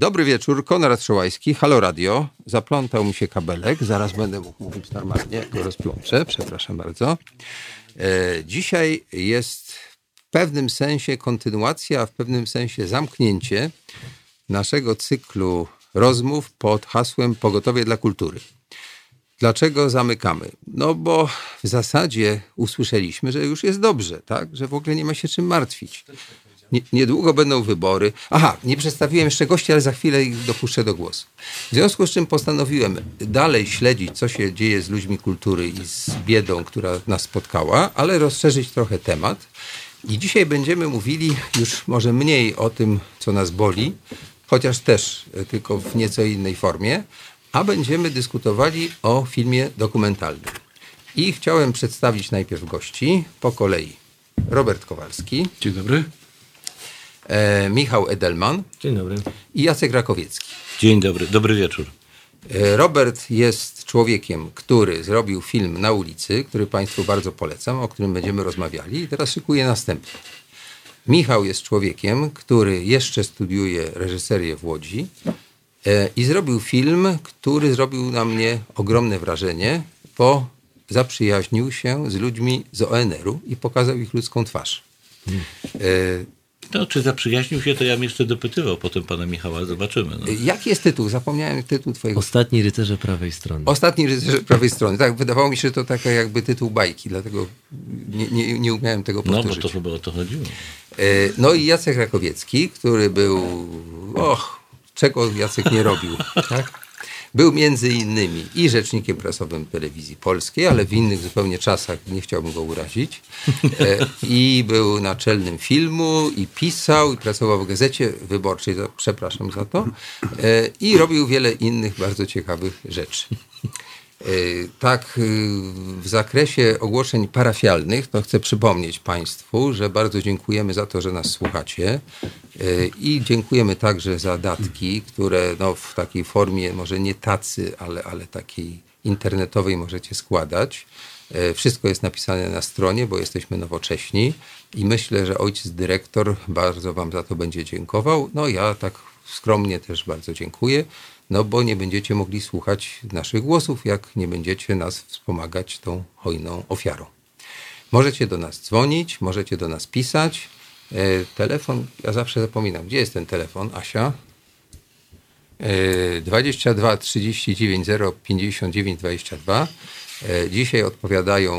Dobry wieczór, Konrad Szołajski, Halo Radio. Zaplątał mi się kabelek, zaraz będę mógł mówić normalnie, go rozplączę, przepraszam bardzo. E, Dzisiaj jest w pewnym sensie kontynuacja, a w pewnym sensie zamknięcie naszego cyklu rozmów pod hasłem Pogotowie dla Kultury. Dlaczego zamykamy? No bo w zasadzie usłyszeliśmy, że już jest dobrze, tak? Że w ogóle nie ma się czym martwić. Nie, niedługo będą wybory. Aha, nie przedstawiłem jeszcze gości, ale za chwilę ich dopuszczę do głosu. W związku z czym postanowiłem dalej śledzić, co się dzieje z ludźmi kultury i z biedą, która nas spotkała, ale rozszerzyć trochę temat. I dzisiaj będziemy mówili już może mniej o tym, co nas boli, chociaż też e, tylko w nieco innej formie, a będziemy dyskutowali o filmie dokumentalnym. I chciałem przedstawić najpierw gości po kolei. Robert Kowalski, Dzień dobry. E, Michał Edelman Dzień dobry. i Jacek Rakowiecki. Dzień dobry, dobry wieczór. E, Robert jest człowiekiem, który zrobił film na ulicy, który Państwu bardzo polecam, o którym będziemy rozmawiali i teraz szykuje następny. Michał jest człowiekiem, który jeszcze studiuje reżyserię w Łodzi e, i zrobił film, który zrobił na mnie ogromne wrażenie, bo zaprzyjaźnił się z ludźmi z ONR-u i pokazał ich ludzką twarz. E, No, czy zaprzyjaźnił się, to ja bym jeszcze dopytywał potem pana Michała, zobaczymy. No. Jaki jest tytuł? Zapomniałem tytuł twojego Ostatni rycerze prawej strony. Ostatni rycerz prawej strony. Tak, wydawało mi się, że to taka jakby tytuł bajki, dlatego nie, nie, nie umiałem tego no, bo powtórzyć. to chyba o to chodziło. E, No i Jacek Rakowiecki, który był, och, czego Jacek nie robił, tak? Był między innymi i rzecznikiem prasowym telewizji polskiej, ale w innych zupełnie czasach, nie chciałbym go urazić. E, I był naczelnym filmu, i pisał, i pracował w gazecie wyborczej, za- przepraszam za to. E, I robił wiele innych bardzo ciekawych rzeczy. E, Tak, y, w zakresie ogłoszeń parafialnych, to chcę przypomnieć Państwu, że bardzo dziękujemy za to, że nas słuchacie E, i dziękujemy także za datki, które no, w takiej formie, może nie tacy, ale, ale takiej internetowej możecie składać. E, Wszystko jest napisane na stronie, bo jesteśmy nowocześni i myślę, że ojciec dyrektor bardzo Wam za to będzie dziękował. No ja tak skromnie też bardzo dziękuję, no bo nie będziecie mogli słuchać naszych głosów, jak nie będziecie nas wspomagać tą hojną ofiarą. Możecie do nas dzwonić, możecie do nas pisać. E, telefon, ja zawsze zapominam, gdzie jest ten telefon, Asia? E, 22 39 0 59 22. E, Dzisiaj odpowiadają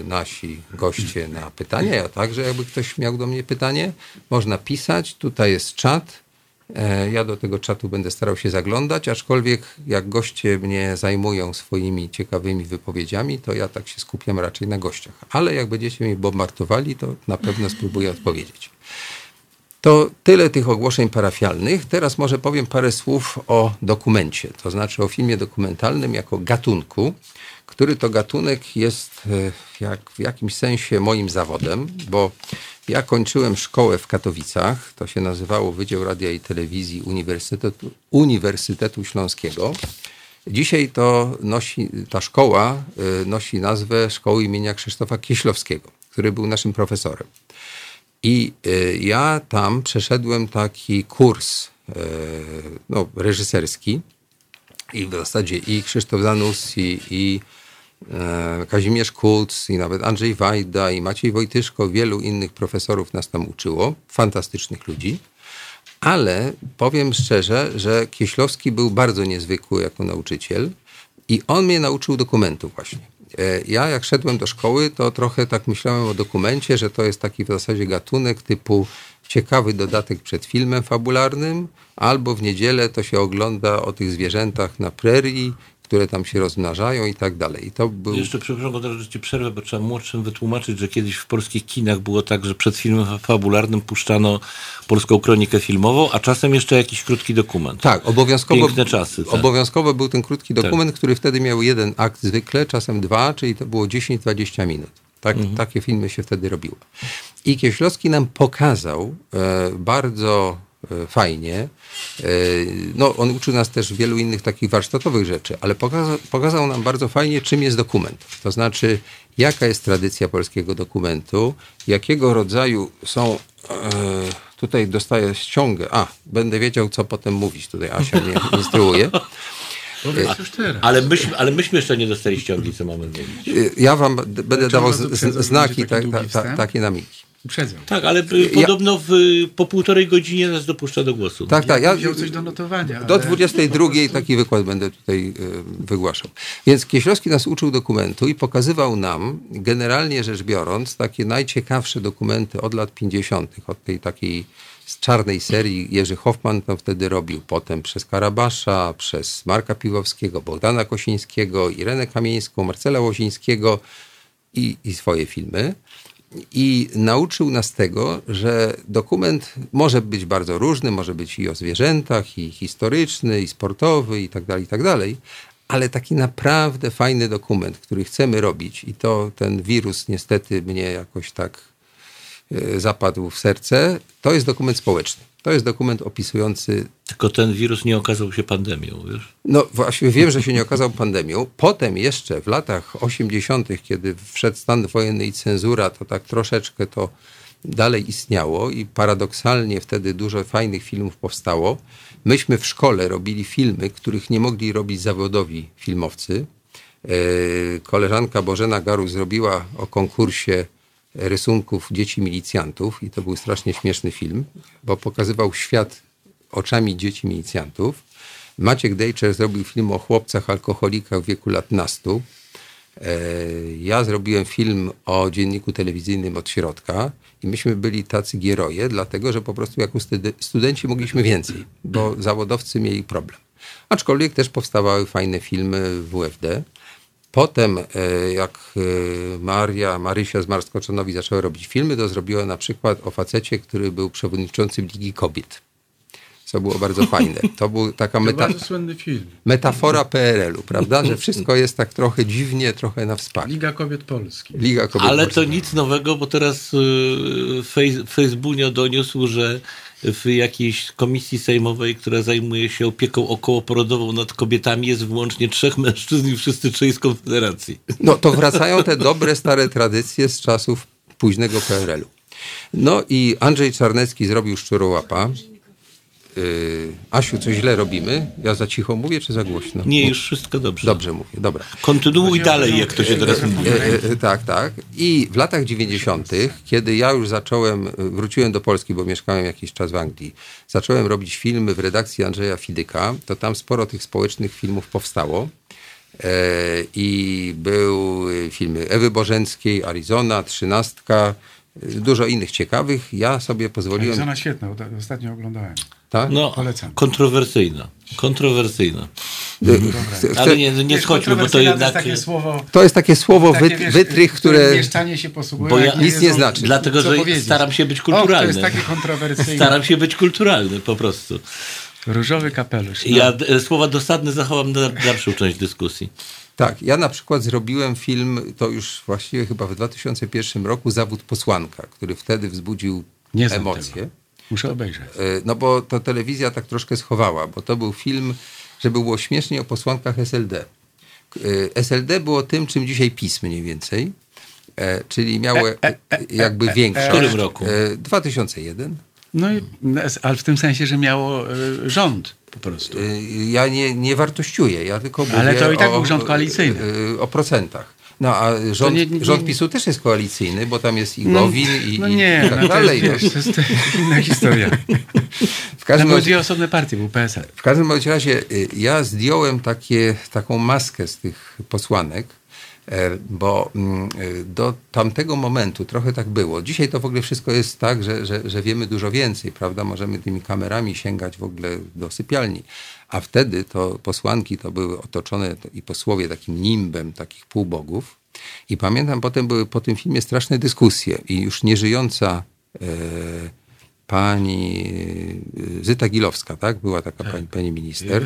e, nasi goście na pytania, a także jakby ktoś miał do mnie pytanie, można pisać. Tutaj jest czat. E, Ja do tego czatu będę starał się zaglądać, aczkolwiek jak goście mnie zajmują swoimi ciekawymi wypowiedziami, to ja tak się skupiam raczej na gościach. Ale jak będziecie mnie bombardowali, to na pewno spróbuję odpowiedzieć. To tyle tych ogłoszeń parafialnych. Teraz może powiem parę słów o dokumencie, to znaczy o filmie dokumentalnym jako gatunku, który to gatunek jest e, jak, w jakimś sensie moim zawodem, bo ja kończyłem szkołę w Katowicach, to się nazywało Wydział Radia i Telewizji Uniwersytetu, Uniwersytetu Śląskiego. Dzisiaj to nosi, ta szkoła e, nosi nazwę Szkoły imienia Krzysztofa Kieślowskiego, który był naszym profesorem. I y, ja tam przeszedłem taki kurs no, reżyserski i w zasadzie i Krzysztof Zanussi, i e, Kazimierz Kuc, i nawet Andrzej Wajda, i Maciej Wojtyszko, wielu innych profesorów nas tam uczyło, fantastycznych ludzi. Ale powiem szczerze, że Kieślowski był bardzo niezwykły jako nauczyciel i on mnie nauczył dokumentu właśnie. E, Ja jak szedłem do szkoły, to trochę tak myślałem o dokumencie, że to jest taki w zasadzie gatunek typu ciekawy dodatek przed filmem fabularnym, albo w niedzielę to się ogląda o tych zwierzętach na prerii, które tam się rozmnażają i tak dalej. I to był... Jeszcze przepraszam, ci przerwę, bo trzeba młodszym wytłumaczyć, że kiedyś w polskich kinach było tak, że przed filmem fabularnym puszczano polską kronikę filmową, a czasem jeszcze jakiś krótki dokument. Tak, obowiązkowo, Piękne czasy, tak. obowiązkowo był ten krótki dokument, który wtedy miał jeden akt zwykle, czasem dwa, czyli to było 10-20 minut. Tak, Takie filmy się wtedy robiło. I Kieślowski nam pokazał e, bardzo fajnie, e, no on uczył nas też wielu innych takich warsztatowych rzeczy, ale pokazał, pokazał nam bardzo fajnie, czym jest dokument. To znaczy, jaka jest tradycja polskiego dokumentu, jakiego rodzaju są e, tutaj dostaję ściągę. A, będę wiedział, co potem mówić. Tutaj Asia mnie instruuje. Ale myśmy, ale myśmy jeszcze nie dostali ściągi, co mamy mówić. Ja wam będę dawał znaki, będzie taki ta, ta, długi ta, wstęp? takie na migi. Uprzedzam. Tak, ale y, podobno w, po półtorej godzinie nas dopuszcza do głosu. Tak, tak. Ja Wziął coś do notowania. do ale 22 taki wykład będę tutaj y, wygłaszał. Więc Kieślowski nas uczył dokumentu i pokazywał nam, generalnie rzecz biorąc, takie najciekawsze dokumenty od lat 50., od tej takiej z czarnej serii Jerzy Hoffman tam wtedy robił, potem przez Karabasza, przez Marka Piwowskiego, Bogdana Kosińskiego, Irenę Kamieńską, Marcela Łozińskiego i, i swoje filmy. I nauczył nas tego, że dokument może być bardzo różny, może być i o zwierzętach, i historyczny, i sportowy, i tak dalej, i tak dalej, ale taki naprawdę fajny dokument, który chcemy robić, i to ten wirus niestety mnie jakoś tak e, zapadł w serce, to jest dokument społeczny. To jest dokument opisujący Tylko ten wirus nie okazał się pandemią, wiesz? no właśnie wiem, że się nie okazał pandemią. Potem jeszcze w latach 80., kiedy wszedł stan wojenny i cenzura, to tak troszeczkę to dalej istniało i paradoksalnie wtedy dużo fajnych filmów powstało. Myśmy w szkole robili filmy, których nie mogli robić zawodowi filmowcy. E, Koleżanka Bożena Garu zrobiła o konkursie rysunków dzieci milicjantów i to był strasznie śmieszny film, bo pokazywał świat oczami dzieci milicjantów. Maciek Dejczer zrobił film o chłopcach alkoholikach w wieku lat nastu. E, Ja zrobiłem film o dzienniku telewizyjnym od środka i myśmy byli tacy gieroje, dlatego że po prostu jako stude- studenci mogliśmy więcej, bo zawodowcy mieli problem. Aczkolwiek też powstawały fajne filmy w WFD. Potem, e, jak e, Maria, Marysia z Marskoczanowi zaczęła robić filmy, to zrobiła na przykład o facecie, który był przewodniczącym Ligi Kobiet. Co było bardzo fajne. To był taka To meta bardzo słynny film. metafora PRL-u, prawda? Że wszystko jest tak trochę dziwnie, trochę na wspak. Liga Kobiet Polski. Liga Kobiet Ale to Polskich. nic nowego, bo teraz y, Fej- Facebookio doniósł, że w jakiejś komisji sejmowej, która zajmuje się opieką okołoporodową nad kobietami, jest wyłącznie trzech mężczyzn i wszyscy trzej z Konfederacji. No to wracają te dobre, stare tradycje z czasów późnego PRL-u. No i Andrzej Czarnecki zrobił Szczurołapa. Yy, Asiu, coś źle robimy? Ja za cicho mówię, czy za głośno? Nie, już wszystko dobrze. Dobrze mówię, dobra. Kontynuuj dalej, jak to się teraz mówi. E, e, tak, tak. I w latach 90., kiedy ja już zacząłem, wróciłem do Polski, bo mieszkałem jakiś czas w Anglii, zacząłem robić filmy w redakcji Andrzeja Fidyka, to tam sporo tych społecznych filmów powstało. E, I były filmy Ewy Bożenckiej, Arizona, Trzynastka, dużo innych ciekawych. Ja sobie pozwoliłem... Arizona świetna, od- ostatnio oglądałem. Tak? No, Polecam. kontrowersyjna. Kontrowersyjna. Chcę- Ale nie, nie schodźmy, bo to jednak... jest takie słowo, To jest takie słowo, takie, wyt, wiesz, wytrych, które... mieszczanie się posługuje, Bo ja- nie nic nie znaczy. Dlatego, że powiedzieć. staram się być O, to kulturalny. jest takie kontrowersyjne. Staram się być kulturalny po prostu. Różowy kapelusz. No. Ja słowa dosadne zachowam na dalszą część dyskusji. Tak, ja na przykład zrobiłem film, to już właściwie chyba w 2001 roku, Zawód posłanka, który wtedy wzbudził Nie emocje. tego. Muszę obejrzeć. E, No bo to telewizja tak troszkę schowała, bo to był film, żeby było śmiesznie o posłankach SLD. E, SLD było tym, czym dzisiaj PiS mniej więcej, e, czyli miało jakby większość. W którym roku? E, 2001. No i, ale w tym sensie, że miało y, rząd po prostu. E, Ja nie, nie wartościuję, ja tylko mówię Ale to i tak o, był rząd koalicyjny. e, O procentach. No a rząd, nie- nie- rząd PiSu też jest koalicyjny, bo tam jest i Gowin i, no i nie, tak no to dalej. jest, wiesz, to jest inna historia. W każdym, były dwie osobne partie, był PSL. w każdym razie y, ja zdjąłem takie, taką maskę z tych posłanek, e, bo mm, y, do tamtego momentu trochę tak było. Dzisiaj to w ogóle wszystko jest tak, że, że, że wiemy dużo więcej, prawda? Możemy tymi kamerami sięgać w ogóle do sypialni. A wtedy to posłanki to były otoczone to- i posłowie takim nimbem takich półbogów. I pamiętam, potem były po tym filmie straszne dyskusje i już nieżyjąca e, pani e, Zyta Gilowska, tak? Była taka pani, pani minister.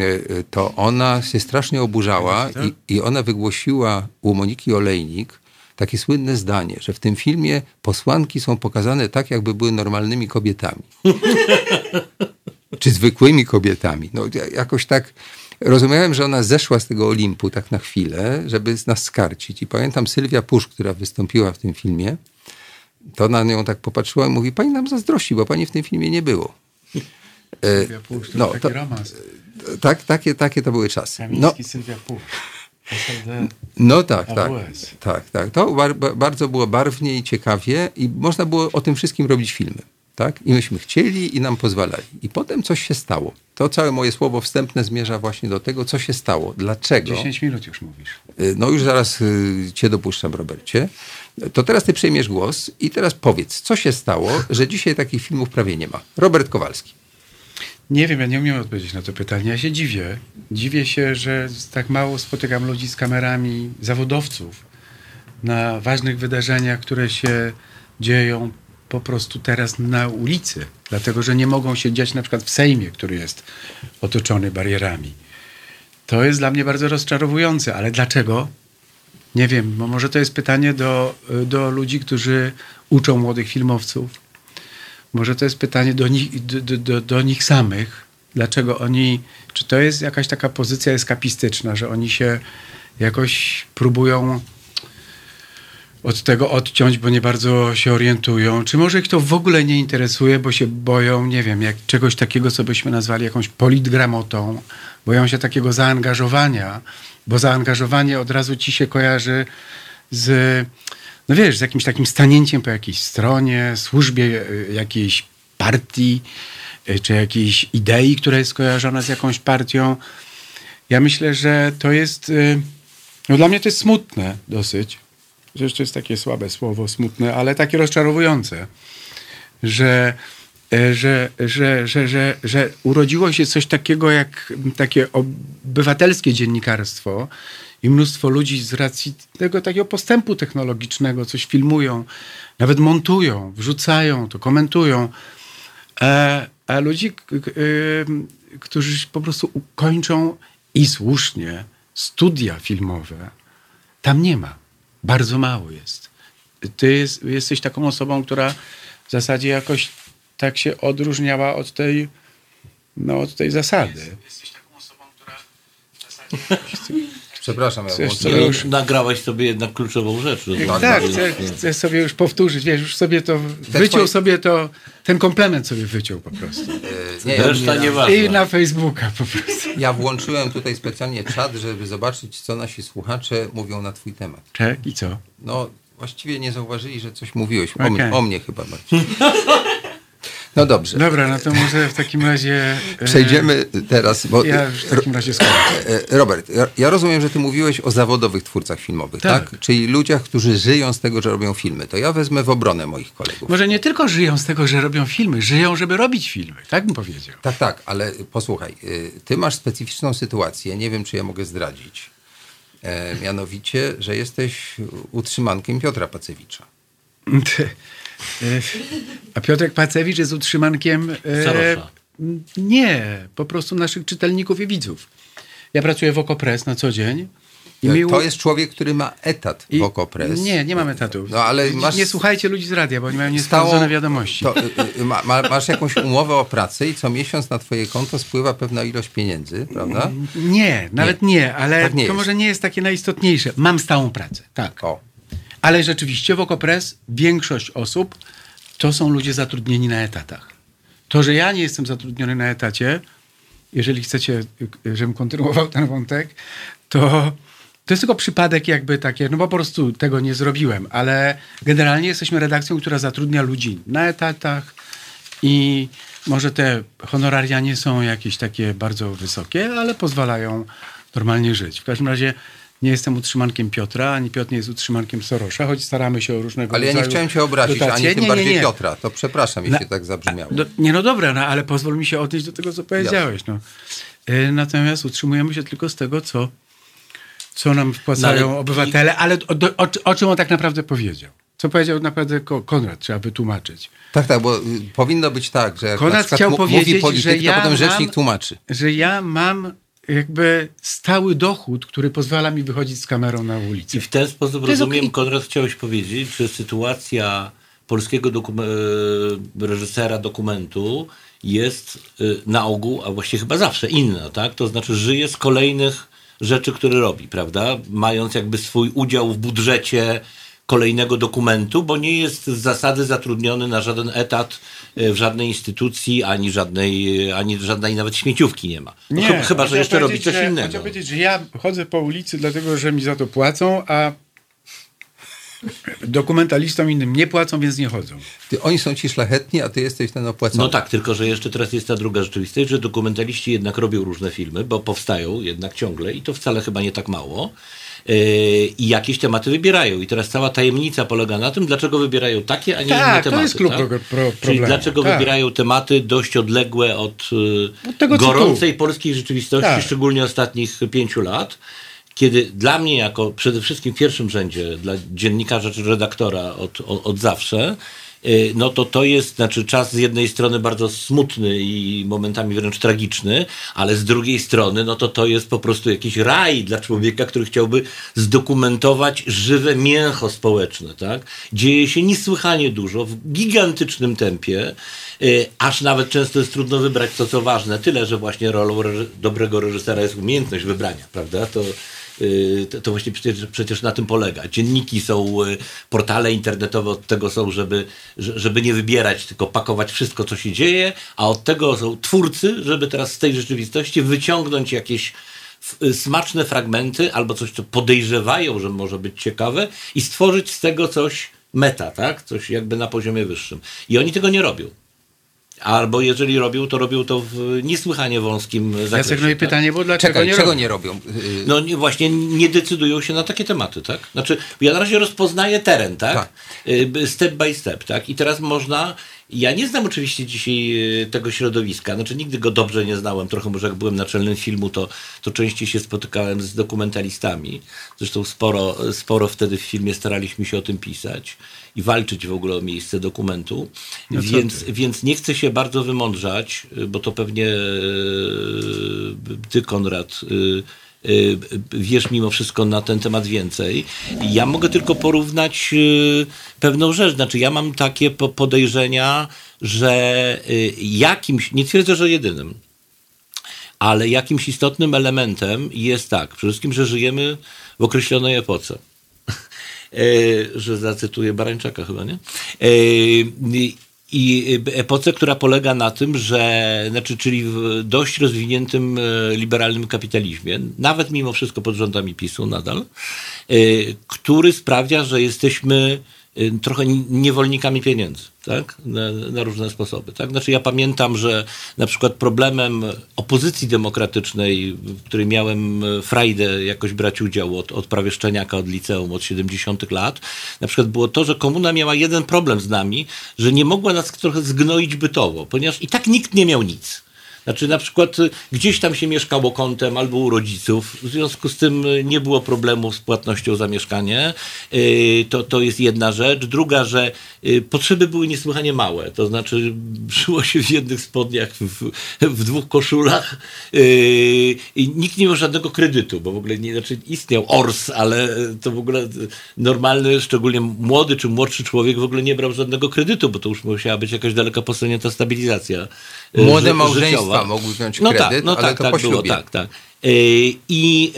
E, e, To ona się strasznie oburzała i, i ona wygłosiła u Moniki Olejnik takie słynne zdanie, że w tym filmie posłanki są pokazane tak, jakby były normalnymi kobietami. Czy zwykłymi kobietami. No ja- jakoś tak rozumiałem, że ona zeszła z tego Olimpu tak na chwilę, żeby nas skarcić. I pamiętam Sylwia Pusz, która wystąpiła w tym filmie, to na nią tak popatrzyła i mówi, pani nam zazdrości, bo pani w tym filmie nie było. E, Sylwia to no, taki to- romans. tak, takie, takie to były czasy. No, Sylwia. SLD. no tak, tak. Tak, tak. To bar, ba- bardzo było barwnie i ciekawie i można było o tym wszystkim robić filmy. Tak? I myśmy chcieli i nam pozwalali. I potem coś się stało. To całe moje słowo wstępne zmierza właśnie do tego, co się stało. Dlaczego? 10 minut już mówisz. Y, No już zaraz y, cię dopuszczam, Robercie. To teraz ty przejmiesz głos i teraz powiedz, co się stało, że dzisiaj takich filmów prawie nie ma. Robert Kowalski. Nie wiem, ja nie umiem odpowiedzieć na to pytanie. Ja się dziwię. Dziwię się, że tak mało spotykam ludzi z kamerami, zawodowców na ważnych wydarzeniach, które się dzieją po prostu teraz na ulicy. Dlatego, że nie mogą się dziać na przykład w Sejmie, który jest otoczony barierami. To jest dla mnie bardzo rozczarowujące, ale dlaczego? Nie wiem, może to jest pytanie do, do ludzi, którzy uczą młodych filmowców. Może to jest pytanie do nich, do, do, do nich samych. Dlaczego oni, czy to jest jakaś taka pozycja eskapistyczna, że oni się jakoś próbują od tego odciąć, bo nie bardzo się orientują? Czy może ich to w ogóle nie interesuje, bo się boją, nie wiem, jak czegoś takiego, co byśmy nazwali jakąś politgramotą, boją się takiego zaangażowania, bo zaangażowanie od razu ci się kojarzy z, no wiesz, z jakimś takim stanięciem po jakiejś stronie, służbie y, jakiejś partii, y, czy jakiejś idei, która jest skojarzona z jakąś partią. Ja myślę, że to jest, y, no dla mnie to jest smutne dosyć, Zresztą jest takie słabe słowo, smutne, ale takie rozczarowujące, że, e, że, że, że, że, że urodziło się coś takiego jak takie obywatelskie dziennikarstwo i mnóstwo ludzi z racji tego takiego postępu technologicznego coś filmują, nawet montują, wrzucają to, komentują. A, a ludzi, ym, którzy po prostu ukończą i słusznie studia filmowe, tam nie ma. Bardzo mało jest. Ty jest, jesteś taką osobą, która w zasadzie jakoś tak się odróżniała od tej, no, od tej zasady. Jesteś taką osobą, która w zasadzie Przepraszam, ja Chcesz włączyłem- sobie No, już- Nagrałaś sobie jednak kluczową rzecz. Tak, więc- chcę, chcę sobie już powtórzyć, wiesz, już sobie to, wyciął twoje- sobie to, ten komplement sobie wyciął po prostu. E, nie, Reszta ja, nieważna. I na Facebooka po prostu. ja włączyłem tutaj specjalnie czat, żeby zobaczyć, co nasi słuchacze mówią na twój temat. Czek i co? No, właściwie nie zauważyli, że coś mówiłeś. O, Okej. mnie, o mnie chyba bardziej. No dobrze. Dobra, no to może w takim razie... e, Przejdziemy teraz, bo Ja w takim razie skończę. E, Robert, ja, rozumiem, że ty mówiłeś o zawodowych twórcach filmowych, tak. Tak. Czyli ludziach, którzy żyją z tego, że robią filmy. To ja wezmę w obronę moich kolegów. Może nie tylko żyją z tego, że robią filmy, żyją, żeby robić filmy. Tak bym powiedział. Tak, tak, ale posłuchaj, ty masz specyficzną sytuację, nie wiem, czy ja mogę zdradzić. E, mianowicie, że jesteś utrzymankiem Piotra Pacewicza. E, A Piotrek Pacewicz jest utrzymankiem... e, Sorosza. Nie, po prostu naszych czytelników i widzów. Ja pracuję w Okopres na co dzień. I mi To jest człowiek, który ma etat w Okopres. Nie, nie mam etatu. No, ale nie, masz- nie słuchajcie ludzi z radia, bo oni mają niesprawdzone wiadomości. To, y, y, ma, ma, masz jakąś umowę o pracę i co miesiąc na twoje konto spływa pewna ilość pieniędzy, prawda? Nie, nawet nie, ale Tak nie to jest. może nie jest takie najistotniejsze. Mam stałą pracę, tak. O. Ale rzeczywiście w Okopres większość osób to są ludzie zatrudnieni na etatach. To, że ja nie jestem zatrudniony na etacie, jeżeli chcecie, żebym kontynuował ten wątek, to to jest tylko przypadek jakby takie, no bo po prostu tego nie zrobiłem, ale generalnie jesteśmy redakcją, która zatrudnia ludzi na etatach i może te honoraria nie są jakieś takie bardzo wysokie, ale pozwalają normalnie żyć. W każdym razie nie jestem utrzymankiem Piotra, ani Piotr nie jest utrzymankiem Sorosza, choć staramy się o różnego Ale ja nie chciałem cię obrazić, dotacje. ani tym Nie, nie, bardziej nie. Piotra. To przepraszam, jeśli tak zabrzmiało. No, nie, no dobra, no, ale pozwól mi się odnieść do tego, co powiedziałeś. No. E, Natomiast utrzymujemy się tylko z tego, co, co nam wpłacają No, ale- obywatele, ale o, do- o, o czym on tak naprawdę powiedział. Co powiedział naprawdę Ko- Konrad, trzeba wytłumaczyć. Tak, tak, bo y, powinno być tak, że jak Konrad chciał powiedzieć, polityk, że ja to potem rzecznik mam- tłumaczy. Że ja mam jakby stały dochód, który pozwala mi wychodzić z kamerą na ulicę. I w ten sposób rozumiem, okej. Konrad, chciałeś powiedzieć, że sytuacja polskiego dokum- e, reżysera dokumentu jest e, na ogół, a właściwie chyba zawsze inna, tak? To znaczy żyje z kolejnych rzeczy, które robi, prawda? Mając jakby swój udział w budżecie kolejnego dokumentu, bo nie jest z zasady zatrudniony na żaden etat e, w żadnej instytucji, ani żadnej, ani żadnej nawet śmieciówki nie ma. No, chyba, chyba, że jeszcze robi coś że, innego. Chciałem powiedzieć, że ja chodzę po ulicy dlatego, że mi za to płacą, a dokumentalistom innym nie płacą, więc nie chodzą. Ty, oni są ci szlachetni, a ty jesteś ten opłacony. No tak, tylko że jeszcze teraz jest ta druga rzeczywistość, że dokumentaliści jednak robią różne filmy, bo powstają jednak ciągle i to wcale chyba nie tak mało. Yy, I jakieś tematy wybierają. I teraz cała tajemnica polega na tym, dlaczego wybierają takie, a nie Tak, inne to tematy. jest klub tak? pro- pro- Czyli dlaczego tak. wybierają tematy dość odległe od, yy, Od tego, co gorącej polskiej rzeczywistości, Tak. szczególnie ostatnich pięciu lat. Kiedy dla mnie, jako przede wszystkim w pierwszym rzędzie, dla dziennikarza czy redaktora od, od, od zawsze, no to to jest znaczy czas z jednej strony bardzo smutny i momentami wręcz tragiczny, ale z drugiej strony no to to jest po prostu jakiś raj dla człowieka, który chciałby zdokumentować żywe mięcho społeczne, tak? Dzieje się niesłychanie dużo w gigantycznym tempie, y, aż nawet często jest trudno wybrać to, co ważne, tyle, że właśnie rolą reży- dobrego reżysera jest umiejętność wybrania, prawda? To Y, to, to właśnie przecież, przecież na tym polega. Dzienniki są, y, portale internetowe od tego są, żeby, że- żeby nie wybierać, tylko pakować wszystko, co się dzieje, a od tego są twórcy, żeby teraz z tej rzeczywistości wyciągnąć jakieś y, smaczne fragmenty albo coś, co podejrzewają, że może być ciekawe i stworzyć z tego coś meta, tak? Coś jakby na poziomie wyższym. I oni tego nie robią. Albo jeżeli robią, to robią to w niesłychanie wąskim zakresie. Jacek, no i tak? pytanie było, dlaczego Czekaj, nie czego robią? nie robią? Y, No nie, właśnie nie decydują się na takie tematy, tak? Znaczy, ja na razie rozpoznaję teren, tak? Tak. Y, Step by step, tak? I teraz można. Ja nie znam oczywiście dzisiaj y, tego środowiska, znaczy nigdy go dobrze nie znałem, trochę może jak byłem naczelnym filmu, to, to częściej się spotykałem z dokumentalistami. Zresztą sporo, sporo wtedy w filmie staraliśmy się o tym pisać i walczyć w ogóle o miejsce dokumentu. No więc, ty? więc nie chcę się bardzo wymądrzać, bo to pewnie y, ty, Konrad, y, wiesz mimo wszystko na ten temat więcej. Ja mogę tylko porównać y, pewną rzecz. Znaczy, ja mam takie po- podejrzenia, że y, jakimś, nie twierdzę, że jedynym, ale jakimś istotnym elementem jest tak, przede wszystkim, że żyjemy w określonej epoce. Że zacytuję Barańczaka chyba, nie? I epoce, która polega na tym, że, znaczy, czyli w dość rozwiniętym e, liberalnym kapitalizmie, nawet mimo wszystko pod rządami PiSu nadal, e, który sprawia, że jesteśmy trochę niewolnikami pieniędzy, tak? Na, na różne sposoby, tak? Znaczy ja pamiętam, że na przykład problemem opozycji demokratycznej, w której miałem e, frajdę jakoś brać udział od, od prawie szczeniaka, od liceum, od 70 lat, na przykład było to, że komuna miała jeden problem z nami, że nie mogła nas trochę zgnoić bytowo, ponieważ i tak nikt nie miał nic. Znaczy na przykład y, gdzieś tam się mieszkało kątem albo u rodziców, w związku z tym y, nie było problemu z płatnością za mieszkanie. Y, To, to jest jedna rzecz. Druga, że potrzeby były niesłychanie małe. To znaczy żyło się w jednych spodniach, w, w dwóch koszulach i nikt nie miał żadnego kredytu, bo w ogóle nie, znaczy istniał ORS, ale to w ogóle normalny, szczególnie młody czy młodszy człowiek w ogóle nie brał żadnego kredytu, bo to już musiała być jakaś daleka posunięta stabilizacja. Y, Młode małżeństwa życiowa. mogły wziąć no kredyt, tak, no ale tak, to tak po było, tak, tak. Yy, I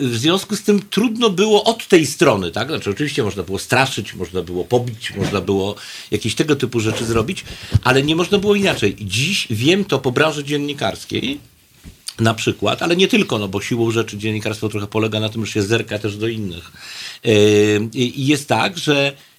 yy, w związku z tym trudno było od tej strony, tak? Znaczy, oczywiście można było straszyć, można było pobić, można było jakieś tego typu rzeczy zrobić, ale nie można było inaczej. Dziś wiem to po branży dziennikarskiej, na przykład, ale nie tylko, no bo siłą rzeczy dziennikarstwo trochę polega na tym, że się zerka też do innych. Yy, I jest tak, że yy,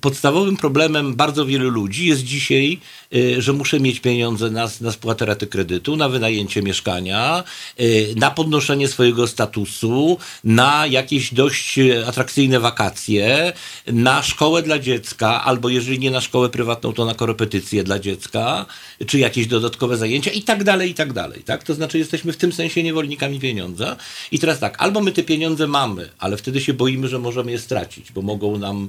podstawowym problemem bardzo wielu ludzi jest dzisiaj, yy, że muszę mieć pieniądze na, na spłatę raty kredytu, na wynajęcie mieszkania, yy, na podnoszenie swojego statusu, na jakieś dość atrakcyjne wakacje, na szkołę dla dziecka, albo jeżeli nie na szkołę prywatną, to na korepetycje dla dziecka, czy jakieś dodatkowe zajęcia i tak dalej, i tak dalej. Tak? To znaczy jesteśmy w tym sensie niewolnikami pieniądza. I teraz tak, albo my te pieniądze mamy, ale wtedy się boimy, że możemy je stracić, bo mogą nam,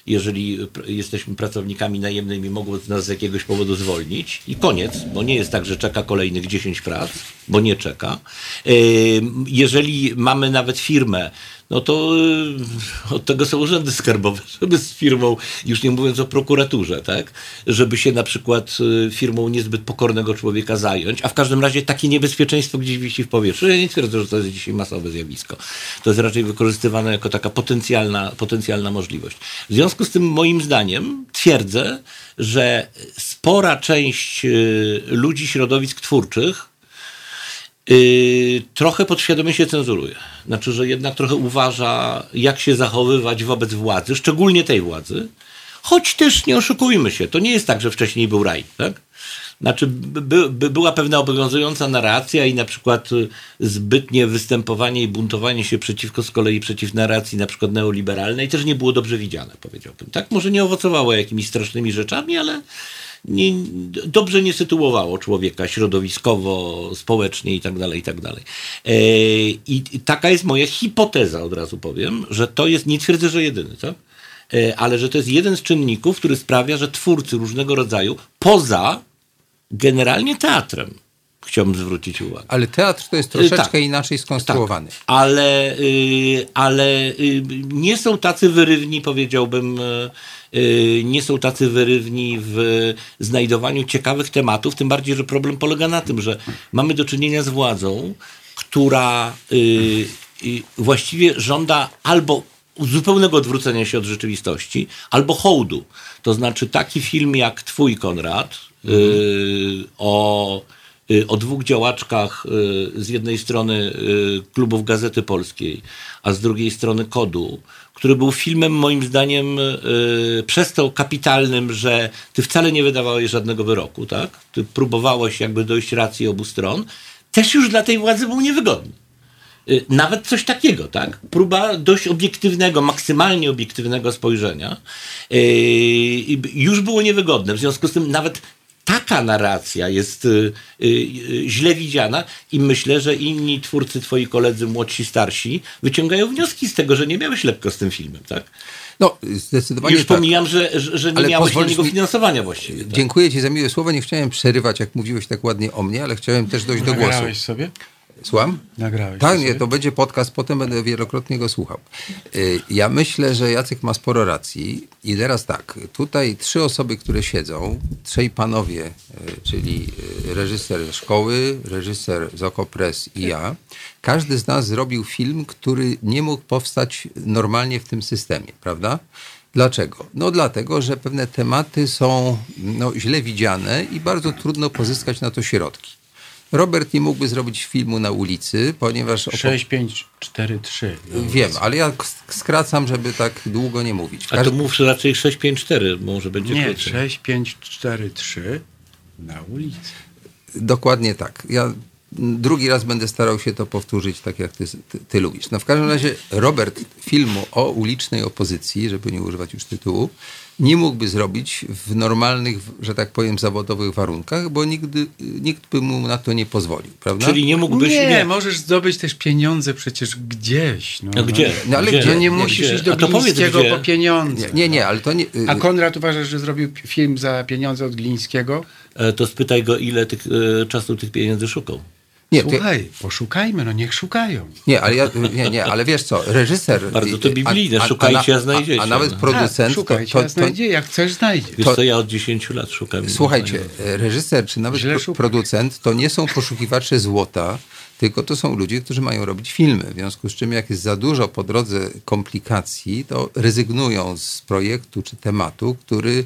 jeżeli jesteśmy pracownikami najemnymi, mogą nas z jakiegoś powodu zwolnić i koniec, bo nie jest tak, że czeka kolejnych 10 prac, bo nie czeka. Jeżeli mamy nawet firmę, no to y, od tego są urzędy skarbowe, żeby z firmą, już nie mówiąc o prokuraturze, tak, żeby się na przykład y, firmą niezbyt pokornego człowieka zająć, a w każdym razie takie niebezpieczeństwo gdzieś wisi w powietrzu. Ja nie twierdzę, że to jest dzisiaj masowe zjawisko. To jest raczej wykorzystywane jako taka potencjalna, potencjalna możliwość. W związku z tym moim zdaniem twierdzę, że spora część y, ludzi środowisk twórczych Yy, trochę podświadomie się cenzuruje. Znaczy, że jednak trochę uważa, jak się zachowywać wobec władzy, szczególnie tej władzy. Choć też nie oszukujmy się, to nie jest tak, że wcześniej był raj, tak? Znaczy, by, by była pewna obowiązująca narracja i na przykład y, zbytnie występowanie i buntowanie się przeciwko z kolei przeciw narracji na przykład neoliberalnej też nie było dobrze widziane, powiedziałbym. Tak, może nie owocowało jakimiś strasznymi rzeczami, ale nie, dobrze nie sytuowało człowieka środowiskowo, społecznie i tak dalej, i tak dalej. E, I taka jest moja hipoteza, od razu powiem, że to jest, nie twierdzę, że jedyny, tak? Ale że to jest jeden z czynników, który sprawia, że twórcy różnego rodzaju, poza generalnie teatrem, chciałbym zwrócić uwagę. Ale teatr to jest troszeczkę tak, inaczej skonstruowany. Tak, ale, y, ale y, nie są tacy wyrywni, powiedziałbym, y, nie są tacy wyrywni w znajdowaniu ciekawych tematów, tym bardziej, że problem polega na tym, że mamy do czynienia z władzą, która właściwie żąda albo zupełnego odwrócenia się od rzeczywistości, albo hołdu. To znaczy taki film jak Twój, Konrad. O Y, o dwóch działaczkach y, z jednej strony y, klubów Gazety Polskiej, a z drugiej strony Kodu, który był filmem moim zdaniem przez to kapitalnym, że ty wcale nie wydawałeś żadnego wyroku, tak? Ty próbowałeś jakby dojść racji obu stron, też już dla tej władzy był niewygodny. Nawet coś takiego, tak? Próba dość obiektywnego, maksymalnie obiektywnego spojrzenia już było niewygodne. W związku z tym nawet taka narracja jest y, y, y, źle widziana i myślę, że inni twórcy, twoi koledzy, młodsi, starsi, wyciągają wnioski z tego, że nie miałeś lekko z tym filmem, tak? No, zdecydowanie Już tak. pomijam, że, że nie ale miałeś dla niego mi... finansowania właściwie. Tak? Dziękuję ci za miłe słowa. Nie chciałem przerywać, jak mówiłeś tak ładnie o mnie, ale chciałem też dojść do głosu. sobie? Słucham? Nagrałeś. Tak, nie, to będzie podcast, potem będę wielokrotnie go słuchał. Y, ja myślę, że Jacek ma sporo racji i teraz tak, tutaj trzy osoby, które siedzą, trzej panowie, y, czyli y, reżyser szkoły, reżyser z Okopres i ja, każdy z nas zrobił film, który nie mógł powstać normalnie w tym systemie, prawda? Dlaczego? No dlatego, że pewne tematy są no, źle widziane i bardzo trudno pozyskać na to środki. Robert nie mógłby zrobić filmu na ulicy, ponieważ... 6, 5, 4, 3. Wiem, ale ja skracam, żeby tak długo nie mówić. A to mów raczej 6, 5, 4, może będzie Nie, krócej. 6, 5, 4, 3 na ulicy. Dokładnie tak. Ja drugi raz będę starał się to powtórzyć tak, jak ty, ty, ty, lubisz. No w każdym razie Robert filmu o ulicznej opozycji, żeby nie używać już tytułu, nie mógłby zrobić w normalnych, że tak powiem, zawodowych warunkach, bo nigdy, nikt by mu na to nie pozwolił, prawda? Czyli nie mógłbyś... Nie, nie. możesz zdobyć też pieniądze przecież gdzieś. No, no gdzie? No, ale gdzie? gdzie? nie musisz gdzie? iść do Glińskiego po pieniądze. Nie, nie, nie, ale to nie... A Konrad uważasz, że zrobił film za pieniądze od Glińskiego? E, to spytaj go, ile tych, e, czasu tych pieniędzy szukał. Nie, Słuchaj, ty... poszukajmy, no niech szukają. Nie, ale ja, nie, nie, ale wiesz co, reżyser... Bardzo to biblijne, a, a, szukajcie, a, znajdziecie. A, nawet producent... Tak, szukajcie, to, to, znajdzie, jak chcesz znajdzie. Wiesz co, ja od 10 lat szukam. Słuchajcie, reżyser czy nawet pro, producent to nie są poszukiwacze złota, tylko to są ludzie, którzy mają robić filmy. W związku z czym jak jest za dużo po drodze komplikacji, to rezygnują z projektu czy tematu, który E,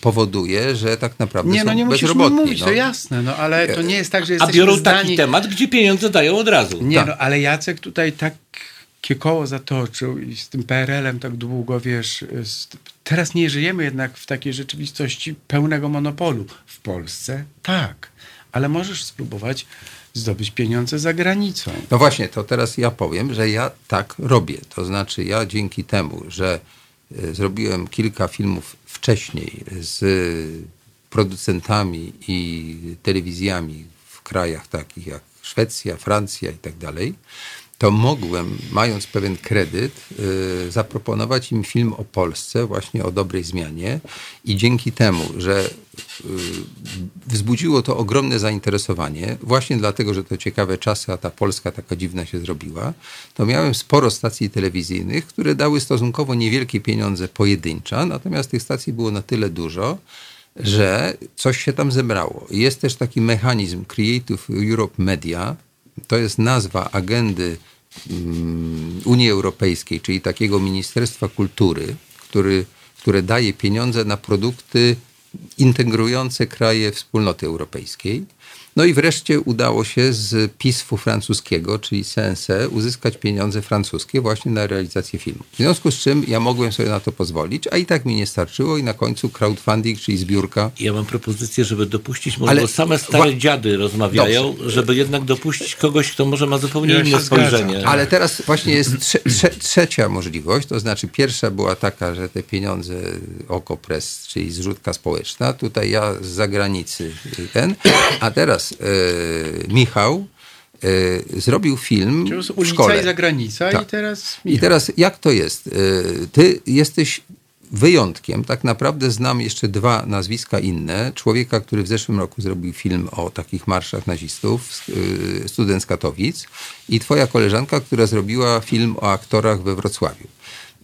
powoduje, że tak naprawdę nie, no nie bezrobotni. Mówić, no. to jasne, no ale to nie jest tak, że jesteśmy A biorą zdani... taki temat, gdzie pieniądze dają od razu. Nie, tak. no ale Jacek tutaj tak koło zatoczył i z tym PRL-em tak długo, wiesz, teraz nie żyjemy jednak w takiej rzeczywistości pełnego monopolu. W Polsce tak, ale możesz spróbować zdobyć pieniądze za granicą. No właśnie, to teraz ja powiem, że ja tak robię. To znaczy ja dzięki temu, że e, zrobiłem kilka filmów wcześniej z producentami i telewizjami w krajach takich jak Szwecja, Francja i tak dalej, to mogłem, mając pewien kredyt, y, zaproponować im film o Polsce, właśnie o dobrej zmianie. I dzięki temu, że y, wzbudziło to ogromne zainteresowanie, właśnie dlatego, że to ciekawe czasy, a ta Polska taka dziwna się zrobiła, to miałem sporo stacji telewizyjnych, które dały stosunkowo niewielkie pieniądze pojedyncza, natomiast tych stacji było na tyle dużo, że coś się tam zebrało. Jest też taki mechanizm Creative Europe Media, to jest nazwa agendy mm, Unii Europejskiej, czyli takiego Ministerstwa Kultury, który, które daje pieniądze na produkty integrujące kraje wspólnoty europejskiej. No i wreszcie udało się z PISF-u francuskiego, czyli CNC, uzyskać pieniądze francuskie właśnie na realizację filmu. W związku z czym ja mogłem sobie na to pozwolić, a i tak mi nie starczyło i na końcu crowdfunding, czyli zbiórka. Ja mam propozycję, żeby dopuścić, może Ale- bo same stare Wła- dziady rozmawiają, żeby jednak dopuścić kogoś, kto może ma zupełnie Ja inne się zgadzam. spojrzenie. Ale teraz właśnie jest trze, trze, trzecia możliwość, to znaczy pierwsza była taka, że te pieniądze OKO.press, czyli zrzutka społeczna, tutaj ja z zagranicy ten, a teraz e, Michał e, zrobił film To jest w ulica szkole. i zagranica Tak. i teraz I teraz jak to jest? Y, Ty jesteś wyjątkiem. Tak naprawdę znam jeszcze dwa nazwiska inne. Człowieka, który w zeszłym roku zrobił film o takich marszach nazistów, student z Katowic i twoja koleżanka, która zrobiła film o aktorach we Wrocławiu.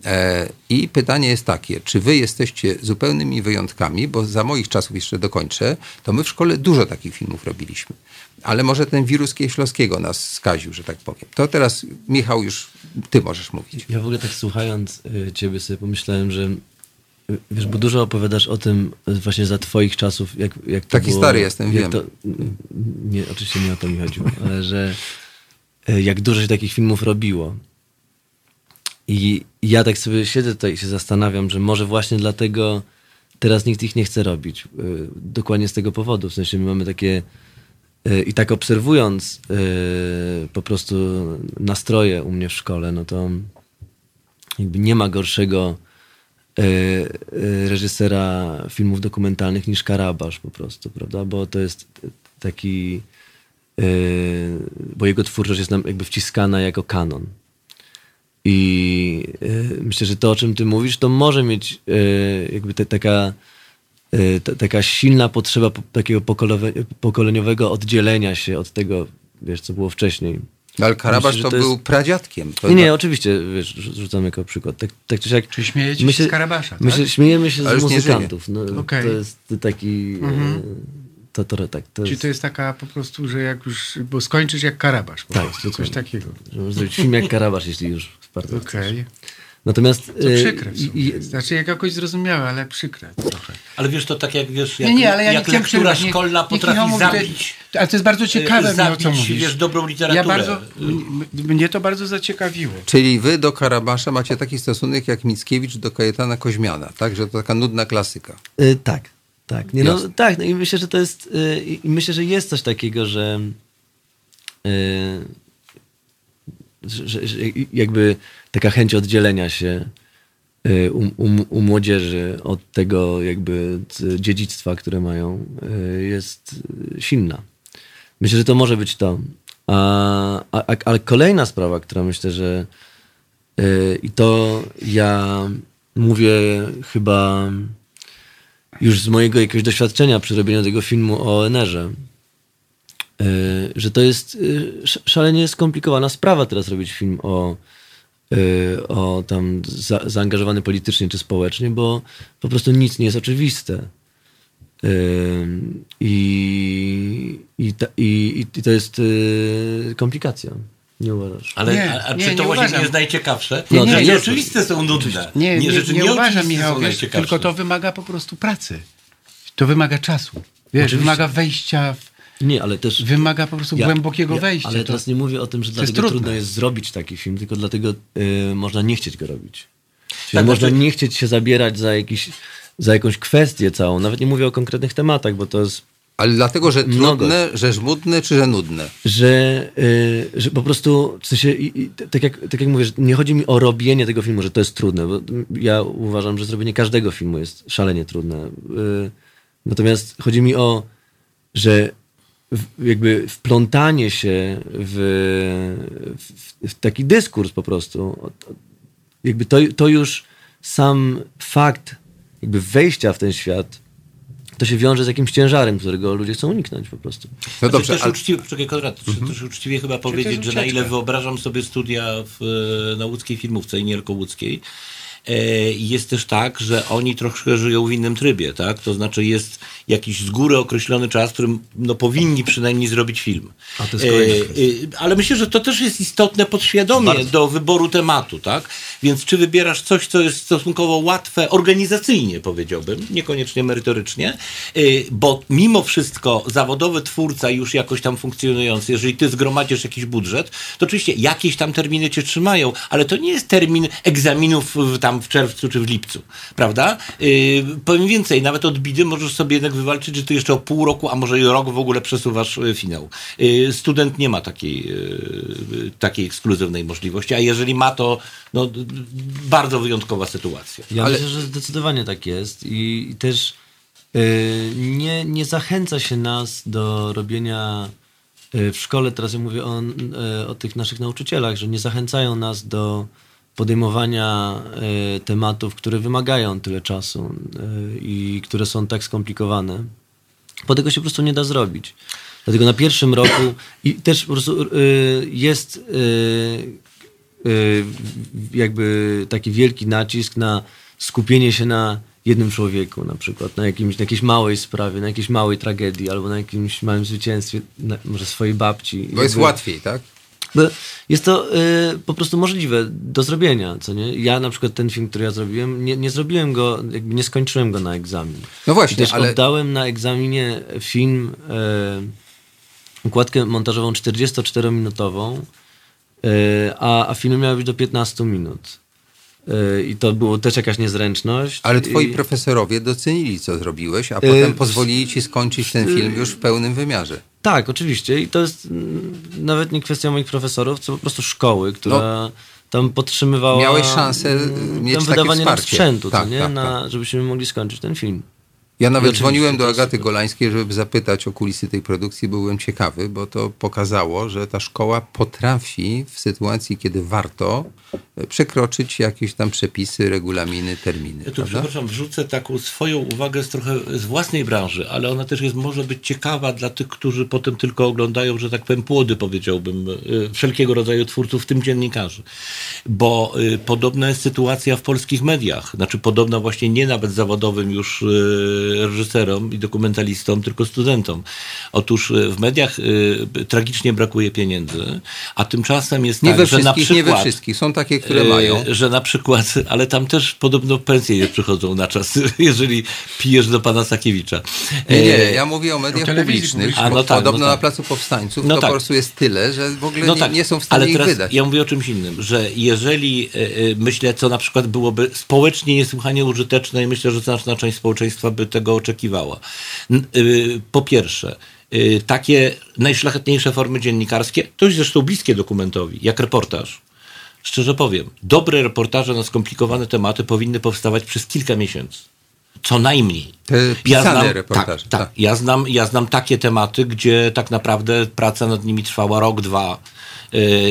E, I pytanie jest takie, czy wy jesteście zupełnymi wyjątkami, bo za moich czasów jeszcze dokończę, to my w szkole dużo takich filmów robiliśmy. Ale może ten wirus Kieślowskiego nas skaził, że tak powiem. To teraz, Michał, już ty możesz mówić. Ja w ogóle tak słuchając y, ciebie sobie pomyślałem, że y, wiesz, bo dużo opowiadasz o tym y, właśnie za twoich czasów, jak, jak to Taki było, stary jestem, wiem. To, nie, oczywiście nie o to mi chodziło, ale że jak dużo się takich filmów robiło. I ja tak sobie siedzę tutaj i się zastanawiam, że może właśnie dlatego teraz nikt ich nie chce robić. Y, Dokładnie z tego powodu. W sensie my mamy takie y, i tak obserwując y, po prostu nastroje u mnie w szkole, no to jakby nie ma gorszego reżysera filmów dokumentalnych niż Karabasz po prostu, prawda? Bo to jest taki bo jego twórczość jest nam jakby wciskana jako kanon. I y, myślę, że to, o czym ty mówisz, to może mieć y, jakby te, taka, ta, taka silna potrzeba po, takiego pokoleniowego oddzielenia się od tego, wiesz, co było wcześniej. Ale Karabasz Myślę, to, to jest- był pradziadkiem. To Nie, nie, oczywiście, wiesz, rzu- rzucam jako przykład. Tak, tak czy siak. Czyli śmiejecie się z Karabasza, tak? Myślę, śmiejemy się z muzykantów. No, Okej. To jest taki... e, To, to, tak, to Czyli jest, to jest taka po prostu, że jak już, bo skończysz jak Karabasz po Tak, prostu, coś takiego. że można zrobić film jak Karabasz, jeśli już bardzo Okej. chcesz. Natomiast... To e, przykre w. Znaczy jak jakoś zrozumiałe, ale przykre trochę. Ale wiesz, to tak jak wiesz, jak, Nie, nie, ale ja nie jak lektura. Nie- szkolna niech potrafi to zabić. jest- Ale to jest bardzo ciekawe, e, mnie, o co zabić, mówisz. wiesz, dobrą literaturę. Ja bardzo, m- mnie to bardzo zaciekawiło. Czyli wy do Karabasza macie taki stosunek jak Mickiewicz do Kajetana Koźmiana, tak? Że to taka nudna klasyka. E, tak, tak. Nie, no, Jasne. tak, no i myślę, że to jest. I i myślę, że jest coś takiego, że. Że, że, jakby taka chęć oddzielenia się e, u, u, u młodzieży od tego jakby c- dziedzictwa, które mają, e, jest silna. Myślę, że to może być to. A, a, ale kolejna sprawa, która myślę, że i to ja mówię chyba już z mojego jakiegoś doświadczenia przy robieniu tego filmu o ONR-ze, y, że to jest y, sz- szalenie skomplikowana sprawa teraz robić film o, y, o tam za, zaangażowany politycznie czy społecznie, bo po prostu nic nie jest oczywiste. Y, I, i, ta, i, i to jest y, komplikacja. Nie uważasz? Ale Nie, a, a nie, czy nie to właśnie uważam. nie jest najciekawsze? Nie, że nie, nie, oczywiste są nudne. Nie, nie, rzeczy nie, uważam, nieoczywiste Michał, są wiesz, najciekawsze. tylko to wymaga po prostu pracy. To wymaga czasu. Wiesz, Oczywiście. wymaga wejścia, w, Nie, ale też... wymaga po prostu Ja- głębokiego ja- wejścia. Ale To- teraz nie mówię o tym, że dlatego trudno jest zrobić taki film, tylko dlatego y, można nie chcieć go robić. Czyli Tak, można znaczy- nie chcieć się zabierać za, jakiś, za jakąś kwestię całą. Nawet nie mówię o konkretnych tematach, bo to jest, Ale dlatego, że Mnogo. trudne, że żmudne, czy że nudne? że, y, że po prostu, w sensie, i, i, tak, jak, tak jak mówię, że nie chodzi mi o robienie tego filmu, że to jest trudne, bo ja uważam, że zrobienie każdego filmu jest szalenie trudne. Y, natomiast chodzi mi o, że jakby wplątanie się w, w, w taki dyskurs po prostu. Jakby to, to już sam fakt jakby wejścia w ten świat to się wiąże z jakimś ciężarem, którego ludzie chcą uniknąć po prostu. No Znaczy, dobrze, też ale... uczciwie, poczekaj, Konrad, mhm. też uczciwie chyba powiedzieć, że na ile wyobrażam sobie studia w, e, na łódzkiej filmówce i nie tylko łódzkiej, jest też tak, że oni troszkę żyją w innym trybie, tak? To znaczy jest jakiś z góry określony czas, w którym no, powinni przynajmniej zrobić film. A to jest kolejny e, Ale myślę, że to też jest istotne podświadomie do wyboru tematu, tak? Więc czy wybierasz coś, co jest stosunkowo łatwe organizacyjnie, powiedziałbym, niekoniecznie merytorycznie, y, bo mimo wszystko zawodowy twórca już jakoś tam funkcjonujący, jeżeli ty zgromadzisz jakiś budżet, to oczywiście jakieś tam terminy cię trzymają, ale to nie jest termin egzaminów w, tam w czerwcu czy w lipcu, prawda? Y, powiem więcej, nawet od bidy możesz sobie jednak wywalczyć, że ty jeszcze o pół roku, a może i rok w ogóle przesuwasz y, finał. Y, student nie ma takiej, y, takiej ekskluzywnej możliwości, a jeżeli ma, to no, bardzo wyjątkowa sytuacja. Ja Ale- myślę, że zdecydowanie tak jest i, i też y, nie, nie zachęca się nas do robienia y, w szkole, teraz ja mówię o, o tych naszych nauczycielach, że nie zachęcają nas do podejmowania y, tematów, które wymagają tyle czasu y, i które są tak skomplikowane. Bo tego się po prostu nie da zrobić. Dlatego na pierwszym roku i też po prostu y, jest jakby taki wielki nacisk na skupienie się na jednym człowieku na przykład, na, jakimś, na jakiejś małej sprawie, na jakiejś małej tragedii albo na jakimś małym zwycięstwie, na, może swojej babci. Bo jest łatwiej, tak? Jest to y, po prostu możliwe do zrobienia, co nie? Ja na przykład ten film, który ja zrobiłem, nie, nie zrobiłem go, jakby nie skończyłem go na egzamin. No właśnie, I też ale- oddałem na egzaminie film, e, układkę montażową 44-minutową, e, a, a film miał być do 15 minut. E, I to było też jakaś niezręczność. Ale twoi profesorowie docenili, co zrobiłeś, a potem Y, pozwolili ci skończyć ten film już w pełnym wymiarze. Tak, oczywiście. I to jest nawet nie kwestia moich profesorów, co po prostu szkoły, która tam podtrzymywała No. Miałeś szansę, mieć tam takie wydawanie nam wsparcie. sprzętu, Tak, nie? tak, Na, żebyśmy mogli skończyć ten film. Ja nawet dzwoniłem do Agaty. Golańskiej, żeby zapytać o kulisy tej produkcji. Byłem ciekawy, bo to pokazało, że ta szkoła potrafi w sytuacji, kiedy warto, e, przekroczyć jakieś tam przepisy, regulaminy, terminy. Ja tu prawda? przepraszam, wrzucę taką swoją uwagę z trochę z własnej branży, ale ona też jest, może być ciekawa dla tych, którzy potem tylko oglądają, że tak powiem, płody, powiedziałbym, y, wszelkiego rodzaju twórców, w tym dziennikarzy. Bo y, podobna jest sytuacja w polskich mediach. Znaczy podobna właśnie nie nawet zawodowym już y, reżyserom i dokumentalistom, tylko studentom. Otóż y, w mediach y, tragicznie brakuje pieniędzy, a tymczasem jest Nie tak, we że na przykład... nie we wszystkich. Są takie, które E, mają. Że na przykład, ale tam też podobno pensje nie przychodzą na czas, jeżeli pijesz do pana Sakiewicza. Nie, nie, E, ja mówię o mediach o publicznych. A, no tak, Podobno no tak. na Placu Powstańców No to tak. po prostu jest tyle, że w ogóle No nie, tak, nie są w stanie ale ich teraz wydać. ja mówię o czymś innym, że jeżeli e, e, myślę, co na przykład byłoby społecznie niesłychanie użyteczne i myślę, że znaczna część społeczeństwa by tego oczekiwała. Y, Po pierwsze, y, takie najszlachetniejsze formy dziennikarskie, to jest zresztą bliskie dokumentowi, jak reportaż. Szczerze powiem, dobre reportaże na skomplikowane tematy powinny powstawać przez kilka miesięcy. Co najmniej. Te pisane reportaże, Tak, tak, tak. Ja, znam, ja znam takie tematy, gdzie tak naprawdę praca nad nimi trwała rok, dwa.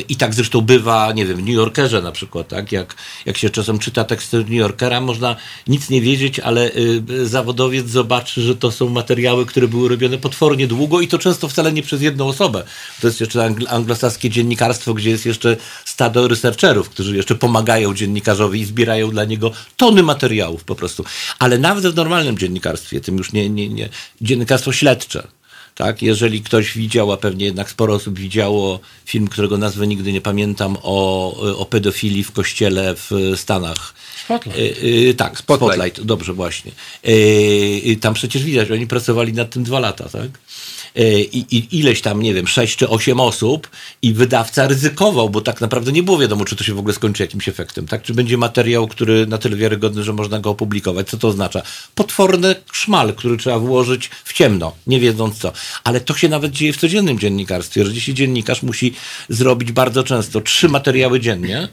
I tak zresztą bywa, nie wiem, w New Yorkerze na przykład, tak? Jak, jak się czasem czyta teksty New Yorkera, można nic nie wiedzieć, ale yy, zawodowiec zobaczy, że to są materiały, które były robione potwornie długo i to często wcale nie przez jedną osobę. To jest jeszcze angl- anglosaskie dziennikarstwo, gdzie jest jeszcze stado researcherów, którzy jeszcze pomagają dziennikarzowi i zbierają dla niego tony materiałów po prostu. Ale nawet w normalnym dziennikarstwie, tym już nie, nie, nie dziennikarstwo śledcze, tak? Jeżeli ktoś widział, a pewnie jednak sporo osób widziało film, którego nazwy nigdy nie pamiętam, o, o pedofilii w kościele w Stanach. Spotlight. Y, y, tak, Spotlight. Spotlight. dobrze właśnie. Y, y, tam przecież widać, oni pracowali nad tym dwa lata, tak? Y, I, ileś tam, nie wiem, sześć czy osiem osób i wydawca ryzykował, bo tak naprawdę nie było wiadomo, czy to się w ogóle skończy jakimś efektem, tak? Czy będzie materiał, który na tyle wiarygodny, że można go opublikować. Co to oznacza? Potworny szmal, który trzeba włożyć w ciemno, nie wiedząc co. Ale to się nawet dzieje w codziennym dziennikarstwie, że dzisiaj dziennikarz musi zrobić bardzo często trzy materiały dziennie,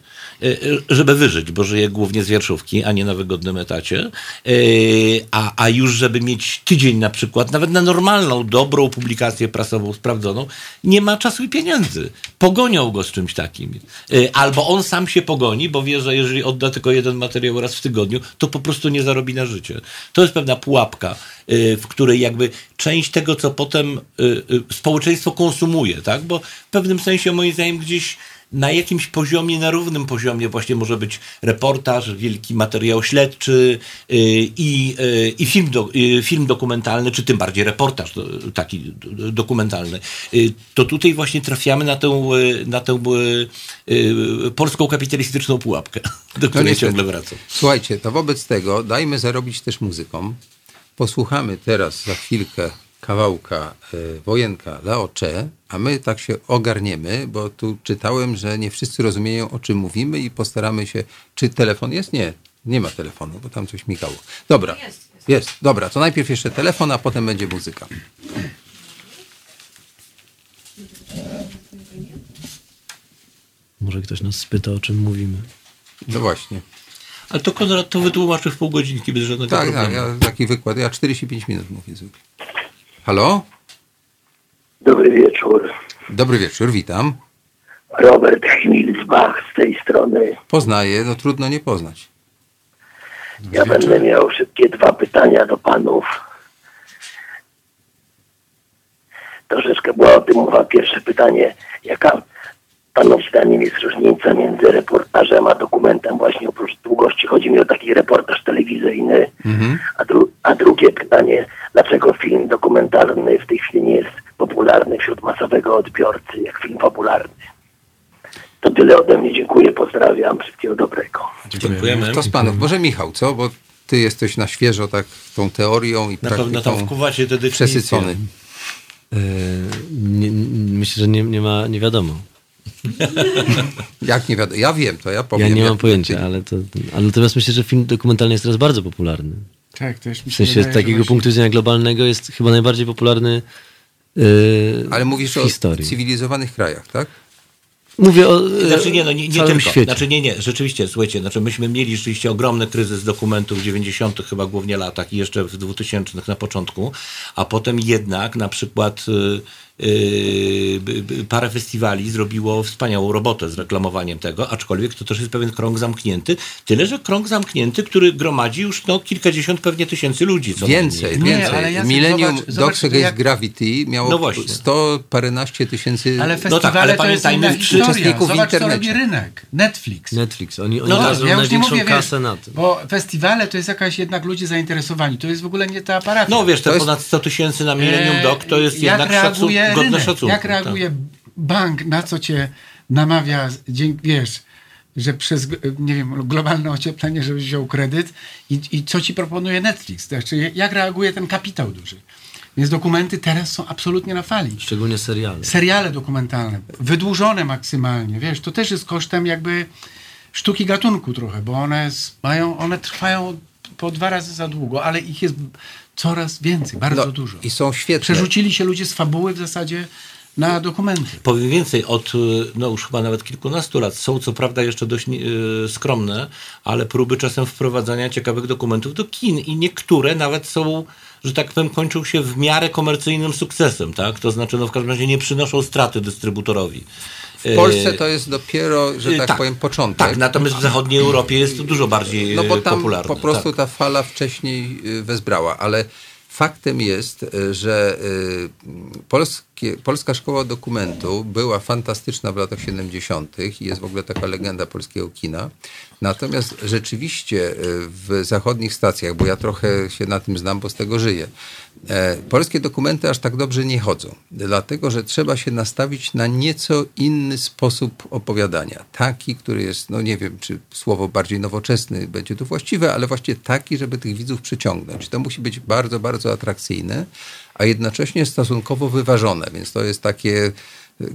żeby wyżyć, bo żyje głównie z wierszówki, a nie na wygodnym etacie. Y, A, a już żeby mieć tydzień na przykład, nawet na normalną, dobrą publikację, prasową sprawdzoną, nie ma czasu i pieniędzy. Pogonią go z czymś takim. Y, Albo on sam się pogoni, bo wie, że jeżeli odda tylko jeden materiał raz w tygodniu, to po prostu nie zarobi na życie. To jest pewna pułapka, y, w której jakby część tego, co potem y, y, społeczeństwo konsumuje, tak? Bo w pewnym sensie moim zdaniem gdzieś na jakimś poziomie, na równym poziomie właśnie może być reportaż, wielki materiał śledczy y, i, y, i film, do, y, film dokumentalny, czy tym bardziej reportaż taki do- dokumentalny. To tutaj właśnie trafiamy na tę, na tę polską kapitalistyczną pułapkę, do której niestety. ciągle wracam. Słuchajcie, to wobec tego dajmy zarobić też muzykom. Posłuchamy teraz za chwilkę kawałka y, Wojenka Laocze, a my tak się ogarniemy, bo tu czytałem, że nie wszyscy rozumieją, o czym mówimy i postaramy się... Czy telefon jest? Nie, nie ma telefonu, bo tam coś migało. Dobra, jest, jest. Dobra, to najpierw jeszcze telefon, a potem będzie muzyka. Może ktoś nas spyta, o czym mówimy. No właśnie. Ale to Konrad to wytłumaczy w pół godzinki bez żadnego Tak, problemu. tak, ja taki wykład. Ja 45 minut mówię zwykle. Halo? Dobry wieczór. Dobry wieczór, witam. Robert Chmilsbach z tej strony. Poznaję, no trudno nie poznać. Ja będę miał szybkie dwa pytania do panów. Troszeczkę była o tym mowa. Pierwsze pytanie, jaka panów zdaniem jest różnica między reportażem a dokumentem właśnie oprócz długości? Chodzi mi o taki reportaż telewizyjny. A, dru- a drugie pytanie, dlaczego film dokumentalny w tej chwili nie jest popularny wśród masowego odbiorcy, jak film popularny? To tyle ode mnie. Dziękuję, pozdrawiam. Wszystkiego dobrego. Dziękujemy. Kto z panów? Może Michał, co? Bo ty jesteś na świeżo tak tą teorią i Na pewno tam praktyką wkuwacie te definicje. przesycony. Yy, nie, myślę, że nie, nie ma, nie wiadomo. Jak nie wiadomo? Ja wiem, to ja powiem. Ja nie mam pojęcia, ale, to, ale natomiast myślę, że film dokumentalny jest teraz bardzo popularny. Tak, też mi W się sensie z wydaje, że takiego właśnie- punktu widzenia globalnego jest chyba najbardziej popularny yy, Ale mówisz w o historii. cywilizowanych krajach, tak? Mówię o Znaczy nie, no nie, nie całym tylko. świecie. Znaczy nie, nie, rzeczywiście, słuchajcie, znaczy myśmy mieli rzeczywiście ogromny kryzys dokumentów w 90 chyba głównie latach i jeszcze w 2000 na początku, a potem jednak na przykład by- parę festiwali zrobiło wspaniałą robotę z reklamowaniem tego, aczkolwiek to też jest pewien krąg zamknięty, tyle że krąg zamknięty, który gromadzi już no kilkadziesiąt pewnie tysięcy ludzi. Co Więcej, najmniej. Nie, więcej. ale Jacek, Millennium zobacz- zobacz, Dogs to Against jak- Gravity miało No właśnie. 100 paręnaście tysięcy Ale No festiwale tak, ale to jest pamiętajmy, w historia. uczestników Zobacz, co internecie. robi rynek. Netflix. Netflix, oni, oni No tak, ja już nie największą mówię, kasę wiesz, na tym. bo festiwale to jest jakaś jednak ludzie zainteresowani. To jest w ogóle nie ta parafia. No wiesz, te To jest- ponad 100 tysięcy na Millennium Eee, Dog to jest jak jednak szacun- godne rynek, szacunku. Jak tak. reaguje bank, na co cię namawia, wiesz, że przez, nie wiem, globalne ocieplenie, żebyś wziął kredyt i, i co ci proponuje Netflix. Znaczy, jak reaguje ten kapitał duży. Więc dokumenty teraz są absolutnie na fali. Szczególnie seriale. seriale dokumentalne, wydłużone maksymalnie, wiesz, to też jest kosztem jakby sztuki gatunku trochę, bo one mają, one trwają po dwa razy za długo, ale ich jest coraz więcej, bardzo No, dużo. I są świetne. Przerzucili się ludzie z fabuły w zasadzie na dokumenty. Powiem więcej, od y, no już chyba nawet kilkunastu lat są co prawda jeszcze dość y, skromne, ale próby czasem wprowadzania ciekawych dokumentów do kin i niektóre nawet są, że tak powiem, kończą się w miarę komercyjnym sukcesem, tak? To znaczy, no w każdym razie nie przynoszą straty dystrybutorowi. W Polsce to jest dopiero, że tak, powiem, początek. Tak, natomiast w zachodniej Europie jest to dużo bardziej No bo y, tam popularne. po prostu tak. ta fala wcześniej y, wezbrała, ale faktem jest, y, że y, polska szkoła dokumentu była fantastyczna w latach 70. i jest w ogóle taka legenda polskiego kina. Natomiast rzeczywiście y, w zachodnich stacjach, bo ja trochę się na tym znam, bo z tego żyję, e, polskie dokumenty aż tak dobrze nie chodzą, dlatego że trzeba się nastawić na nieco inny sposób opowiadania. Taki, który jest, no nie wiem, czy słowo bardziej nowoczesny będzie tu właściwe, ale właśnie taki, żeby tych widzów przyciągnąć. To musi być bardzo, bardzo atrakcyjne, a jednocześnie stosunkowo wyważone, więc to jest takie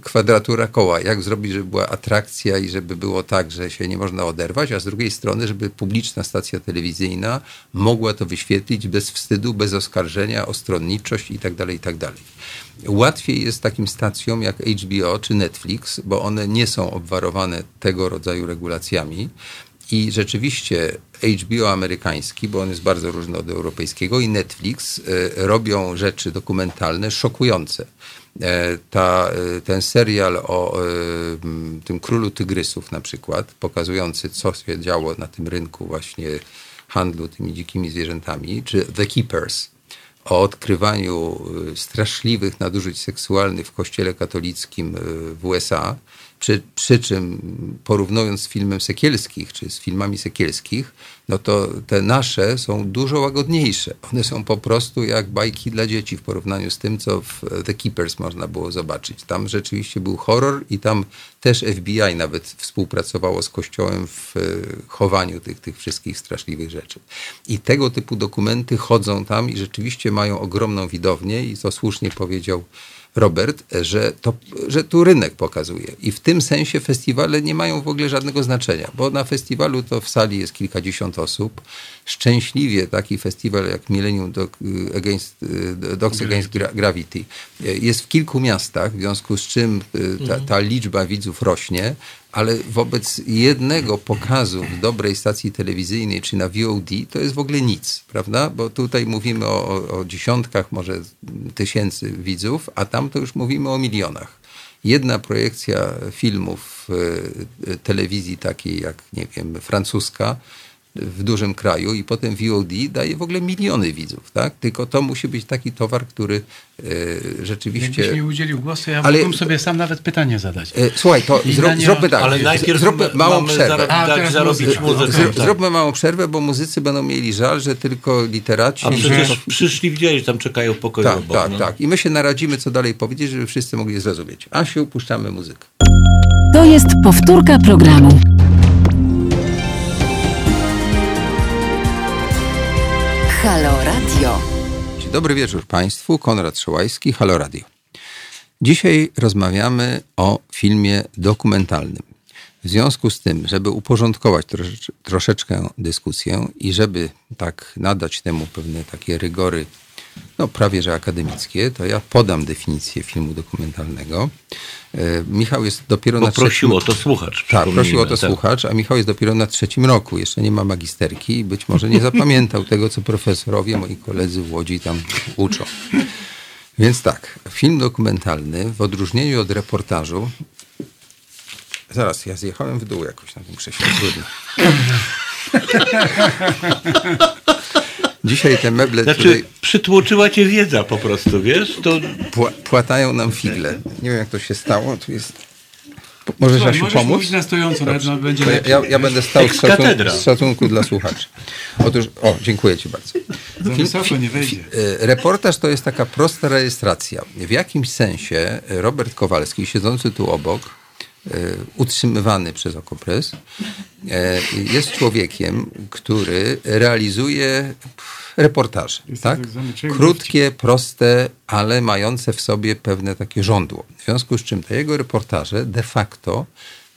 kwadratura koła. Jak zrobić, żeby była atrakcja i żeby było tak, że się nie można oderwać, a z drugiej strony, żeby publiczna stacja telewizyjna mogła to wyświetlić bez wstydu, bez oskarżenia o stronniczość i tak dalej, i tak. Łatwiej jest takim stacjom jak HBO czy Netflix, bo one nie są obwarowane tego rodzaju regulacjami I rzeczywiście HBO amerykański, bo on jest bardzo różny od europejskiego, i Netflix e, robią rzeczy dokumentalne szokujące. E, Ta, e, ten serial o tym królu tygrysów na przykład, pokazujący co się działo na tym rynku właśnie handlu tymi dzikimi zwierzętami, czy The Keepers, o odkrywaniu straszliwych nadużyć seksualnych w kościele katolickim w USA, przy, przy czym porównując z filmem Sekielskich, czy z filmami Sekielskich, no to te nasze są dużo łagodniejsze. One są po prostu jak bajki dla dzieci w porównaniu z tym, co w The Keepers można było zobaczyć. Tam rzeczywiście był horror i tam też FBI nawet współpracowało z Kościołem w y, chowaniu tych, tych wszystkich straszliwych rzeczy. I tego typu dokumenty chodzą tam i rzeczywiście mają ogromną widownię i to słusznie powiedział Robert, że, to, że tu rynek pokazuje. I w tym sensie festiwale nie mają w ogóle żadnego znaczenia, bo na festiwalu to w sali jest kilkadziesiąt osób. Szczęśliwie taki festiwal jak Millennium Dog, Against, y, Dogs Against Gra- Gravity y, jest w kilku miastach, w związku z czym y, ta, ta liczba widzów rośnie, ale wobec jednego pokazu w dobrej stacji telewizyjnej czy na VOD to jest w ogóle nic, prawda? Bo tutaj mówimy o, o, dziesiątkach, może tysięcy widzów, a tam to już mówimy o milionach. Jedna projekcja filmów telewizji takiej jak, nie wiem, francuska w dużym kraju i potem VOD daje w ogóle miliony widzów, tak? Tylko to musi być taki towar, który y, rzeczywiście... Jakbyś mi udzielił głosu, ja Ale- mógłbym sobie sam nawet pytanie zadać. E, Słuchaj, to nie zróbmy tak. Ale najpierw zróbmy ma- małą przerwę. A, dać teraz zarobić muzykę. Zrób, tak. Zróbmy małą przerwę, bo muzycy będą mieli żal, że tylko literaci... A przecież przyszli, widzieli, że tam czekają pokoju Tak, obok. tak, no. tak. I my się naradzimy, co dalej powiedzieć, żeby wszyscy mogli zrozumieć. Asiu, puszczamy muzykę. To jest powtórka programu. Halo Radio. Dobry wieczór Państwu. Konrad Szołajski, Halo Radio. Dzisiaj rozmawiamy o filmie dokumentalnym. W związku z tym, żeby uporządkować trosze- troszeczkę dyskusję i żeby tak nadać temu pewne takie rygory, no prawie że akademickie, to ja podam definicję filmu dokumentalnego. E, Michał jest dopiero na Poprosił trzecim... o to słuchacz. Tak, prosił o to tak. słuchacz, a Michał jest dopiero na trzecim roku, jeszcze nie ma magisterki i być może nie zapamiętał tego, co profesorowie, moi koledzy w Łodzi tam uczą. Więc tak, film dokumentalny w odróżnieniu od reportażu. Zaraz, ja zjechałem w dół jakoś na tym krześle, trudno. Dzisiaj te meble Znaczy, tutaj przytłoczyła cię wiedza po prostu, wiesz? To pła- płatają nam figle. Nie wiem, jak to się stało. Tu jest... Możesz, Słuchaj, Asiu, pomóc? mówić na stojąco, nawet no, będzie To ja, lepiej. ja, ja będę stał z, szacun- z szacunku dla słuchaczy. Otóż, o, dziękuję Ci bardzo. Za wysoko nie wejdzie. E, Reportaż to jest taka prosta rejestracja. W jakimś sensie Robert Kowalski, siedzący tu obok, utrzymywany przez Okopres, e, jest człowiekiem, który realizuje reportaże. Tak? Krótkie, proste, ale mające w sobie pewne takie żądło. W związku z czym te jego reportaże de facto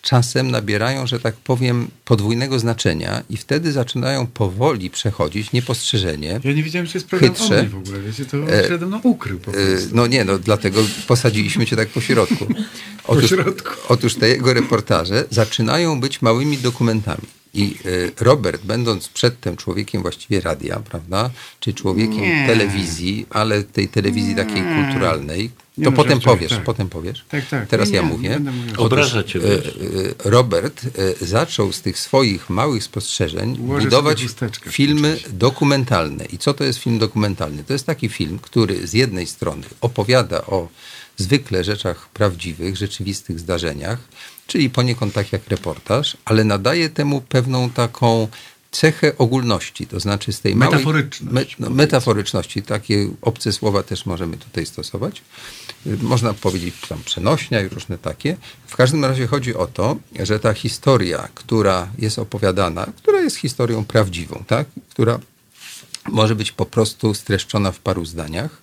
czasem nabierają, że tak powiem, podwójnego znaczenia i wtedy zaczynają powoli przechodzić niepostrzeżenie. Ja nie wiedziałem, że jest program Chytrze. w ogóle, wiecie, to przede mną ukrył po E, prostu. No nie, no dlatego posadziliśmy cię tak po środku. Otóż, środku. otóż te jego reportaże zaczynają być małymi dokumentami. I e, Robert, będąc przedtem człowiekiem właściwie radia, prawda, czy człowiekiem Nie. telewizji, ale tej telewizji takiej kulturalnej, Nie to no, potem powiesz, tak. potem powiesz. Tak, tak. Teraz Nie, ja nie, mówię. nie Obraża cię, e, e, Robert zaczął z tych swoich małych spostrzeżeń Ułożę budować filmy dokumentalne. I co to jest film dokumentalny? To jest taki film, który z jednej strony opowiada o zwykle rzeczach prawdziwych, rzeczywistych zdarzeniach, czyli poniekąd tak jak reportaż, ale nadaje temu pewną taką cechę ogólności, to znaczy z tej małej... Metaforyczność, no, metaforyczności, takie obce słowa też możemy tutaj stosować. Można powiedzieć tam przenośnia i różne takie. W każdym razie chodzi o to, że ta historia, która jest opowiadana, która jest historią prawdziwą, tak? która może być po prostu streszczona w paru zdaniach,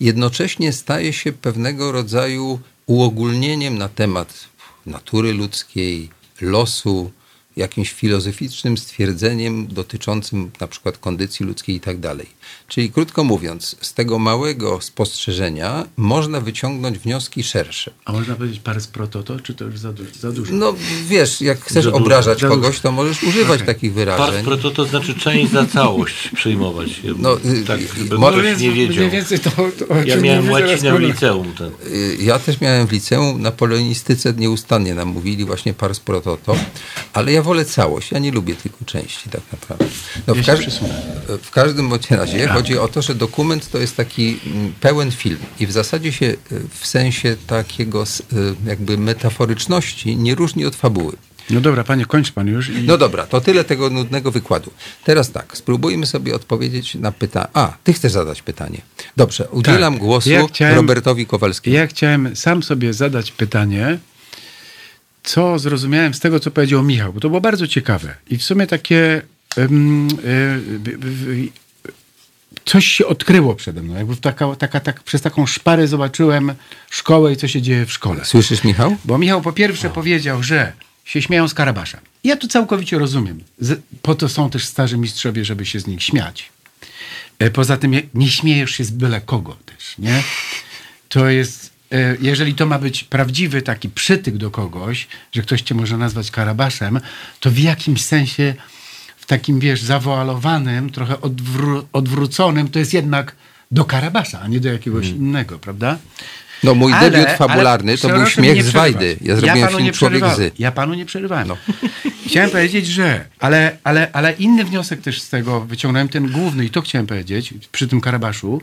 jednocześnie staje się pewnego rodzaju uogólnieniem na temat natury ludzkiej, losu, jakimś filozoficznym stwierdzeniem dotyczącym na przykład kondycji ludzkiej i tak dalej. Czyli krótko mówiąc, z tego małego spostrzeżenia można wyciągnąć wnioski szersze. A można powiedzieć pars pro toto, czy to już za, du- za dużo? No wiesz, jak chcesz dużo, obrażać kogoś, to możesz używać Okej. takich wyrażeń. pro to, to znaczy część za całość przyjmować. No, y, tak, y, żeby ktoś nie wiedział. Mniej więcej to, to o Ja czym miałem łacinę w liceum. Ten. Y, Ja też miałem w liceum, na polonistyce nieustannie nam mówili właśnie pars pro toto, ale ja wolę całość, ja nie lubię tylko części tak naprawdę. No, w, Ja każ- w każdym bądź razie chodzi o to, że dokument to jest taki mm, pełen film i w zasadzie się y, w sensie takiego y, jakby metaforyczności nie różni od fabuły. No dobra, panie, kończ pan już. I... No dobra, to tyle tego nudnego wykładu. Teraz tak, spróbujmy sobie odpowiedzieć na pytanie. A, ty chcesz zadać pytanie. Dobrze, udzielam Tak. głosu Ja chciałem- Robertowi Kowalskiemu. Ja chciałem sam sobie zadać pytanie, co zrozumiałem z tego, co powiedział Michał, bo to było bardzo ciekawe. I w sumie takie. y, y, coś się odkryło przede mną. Jakby taka, taka, tak, przez taką szparę zobaczyłem szkołę i co się dzieje w szkole. Słyszysz, Michał? Bo Michał po pierwsze powiedział, że się śmieją z Karabasza. Ja to całkowicie rozumiem. Po to są też starzy mistrzowie, żeby się z nich śmiać. E, Poza tym nie śmiejesz się z byle kogo też, nie? To jest, e, jeżeli to ma być prawdziwy taki przytyk do kogoś, że ktoś cię może nazwać Karabaszem, to w jakimś sensie, w takim, wiesz, zawoalowanym, trochę odwró- odwróconym, to jest jednak do Karabasza, a nie do jakiegoś innego, prawda? No mój Ale- debiut fabularny to był śmiech z. Wajdy. Ja zrobiłem panu film Człowiek z. Ja panu nie przerywałem. Chciałem powiedzieć, że, ale, ale, ale inny wniosek też z tego wyciągnąłem, ten główny, i to chciałem powiedzieć przy tym Karabaszu,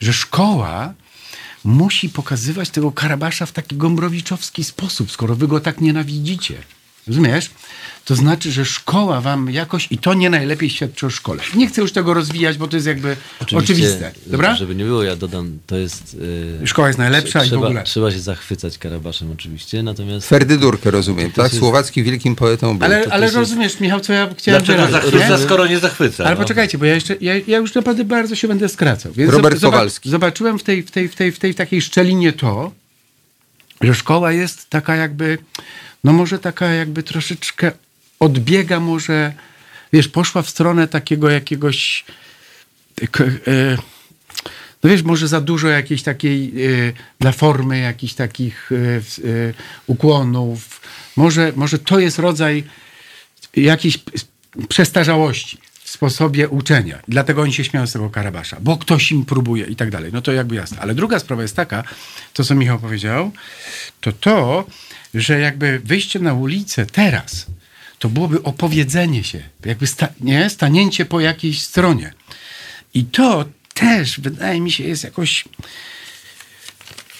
że szkoła musi pokazywać tego Karabasza w taki gombrowiczowski sposób, skoro wy go tak nienawidzicie. Rozumiesz? To znaczy, że szkoła wam jakoś, i to nie najlepiej świadczy o szkole. Nie chcę już tego rozwijać, bo to jest jakby Oczywiście, oczywiste. Dobra? Żeby nie było, ja dodam, to jest... yy, Szkoła jest najlepsza i w trzeba, ogóle. Trzeba się zachwycać Karabaszem oczywiście, natomiast... Ferdydurkę rozumiem, tak? jest- Słowacki wielkim poetą był. Ale, To ale jest- rozumiesz, Michał, co ja chciałem Dlaczego zachwyca, skoro nie zachwyca? Ale no? poczekajcie, bo ja jeszcze, ja, ja już naprawdę bardzo się będę skracał. Więc Robert zob- zoba- Kowalski. Zobaczyłem w tej, w, tej, w, tej, w tej takiej szczelinie to, że szkoła jest taka jakby, no może taka jakby troszeczkę odbiega może, wiesz, poszła w stronę takiego jakiegoś, k- e, no wiesz, może za dużo jakiejś takiej e, dla formy, jakichś takich e, e, ukłonów. Może, może to jest rodzaj jakiejś przestarzałości w sposobie uczenia. Dlatego oni się śmieją z tego Karabasza, bo ktoś im próbuje i tak dalej. No to jakby jasne. Ale druga sprawa jest taka, to co Michał powiedział, to to, że jakby wyjście na ulicę teraz, to byłoby opowiedzenie się, jakby sta, nie? stanięcie po jakiejś stronie. I to też, wydaje mi się, jest jakoś...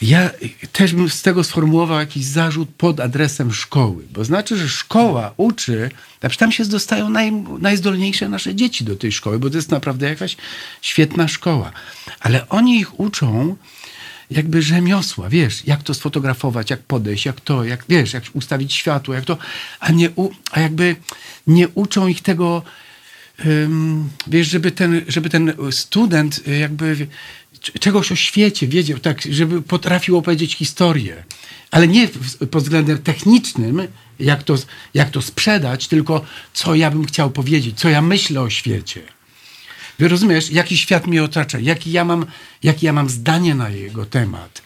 Ja też bym z tego sformułował jakiś zarzut pod adresem szkoły, bo znaczy, że szkoła uczy, a tam się dostają naj, najzdolniejsze nasze dzieci do tej szkoły, bo to jest naprawdę jakaś świetna szkoła. Ale oni ich uczą jakby rzemiosła, wiesz, jak to sfotografować, jak podejść, jak to, jak wiesz, jak ustawić światło, jak to, a, nie u, a jakby nie uczą ich tego, ym, wiesz, żeby ten, żeby ten student y, jakby czegoś o świecie wiedział, tak, żeby potrafił opowiedzieć historię. Ale nie pod względem technicznym, jak to, jak to sprzedać, tylko co ja bym chciał powiedzieć, co ja myślę o świecie. Rozumiesz, jaki świat mnie otacza, jaki ja mam, jakie ja mam zdanie na jego temat.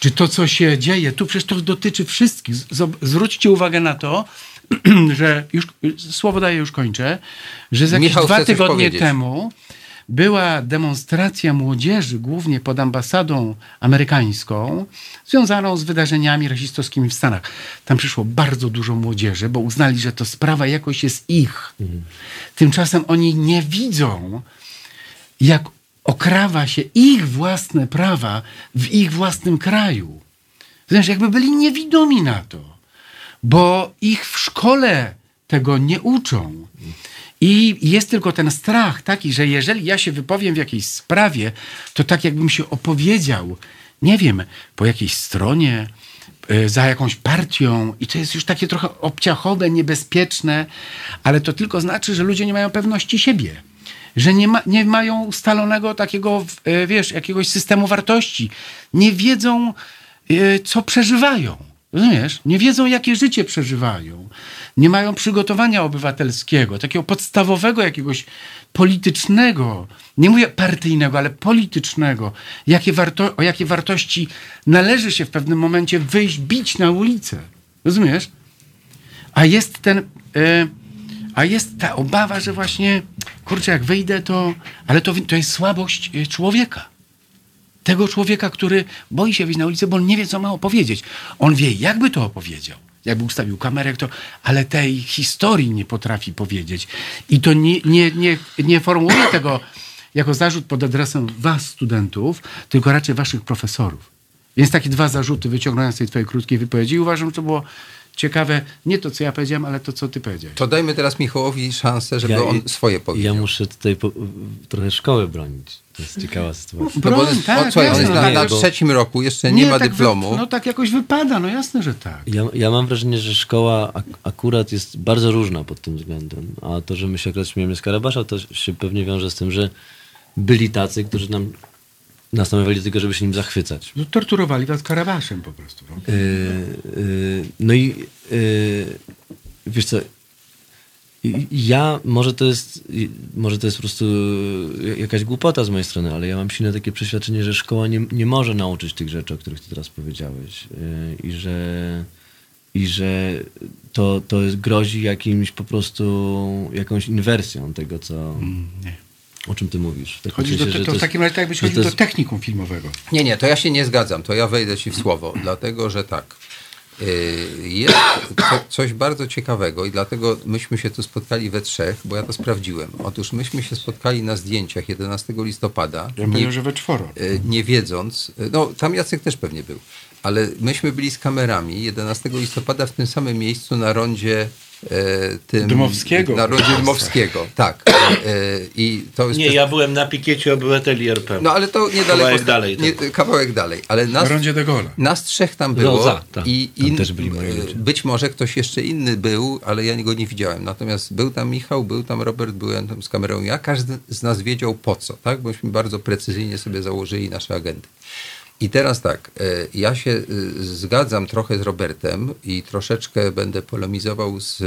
Czy to, co się dzieje, tu przecież to dotyczy wszystkich. Zwróćcie uwagę na to, że już słowo daję, już kończę, że za jakieś Michał dwa tygodnie powiedzieć. temu była demonstracja młodzieży, głównie pod ambasadą amerykańską, związaną z wydarzeniami rasistowskimi w Stanach. Tam przyszło bardzo dużo młodzieży, bo uznali, że to sprawa jakoś jest ich. Tymczasem oni nie widzą, jak okrawa się ich własne prawa w ich własnym kraju. Znaczy, jakby byli niewidomi na to, bo ich w szkole tego nie uczą. I jest tylko ten strach taki, że jeżeli ja się wypowiem w jakiejś sprawie, to tak jakbym się opowiedział, nie wiem, po jakiejś stronie, y, za jakąś partią i to jest już takie trochę obciachowe, niebezpieczne, ale to tylko znaczy, że ludzie nie mają pewności siebie. Że nie, ma, nie mają ustalonego takiego, y, wiesz, jakiegoś systemu wartości. Nie wiedzą, y, co przeżywają. Rozumiesz? Nie wiedzą, jakie życie przeżywają. Nie mają przygotowania obywatelskiego, takiego podstawowego jakiegoś politycznego, nie mówię partyjnego, ale politycznego. Jakie warto, o jakie wartości należy się w pewnym momencie wyjść, bić na ulicę. Rozumiesz? A jest ten... E, a jest ta obawa, że właśnie, kurczę, jak wyjdę, to... Ale to, to jest słabość e, człowieka tego człowieka, który boi się wyjść na ulicę, bo on nie wie, co ma opowiedzieć. On wie, jakby to opowiedział. Jakby ustawił kamerę, to, ale tej historii nie potrafi powiedzieć. I to nie, nie, nie, nie formułuje tego jako zarzut pod adresem was, studentów, tylko raczej waszych profesorów. Więc takie dwa zarzuty wyciągnąłem z tej twojej krótkiej wypowiedzi i uważam, że to było ciekawe, nie to, co ja powiedziałem, ale to, co ty powiedziałeś. To dajmy teraz Michałowi szansę, żeby Ja- on swoje powiedział. Ja muszę tutaj po, trochę szkołę bronić. To jest ciekawa sytuacja. No bo Broń, jest, tak, o, słuchaj, on jest na, na bo- trzecim roku, jeszcze nie, ma tak dyplomu. Wy, no tak jakoś wypada, no jasne, że tak. Ja, ja mam wrażenie, że szkoła ak- akurat jest bardzo różna pod tym względem. A to, że my się akurat śmiejemy z Karabasza, to się pewnie wiąże z tym, że byli tacy, którzy nam nas namawiali do tego, żeby się nim zachwycać. No, torturowali was karabaszem po prostu. No. Yy, yy, no i yy, wiesz co, ja, może to jest może to jest po prostu jakaś głupota z mojej strony, ale ja mam silne takie przeświadczenie, że szkoła nie, nie może nauczyć tych rzeczy, o których ty teraz powiedziałeś i że i że to, to grozi jakimś po prostu jakąś inwersją tego, co, nie. O czym ty mówisz. W Chodzisz do, sensie, to, że to w takim razie tak jakbyś chodził do jest- technikum filmowego. Nie, nie, to ja się nie zgadzam, to ja wejdę ci w słowo, dlatego że tak. yy, Jest co, coś bardzo ciekawego i dlatego myśmy się tu spotkali we trzech, bo ja to sprawdziłem. Otóż myśmy się spotkali na zdjęciach 11 listopada. Ja nie, że we czworo. yy, nie wiedząc, yy, no tam Jacek też pewnie był, ale myśmy byli z kamerami 11 listopada w tym samym miejscu na rondzie tym... Dmowskiego. Na rondzie Dmowskiego, tak. E, I to jest Nie, ja byłem na pikiecie obywateli RP. No ale to niedaleko. Kawałek dalej, Nie, tak. kawałek dalej. Ale nas, Na rondzie de Gaulle. nas trzech tam było. za, tak. I Tam też byli moi e, ludzie. być może ktoś jeszcze inny był, ale ja go nie widziałem. Natomiast był tam Michał, był tam Robert, byłem tam z kamerą ja. Każdy z nas wiedział po co, tak? Bośmy bardzo precyzyjnie sobie założyli nasze agendy. I teraz tak, e, ja się e, zgadzam trochę z Robertem i troszeczkę będę polemizował z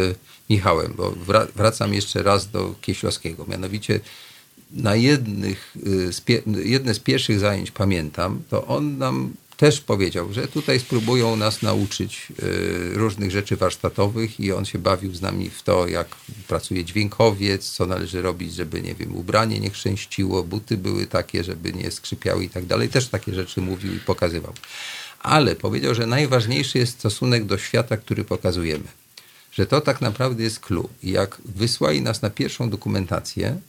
Michałem, bo wra- wracam jeszcze raz do Kieślowskiego. Mianowicie na jednych, pie, jedne z pierwszych zajęć pamiętam, to on nam też powiedział, że tutaj spróbują nas nauczyć y, różnych rzeczy warsztatowych i on się bawił z nami w to, jak pracuje dźwiękowiec, co należy robić, żeby, nie wiem, ubranie nie chrzęściło, buty były takie, żeby nie skrzypiały i tak dalej. Też takie rzeczy mówił i pokazywał. Ale powiedział, że najważniejszy jest stosunek do świata, który pokazujemy. Że to tak naprawdę jest clue. Jak wysłali nas na pierwszą dokumentację,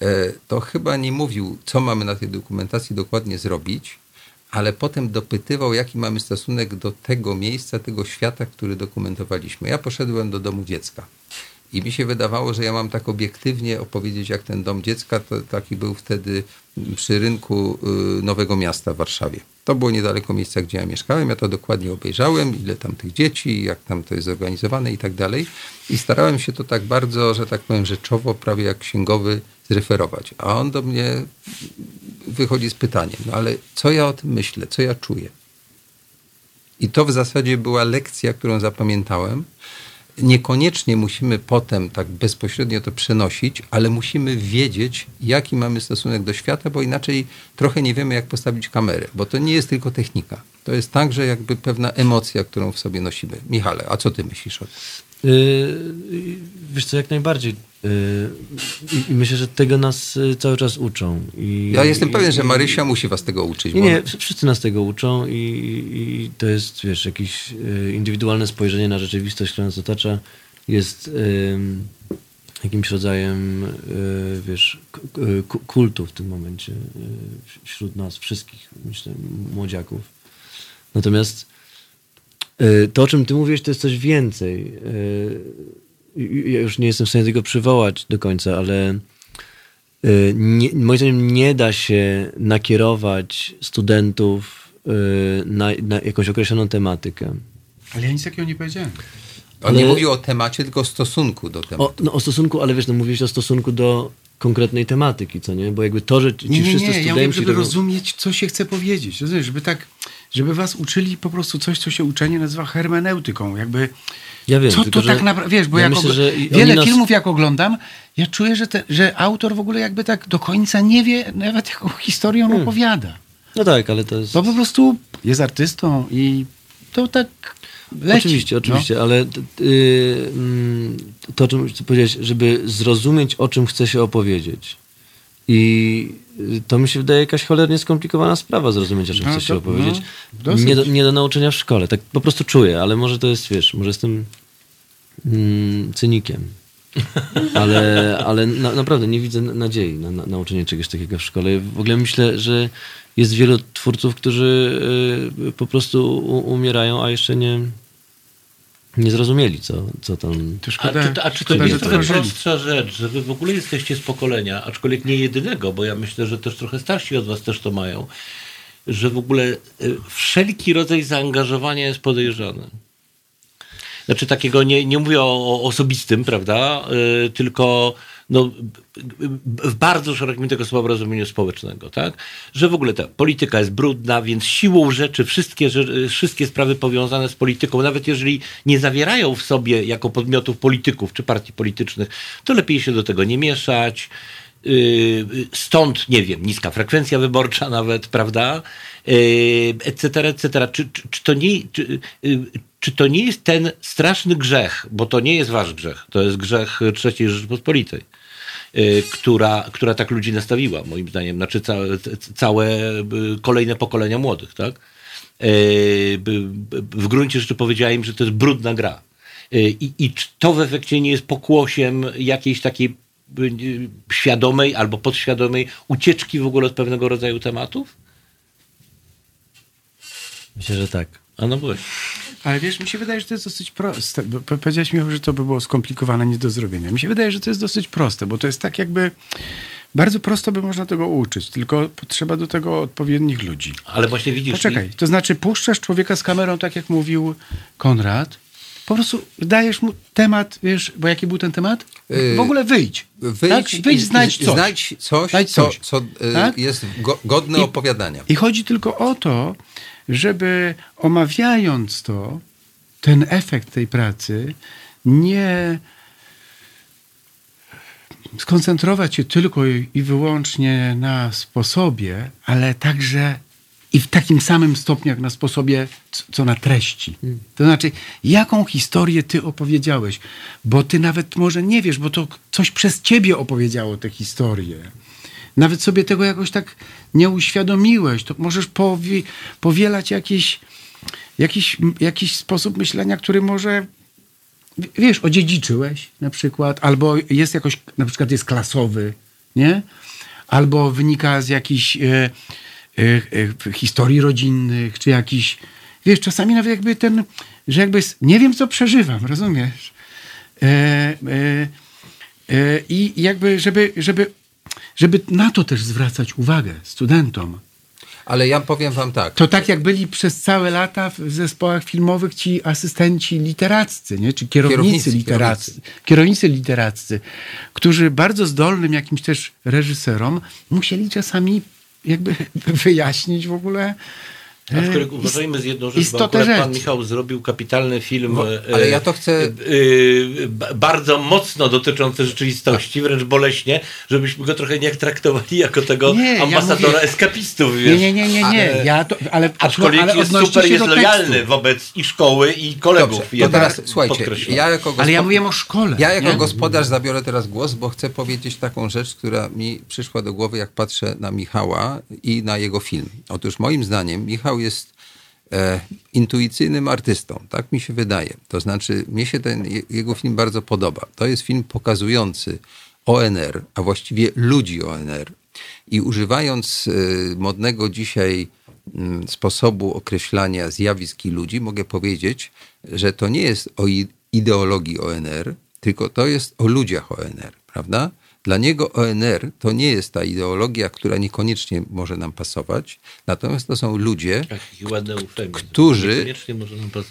e, to chyba nie mówił, co mamy na tej dokumentacji dokładnie zrobić, ale potem dopytywał, jaki mamy stosunek do tego miejsca, tego świata, który dokumentowaliśmy. Ja poszedłem do domu dziecka. I mi się wydawało, że ja mam tak obiektywnie opowiedzieć, jak ten dom dziecka, to taki był wtedy przy rynku y, Nowego Miasta w Warszawie. To było niedaleko miejsca, gdzie ja mieszkałem. Ja to dokładnie obejrzałem, ile tam tych dzieci, jak tam to jest zorganizowane i tak dalej. I starałem się to tak bardzo, że tak powiem, rzeczowo, prawie jak księgowy zreferować. A on do mnie wychodzi z pytaniem, no ale co ja o tym myślę, co ja czuję? I to w zasadzie była lekcja, którą zapamiętałem. Niekoniecznie musimy potem tak bezpośrednio to przenosić, ale musimy wiedzieć, jaki mamy stosunek do świata, bo inaczej trochę nie wiemy, jak postawić kamerę, bo to nie jest tylko technika. To jest także jakby pewna emocja, którą w sobie nosimy. Michale, a co ty myślisz o tym? Yy, wiesz co, jak najbardziej. Yy, i, I myślę, że tego nas y, cały czas uczą. I, Ja jestem i- pewien, że Marysia musi was tego uczyć. Nie, bo nie, wszyscy nas tego uczą i, to jest, wiesz, jakieś y, indywidualne spojrzenie na rzeczywistość, która nas otacza, jest jakimś rodzajem, y, wiesz, y, kultu w tym momencie y, wśród nas wszystkich, myślę, młodziaków. Natomiast y, to, o czym ty mówisz, to jest coś więcej. Y, i- Ja już nie jestem w stanie tego przywołać do końca, ale Y, nie, moim zdaniem nie da się nakierować studentów y, na, na jakąś określoną tematykę. Ale ja nic takiego nie powiedziałem. On nie ale- mówił o temacie, tylko o stosunku do tematu. O, no, o stosunku, ale wiesz, no mówiłeś o stosunku do, konkretnej tematyki, co nie? Bo jakby to, że ci Nie, nie, wszyscy nie, ja mówię, studenci... żeby tego- rozumieć, co się chce powiedzieć. Rozumiesz, żeby tak, żeby was uczyli po prostu coś, co się uczenie nazywa hermeneutyką. Jakby, Ja wiem, co tylko, to tak naprawdę, wiesz, bo ja myślę, i- wiele nas- filmów jak oglądam, ja czuję, że, te, że autor w ogóle jakby tak do końca nie wie nawet jaką historię on Hmm. opowiada. No tak, ale to jest... Bo po prostu jest artystą i to tak leci. Oczywiście, no. oczywiście, ale t- t- y, mm, to, o czym chcę powiedzieć, żeby zrozumieć, o czym chce się opowiedzieć. I to mi się wydaje jakaś cholernie skomplikowana sprawa zrozumieć, o czym No chce się opowiedzieć. no, nie, do, nie do nauczenia w szkole. Tak po prostu czuję, ale może to jest, wiesz, może jestem mm, cynikiem. Ale, ale na, naprawdę nie widzę nadziei na, na nauczenie czegoś takiego w szkole. W ogóle myślę, że jest wielu twórców, którzy y, po prostu umierają, a jeszcze nie, nie zrozumieli, co, co tam. To A szkoda, czy, a czy to szkoda, jest trochę prostsza rzecz, że wy w ogóle jesteście z pokolenia, aczkolwiek nie jedynego, bo ja myślę, że też trochę starsi od was też to mają, że w ogóle y, wszelki rodzaj zaangażowania jest podejrzany. Znaczy takiego, nie, nie mówię o, o osobistym, prawda, y, tylko no, w bardzo szerokim tego słowa rozumieniu społecznego, tak? Że w ogóle ta polityka jest brudna, więc siłą rzeczy wszystkie, wszystkie sprawy powiązane z polityką, nawet jeżeli nie zawierają w sobie jako podmiotów polityków czy partii politycznych, to lepiej się do tego nie mieszać. Yy, Stąd, nie wiem, niska frekwencja wyborcza nawet, prawda? Yy, Et cetera, et cetera. Czy, czy, czy, to nie, czy, yy, czy to nie jest ten straszny grzech, bo to nie jest wasz grzech, to jest grzech III Rzeczypospolitej, yy, która, która tak ludzi nastawiła, moim zdaniem, znaczy całe, całe yy, kolejne pokolenia młodych, tak? By- W gruncie rzeczy powiedziała im, że to jest brudna gra. I, I czy to w efekcie nie jest pokłosiem jakiejś takiej y, świadomej albo podświadomej ucieczki w ogóle od pewnego rodzaju tematów? Myślę, że tak. A no właśnie. Ale wiesz, mi się wydaje, że to jest dosyć proste. Powiedziałeś mi, że to by było skomplikowane, nie do zrobienia. Mi się wydaje, że to jest dosyć proste, bo to jest tak jakby... Bardzo prosto by można tego uczyć, tylko potrzeba do tego odpowiednich ludzi. Ale właśnie widzisz... Poczekaj, to znaczy puszczasz człowieka z kamerą, tak jak mówił Konrad, po prostu dajesz mu temat, wiesz, bo jaki był ten temat? W ogóle wyjdź. Wyjdź, tak? wyjdź i- znajdź coś. Znajdź coś, Znajdź co, coś. co y, Tak? jest go, godne I- opowiadania. I chodzi tylko o to, żeby omawiając to, ten efekt tej pracy, nie skoncentrować się tylko i wyłącznie na sposobie, ale także i w takim samym stopniu jak na sposobie, co na treści. To znaczy, jaką historię ty opowiedziałeś, bo ty nawet może nie wiesz, bo to coś przez ciebie opowiedziało tę historię. Nawet sobie tego jakoś tak nie uświadomiłeś, to możesz powie, powielać jakiś, jakiś, jakiś sposób myślenia, który może wiesz, odziedziczyłeś na przykład, albo jest jakoś, na przykład jest klasowy, nie? Albo wynika z jakichś e, e, e, historii rodzinnych, czy jakiś, wiesz, czasami nawet jakby ten, że jakby, nie wiem, co przeżywam, rozumiesz? E, e, e, I jakby, żeby, żeby, żeby na to też zwracać uwagę studentom. Ale ja powiem wam tak. To tak jak byli przez całe lata w zespołach filmowych ci asystenci literaccy, nie? czy kierownicy, Kierownicy, literaccy, kierownicy literaccy, którzy bardzo zdolnym jakimś też reżyserom musieli czasami jakby wyjaśnić w ogóle Aczkolwiek uważajmy z jedną rzecz, bo akurat pan rzeczy. Michał zrobił kapitalny film, Bo- e, ale ja to chcę- e, ba- bardzo mocno dotyczący rzeczywistości, wręcz boleśnie, żebyśmy go trochę nie traktowali jako tego Nie, ja ambasadora mówię- eskapistów, Nie, wiesz. nie, nie, nie, nie. Ale- Ja to, ale, Aczkolwiek ale jest super, jest lojalny tekstu. wobec i szkoły, i kolegów. Dobrze, to Jednak teraz słuchajcie, ja jako Ale ja mówiłem o szkole. Ja jako nie? gospodarz zabiorę teraz głos, bo chcę powiedzieć taką rzecz, która mi przyszła do głowy, jak patrzę na Michała i na jego film. Otóż moim zdaniem Michał jest e, intuicyjnym artystą, tak mi się wydaje. To znaczy, mnie się ten je- jego film bardzo podoba. To jest film pokazujący ONR, a właściwie ludzi ONR. I używając e, modnego dzisiaj mm, sposobu określania zjawisk i ludzi, mogę powiedzieć, że to nie jest o ideologii ONR, tylko to jest o ludziach ONR, prawda? Dla niego ONR to nie jest ta ideologia, która niekoniecznie może nam pasować, natomiast to są ludzie. Którzy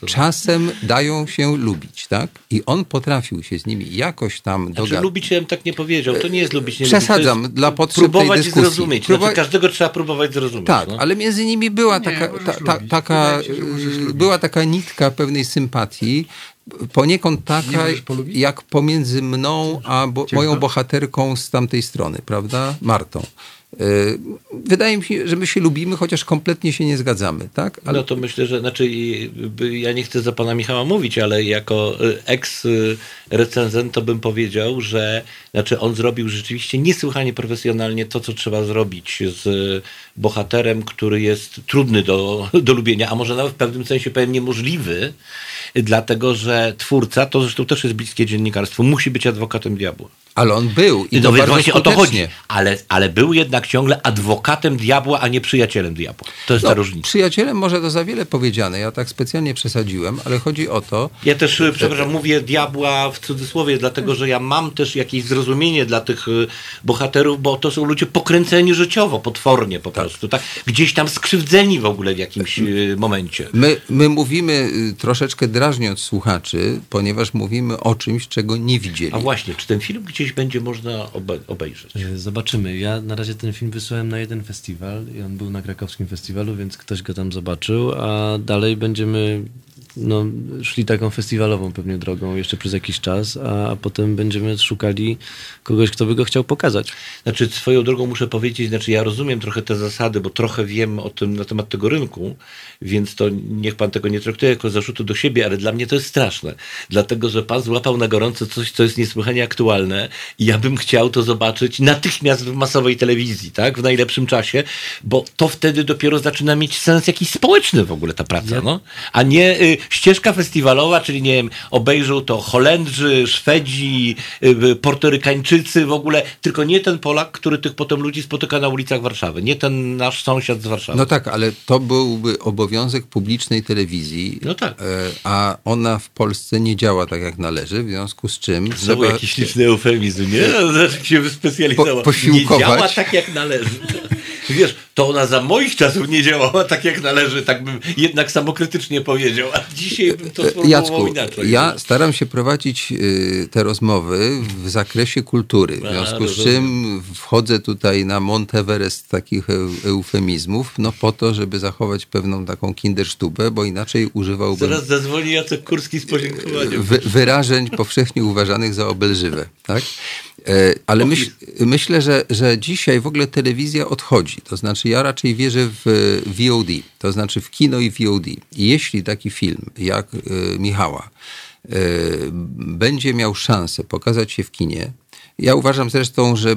czasem dają się lubić, tak? I on potrafił się z nimi jakoś tam Znaczy, dogadać. lubić ja bym tak nie powiedział. To nie jest lubić, nie Przesadzam, lubić. Dla potrzeb tej próbować dyskusji. zrozumieć. Próba- Znaczy, każdego trzeba próbować zrozumieć. Tak, no. ale między nimi była Nie, taka, ta, ta, taka, się, y, była taka nitka pewnej sympatii, poniekąd taka, jak pomiędzy mną a bo, moją bohaterką z tamtej strony, prawda? Martą. Y, Wydaje mi się, że my się lubimy, chociaż kompletnie się nie zgadzamy, tak? Ale No to myślę, że znaczy ja nie chcę za pana Michała mówić, ale jako y, eks-recenzent to bym powiedział, że znaczy on zrobił rzeczywiście niesłychanie profesjonalnie to, co trzeba zrobić z bohaterem, który jest trudny do, do lubienia, a może nawet w pewnym sensie powiem niemożliwy, dlatego że twórca, to zresztą też jest bliskie dziennikarstwu, musi być adwokatem diabła. Ale on był i to no więc bardzo właśnie o to chodzi. Ale, ale był jednak ciągle adwokatem diabła, a nie przyjacielem diabła. To jest ta No, różnica. przyjacielem może to za wiele powiedziane, ja tak specjalnie przesadziłem, ale chodzi o to, Ja też, y, przepraszam, mówię diabła w cudzysłowie, dlatego że ja mam też jakieś zrozumienie dla tych y, bohaterów, bo to są ludzie pokręceni życiowo, potwornie po prostu, tak? Gdzieś tam skrzywdzeni w ogóle w jakimś y, momencie. My, my mówimy y, troszeczkę drażniąc słuchaczy, ponieważ mówimy o czymś, czego nie widzieli. A właśnie, czy ten film gdzieś będzie można obe- obejrzeć? E, Zobaczymy. Ja na razie ten film wysłałem na jeden festiwal i on był na krakowskim festiwalu, więc ktoś go tam zobaczył, a dalej będziemy no, szli taką festiwalową pewnie drogą jeszcze przez jakiś czas, a, a potem będziemy szukali kogoś, kto by go chciał pokazać. Znaczy, swoją drogą muszę powiedzieć, znaczy ja rozumiem trochę te zasady, bo trochę wiem o tym na temat tego rynku, więc to niech pan tego nie traktuje jako zarzutu do siebie, ale dla mnie to jest straszne. Dlatego, że pan złapał na gorąco coś, co jest niesłychanie aktualne i ja bym chciał to zobaczyć natychmiast w masowej telewizji, tak? W najlepszym czasie, bo to wtedy dopiero zaczyna mieć sens jakiś społeczny w ogóle ta praca, no. A nie y, ścieżka festiwalowa, czyli nie wiem, obejrzą to Holendrzy, Szwedzi, y, Portorykańczycy w ogóle, tylko nie ten Polak, który tych potem ludzi spotyka na ulicach Warszawy, nie ten nasz sąsiad z Warszawy. No tak, ale to byłby obowiązek publicznej telewizji, No tak. e, a ona w Polsce nie działa tak jak należy, w związku z czym Znowu jakiś liczny eufemizm, nie? Znaczy się wyspecjalizował. Po- posiłkować. Nie działa tak, jak należy. Wiesz, to ona za moich czasów nie działała tak, jak należy, tak bym jednak samokrytycznie powiedział, a dzisiaj bym to sformułował Jacku, inaczej. ja staram się prowadzić y, te rozmowy w zakresie kultury, w związku z czym wchodzę tutaj na Monteverest takich eu- eufemizmów, no po to, żeby zachować pewną taką kindersztubę, bo inaczej używałbym Zaraz zadzwoni Jacek Kurski z podziękowaniem. wy, wyrażeń powszechnie uważanych za obelżywe. Tak? E, Ale myśl, myślę, że, że dzisiaj w ogóle telewizja odchodzi. To znaczy, ja raczej wierzę w VOD, to znaczy w kino i VOD. I jeśli taki film jak e, Michała e, będzie miał szansę pokazać się w kinie, ja uważam zresztą, że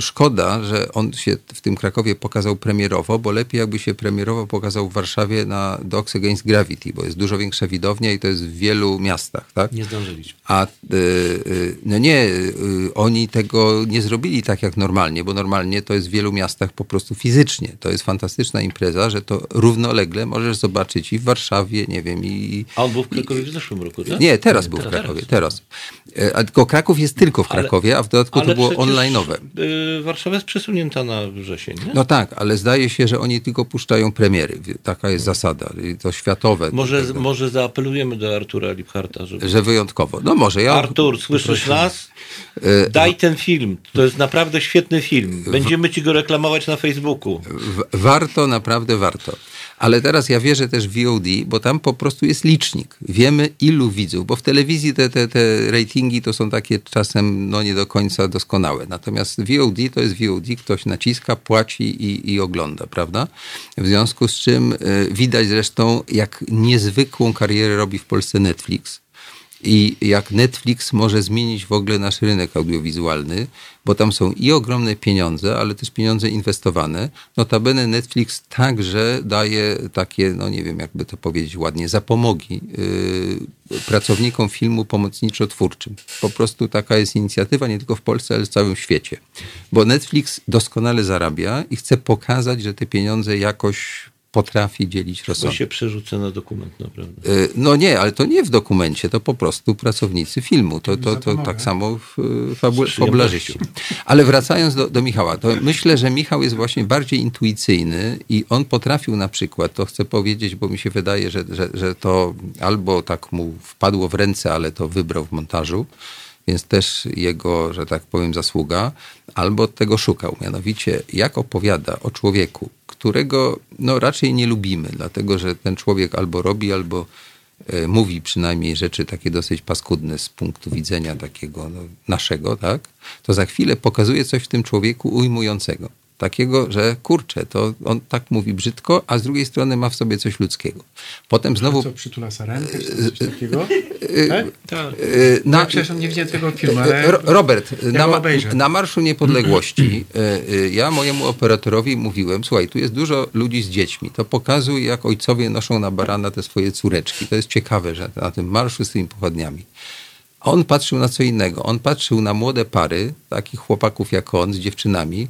szkoda, że on się w tym Krakowie pokazał premierowo, bo lepiej jakby się premierowo pokazał w Warszawie na Dogs Against Gravity, bo jest dużo większa widownia i to jest w wielu miastach, tak? Nie zdążyliśmy. A y, y, no nie, y, oni tego nie zrobili tak jak normalnie, bo normalnie to jest w wielu miastach po prostu fizycznie. To jest fantastyczna impreza, że to równolegle możesz zobaczyć i w Warszawie, nie wiem, i... A on był w Krakowie w zeszłym roku, tak? Nie, teraz był w Krakowie, teraz. E, A tylko Kraków jest tylko w Ale- Krakowie, a w dodatku to było online'owe. y, Warszawa jest przesunięta na wrzesień, nie? No tak, ale zdaje się, że oni tylko puszczają premiery. Taka jest zasada. To światowe. Może, Prawda? może zaapelujemy do Artura Lipharta, żeby... Że wyjątkowo. No może ja... Artur, słyszysz nas? E, Daj ten film. To jest naprawdę świetny film. Będziemy ci go reklamować na Facebooku. Warto, naprawdę warto. Ale teraz ja wierzę też w VOD, bo tam po prostu jest licznik. Wiemy ilu widzów, bo w telewizji te, te, te ratingi to są takie czasem no nie do końca doskonałe. Natomiast VOD to jest VOD, ktoś naciska, płaci i, i ogląda, prawda? W związku z czym y, widać zresztą, jak niezwykłą karierę robi w Polsce Netflix i jak Netflix może zmienić w ogóle nasz rynek audiowizualny, bo tam są i ogromne pieniądze, ale też pieniądze inwestowane. Notabene Netflix także daje takie, no nie wiem jakby to powiedzieć ładnie, zapomogi yy, pracownikom filmu pomocniczo-twórczym. Po prostu taka jest inicjatywa nie tylko w Polsce, ale w całym świecie. Bo Netflix doskonale zarabia i chce pokazać, że te pieniądze jakoś potrafi dzielić To rozsądek. się przerzuca na dokument, naprawdę. Y, No nie, ale to nie w dokumencie, to po prostu pracownicy filmu. To, to, to tak samo w y, fabularzyści. Ale wracając do, do Michała, to myślę, że Michał jest właśnie bardziej intuicyjny i on potrafił na przykład, to chcę powiedzieć, bo mi się wydaje, że, że, że to albo tak mu wpadło w ręce, ale to wybrał w montażu, więc też jego, że tak powiem, zasługa, albo tego szukał. Mianowicie, jak opowiada o człowieku, którego no, raczej nie lubimy, dlatego że ten człowiek albo robi, albo e, mówi przynajmniej rzeczy takie dosyć paskudne z punktu widzenia takiego no, naszego, tak? To za chwilę pokazuje coś w tym człowieku ujmującego. Takiego, że kurczę, to on tak mówi brzydko, a z drugiej strony ma w sobie coś ludzkiego. Potem znowu Co, przytula sarenkę, czy coś takiego? Tak? Tak. Y, Na, ja przepraszam, nie widziałem tego filmu, ale... Ro- Robert, na, ma- na Marszu Niepodległości ja mojemu operatorowi mówiłem, słuchaj, tu jest dużo ludzi z dziećmi, to pokazuj, jak ojcowie noszą na barana te swoje córeczki. To jest ciekawe, że na tym marszu z tymi pochodniami. A on patrzył na co innego. On patrzył na młode pary, takich chłopaków jak on, z dziewczynami,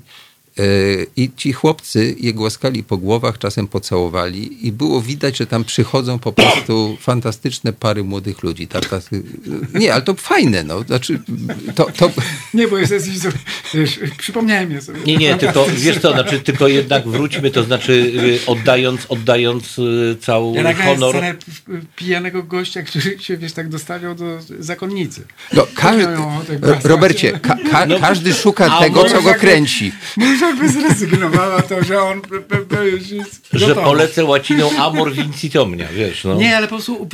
I ci chłopcy je głaskali po głowach, czasem pocałowali i było widać, że tam przychodzą po prostu fantastyczne pary młodych ludzi. Tak, nie, ale to fajne, no. Znaczy, to, to, Nie, bo jest, jest, wiesz, przypomniałem je sobie. Nie, nie, tylko wiesz co, znaczy, tylko jednak wróćmy, to znaczy y, oddając, oddając y, cały Ja honor. scenę pijanego gościa, który się, wiesz, tak dostawiał do zakonnicy. no, każdy. Robercie, ka, ka, No, każdy szuka tego, co go kręci. Może zrezygnowała to, że on p- p- p- już jest Że polecę łaciną amor vincit omnia, wiesz, no. Nie, ale po prostu,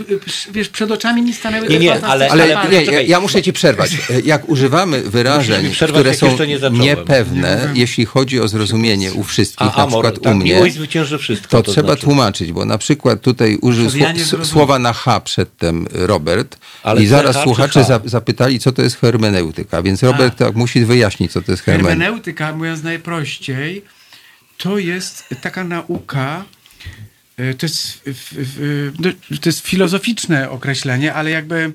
wiesz, przed oczami mi stanęły Nie, te nie, ale- Ale pary. nie, ja, ja muszę ci przerwać. Jak używamy wyrażeń, przerwać, które są nie niepewne, jeśli chodzi o zrozumienie u wszystkich, A na amor, przykład tak, u mnie, wszystko. to, to trzeba znaczy. tłumaczyć, bo na przykład tutaj użył ja słowa na H przedtem Robert Ale i zaraz czy słuchacze H? za, zapytali, co to jest hermeneutyka, więc Robert tak musi wyjaśnić, co to jest hermeneutyka. Hermeneutyka, mówiąc najprościej, to jest taka nauka, e, to jest, no, to jest filozoficzne określenie, ale jakby,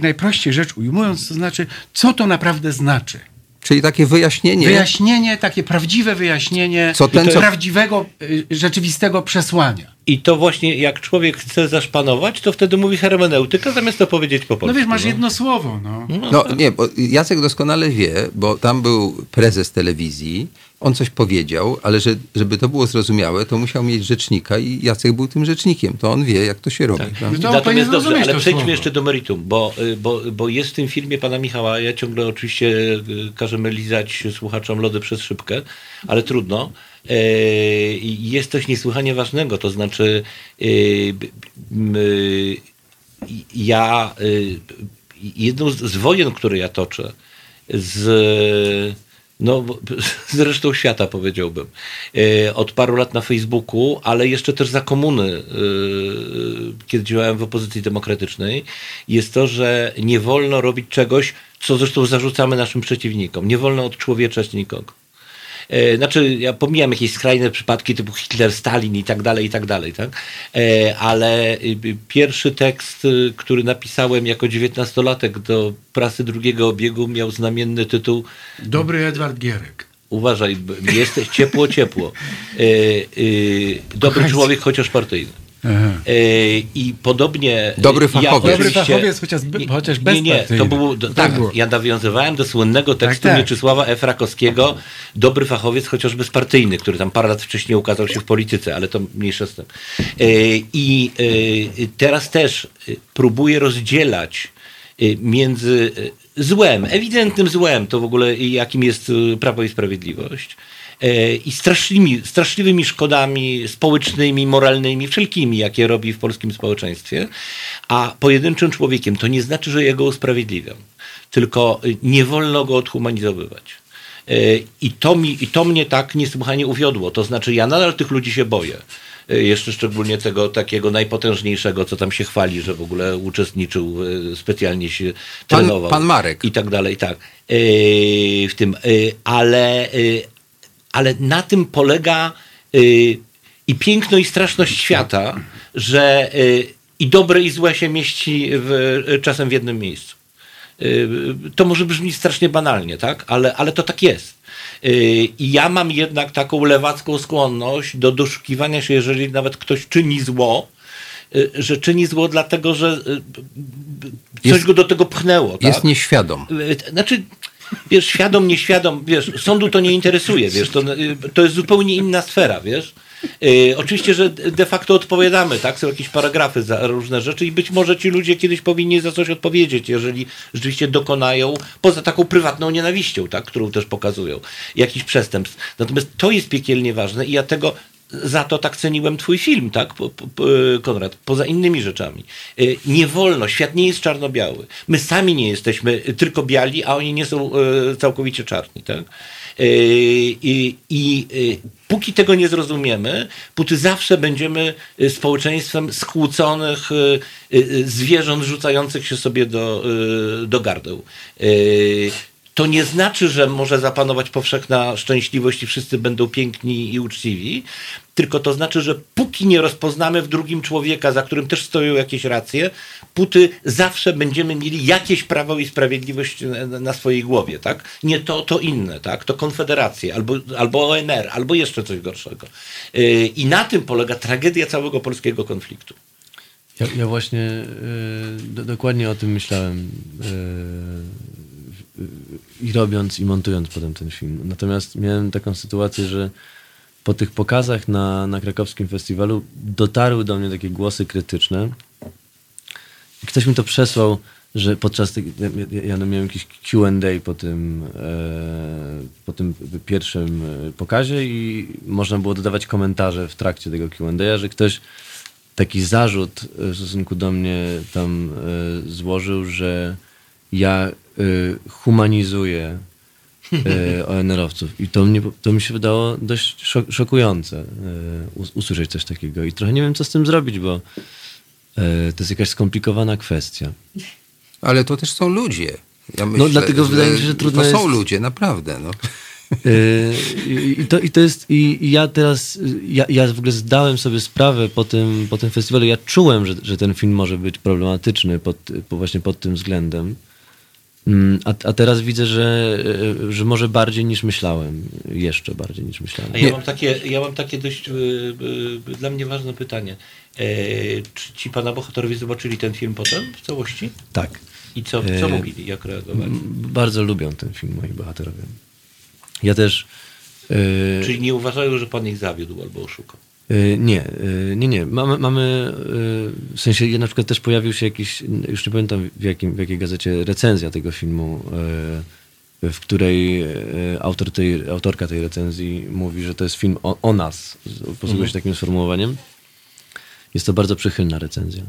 najprościej rzecz ujmując, to znaczy, co to naprawdę znaczy. Czyli takie wyjaśnienie, Wyjaśnienie, takie prawdziwe wyjaśnienie Co ten, co- prawdziwego, y, rzeczywistego przesłania. I to właśnie jak człowiek chce zaszpanować, to wtedy mówi hermeneutyka, zamiast to powiedzieć po polsku. No wiesz, masz jedno słowo, no. No nie, bo Jacek doskonale wie, bo tam był prezes telewizji, on coś powiedział, ale że, żeby to było zrozumiałe, to musiał mieć rzecznika i Jacek był tym rzecznikiem. To on wie, jak to się robi. Tak. No Natomiast dobrze, ale przejdźmy słowo. jeszcze do meritum, bo, y, bo, bo jest w tym filmie pana Michała, ja ciągle oczywiście y, każemy lizać słuchaczom lody przez szybkę, ale trudno. E, Jest coś niesłychanie ważnego, to znaczy y, ja jedną z, z wojen, które ja toczę z no, z resztą świata powiedziałbym. E, Od paru lat na Facebooku, ale jeszcze też za komuny, e, kiedy działałem w opozycji demokratycznej, jest to, że nie wolno robić czegoś, co zresztą zarzucamy naszym przeciwnikom. Nie wolno odczłowieczać nikogo. E, Znaczy, ja pomijam jakieś skrajne przypadki typu Hitler, Stalin i tak dalej, i tak dalej, tak? E, Ale y, pierwszy tekst, y, który napisałem jako dziewiętnastolatek do prasy drugiego obiegu miał znamienny tytuł Dobry Edward Gierek. Uważaj, jesteś ciepło, ciepło. E, e, dobry Kochajcie. człowiek, chociaż partyjny. Aha. E, I podobnie. Dobry ja fachowiec. Dobry fachowiec, chociaż, be- Nie, chociaż Nie, nie, to bezpartyjny. było. do- Tak Tak, było. ja nawiązywałem do słynnego tekstu tak. Mieczysława Efrakowskiego, Dobry fachowiec, chociaż bezpartyjny, który tam parę lat wcześniej ukazał się w polityce, ale to mniejsza z tym. E, I teraz też próbuję rozdzielać między e, złem, ewidentnym złem, to w ogóle jakim jest e, Prawo i Sprawiedliwość, e, i straszliwymi, straszliwymi szkodami społecznymi, moralnymi, wszelkimi, jakie robi w polskim społeczeństwie, a pojedynczym człowiekiem to nie znaczy, że ja go usprawiedliwiam, tylko y, nie wolno go odhumanizowywać. E, I to, mi, I to mnie tak niesłychanie uwiodło. To znaczy, ja nadal tych ludzi się boję. E, Jeszcze szczególnie tego takiego najpotężniejszego, co tam się chwali, że w ogóle uczestniczył, e, specjalnie się Pan- trenował. pan Marek. I tak dalej, tak. E, W tym, ale, ale na tym polega y, i piękno i straszność świata, że y, i dobre i złe się mieści w, czasem w jednym miejscu. Y, To może brzmi strasznie banalnie, tak? Ale, ale to tak jest. Yy, I ja mam jednak taką lewacką skłonność do doszukiwania się, jeżeli nawet ktoś czyni zło, yy, że czyni zło dlatego, że yy, coś Jest- go do tego pchnęło. Jest tak? nieświadom. Y, Znaczy, wiesz, świadom, nieświadom, wiesz, sądu to nie interesuje, wiesz, to, y, to jest zupełnie inna sfera, wiesz. Y, oczywiście, że de facto odpowiadamy, tak? Są jakieś paragrafy za różne rzeczy i być może ci ludzie kiedyś powinni za coś odpowiedzieć, jeżeli rzeczywiście dokonają, poza taką prywatną nienawiścią, tak? Którą też pokazują, jakiś przestępstw. Natomiast to jest piekielnie ważne i ja tego za to tak ceniłem twój film, tak, Konrad, poza innymi rzeczami. Y, Nie wolno, świat nie jest czarno-biały. My sami nie jesteśmy tylko biali, a oni nie są y, całkowicie czarni, tak? Y, I, i y, póki tego nie zrozumiemy, póty zawsze będziemy y, społeczeństwem skłóconych zwierząt rzucających się sobie do, do gardeł. To nie znaczy, że może zapanować powszechna szczęśliwość i wszyscy będą piękni i uczciwi, tylko to znaczy, że póki nie rozpoznamy w drugim człowieka, za którym też stoją jakieś racje, póty zawsze będziemy mieli jakieś prawo i sprawiedliwość na, na swojej głowie, tak? Nie to, to inne, tak? To konfederacje, albo, albo ONR, albo jeszcze coś gorszego. Yy, I na tym polega tragedia całego polskiego konfliktu. Ja, ja właśnie y, do, dokładnie o tym myślałem y, y, i robiąc i montując potem ten film. Natomiast miałem taką sytuację, że po tych pokazach na, na krakowskim festiwalu dotarły do mnie takie głosy krytyczne. I ktoś mi to przesłał, że podczas tych, ja, ja, ja miałem jakiś Q&A po tym, e, po tym pierwszym e, pokazie i można było dodawać komentarze w trakcie tego Q&A, że ktoś taki zarzut e, w stosunku do mnie tam e, złożył, że ja e, humanizuję e, ONR-owców. I to, mnie, to mi się wydało dość szok, szokujące us- usłyszeć coś takiego. I trochę nie wiem, co z tym zrobić, bo to jest jakaś skomplikowana kwestia. Ale to też są ludzie. Ja myślę, dlatego wydaje mi się, że trudno To są jest- ludzie, naprawdę. No. I, to, I to jest, i, ja teraz, y, ja, ja w ogóle zdałem sobie sprawę po tym, po tym festiwalu, ja czułem, że, że ten film może być problematyczny pod, po, właśnie pod tym względem. Mm, A, a teraz widzę, że, y, że może bardziej niż myślałem. Jeszcze bardziej niż myślałem. A ja mam takie, ja mam takie dość y, y, dla mnie ważne pytanie. E, czy ci pana bohaterowie zobaczyli ten film potem w całości? Tak. I co, co E, mówili, jak reagowali? Bardzo lubią ten film moi bohaterowie. Ja też... yy, Czyli nie uważają, że pan ich zawiódł albo oszukał? Y, Nie, y, nie, nie. Mamy, mamy y, w sensie, na przykład też pojawił się jakiś, już nie pamiętam w, jakim, w jakiej gazecie, recenzja tego filmu, w której autor tej, autorka tej recenzji mówi, że to jest film o, o nas. Posługuje się takim sformułowaniem. Jest to bardzo przychylna recenzja.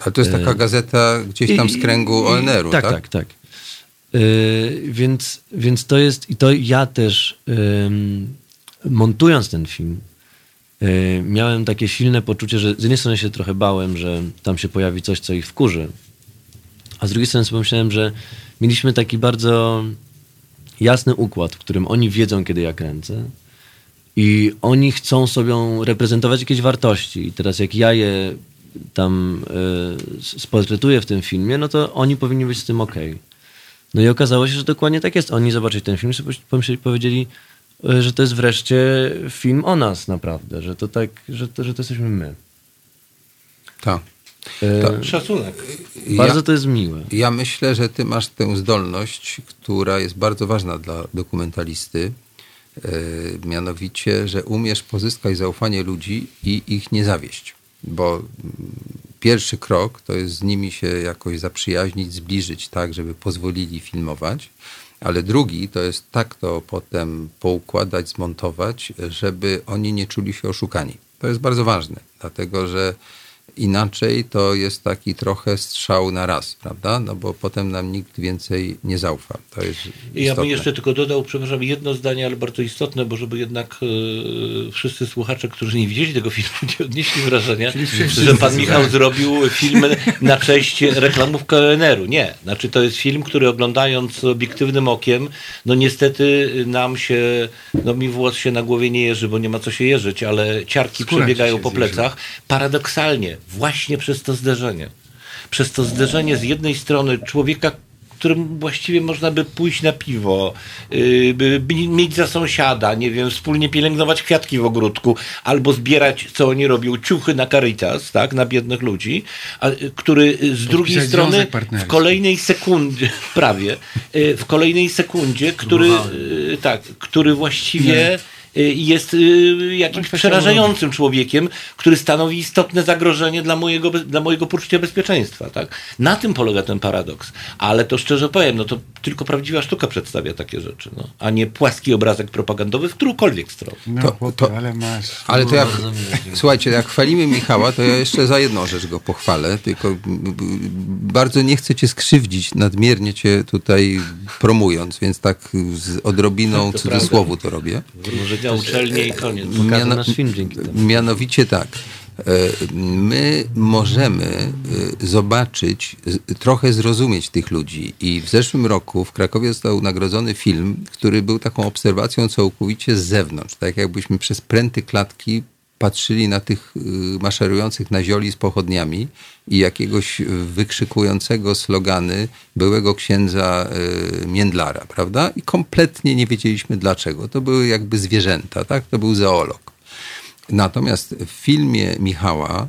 Ale to jest taka gazeta gdzieś tam z kręgu ONR-u, tak? tak? Tak, tak, więc, więc to jest, i to ja też montując ten film, miałem takie silne poczucie, że z jednej strony się trochę bałem, że tam się pojawi coś, co ich wkurzy, a z drugiej strony pomyślałem, że mieliśmy taki bardzo jasny układ, w którym oni wiedzą, kiedy ja kręcę i oni chcą sobie reprezentować jakieś wartości. I teraz jak ja je tam y, w tym filmie, no to oni powinni być z tym okej. No i okazało się, że dokładnie tak jest. Oni zobaczyli ten film, sobie pomyśleli, powiedzieli, y, że to jest wreszcie film o nas naprawdę, że to tak, że to, że to jesteśmy my. Tak. Y, Szacunek. bardzo Ja- to jest miłe. Ja myślę, że ty masz tę zdolność, która jest bardzo ważna dla dokumentalisty. e, mianowicie, że umiesz pozyskać zaufanie ludzi i ich nie zawieść. Bo mm, pierwszy krok to jest z nimi się jakoś zaprzyjaźnić, zbliżyć tak, żeby pozwolili filmować. Ale drugi to jest tak to potem poukładać, zmontować, żeby oni nie czuli się oszukani. To jest bardzo ważne, dlatego że inaczej to jest taki trochę strzał na raz, prawda? No bo potem nam nikt więcej nie zaufa. To jest Ja bym istotne. jeszcze tylko dodał, przepraszam, jedno zdanie, ale bardzo istotne, bo żeby jednak e, wszyscy słuchacze, którzy nie widzieli tego filmu, nie odnieśli wrażenia, że pan Michał zrobił film na cześć reklamówka ONR-u. Nie. Znaczy to jest film, który oglądając obiektywnym okiem, no niestety nam się, no mi włos się na głowie nie jeży, bo nie ma co się jeżyć, ale ciarki Skóra przebiegają po zjeży. plecach. Właśnie przez to zderzenie. Przez to zderzenie z jednej strony człowieka, którym właściwie można by pójść na piwo, yy, by, by mieć za sąsiada, nie wiem, wspólnie pielęgnować kwiatki w ogródku, albo zbierać, co oni robią, ciuchy na Caritas, tak, na biednych ludzi, a, y, który y, z drugiej strony w kolejnej sekundzie, prawie, y, w kolejnej sekundzie, który, y, tak, który właściwie y, jest y, jakimś przerażającym człowiekiem, który stanowi istotne zagrożenie dla mojego, dla mojego poczucia bezpieczeństwa. Tak? Na tym polega ten paradoks. Ale to szczerze powiem, no to tylko prawdziwa sztuka przedstawia takie rzeczy, no, a nie płaski obrazek propagandowy w którąkolwiek stronę. No To- chłopie, to- ale masz... Ale to dziękuję. słuchajcie, jak chwalimy Michała, to ja jeszcze za jedną rzecz go pochwalę, tylko bardzo nie chcę cię skrzywdzić, nadmiernie cię tutaj promując, więc tak z odrobiną To cudzysłowu to robię. Może na uczelnię i koniec. Nasz film dzięki temu. Mianowicie tak. My możemy e, zobaczyć, z- trochę zrozumieć tych ludzi. I w zeszłym roku w Krakowie został nagrodzony film, który był taką obserwacją całkowicie z zewnątrz. Tak jakbyśmy przez pręty klatki patrzyli na tych y, maszerujących na zioli z pochodniami i jakiegoś wykrzykującego slogany byłego księdza y, Międlara, prawda? I kompletnie nie wiedzieliśmy dlaczego. To były jakby zwierzęta, tak? To był zoolog. Natomiast w filmie Michała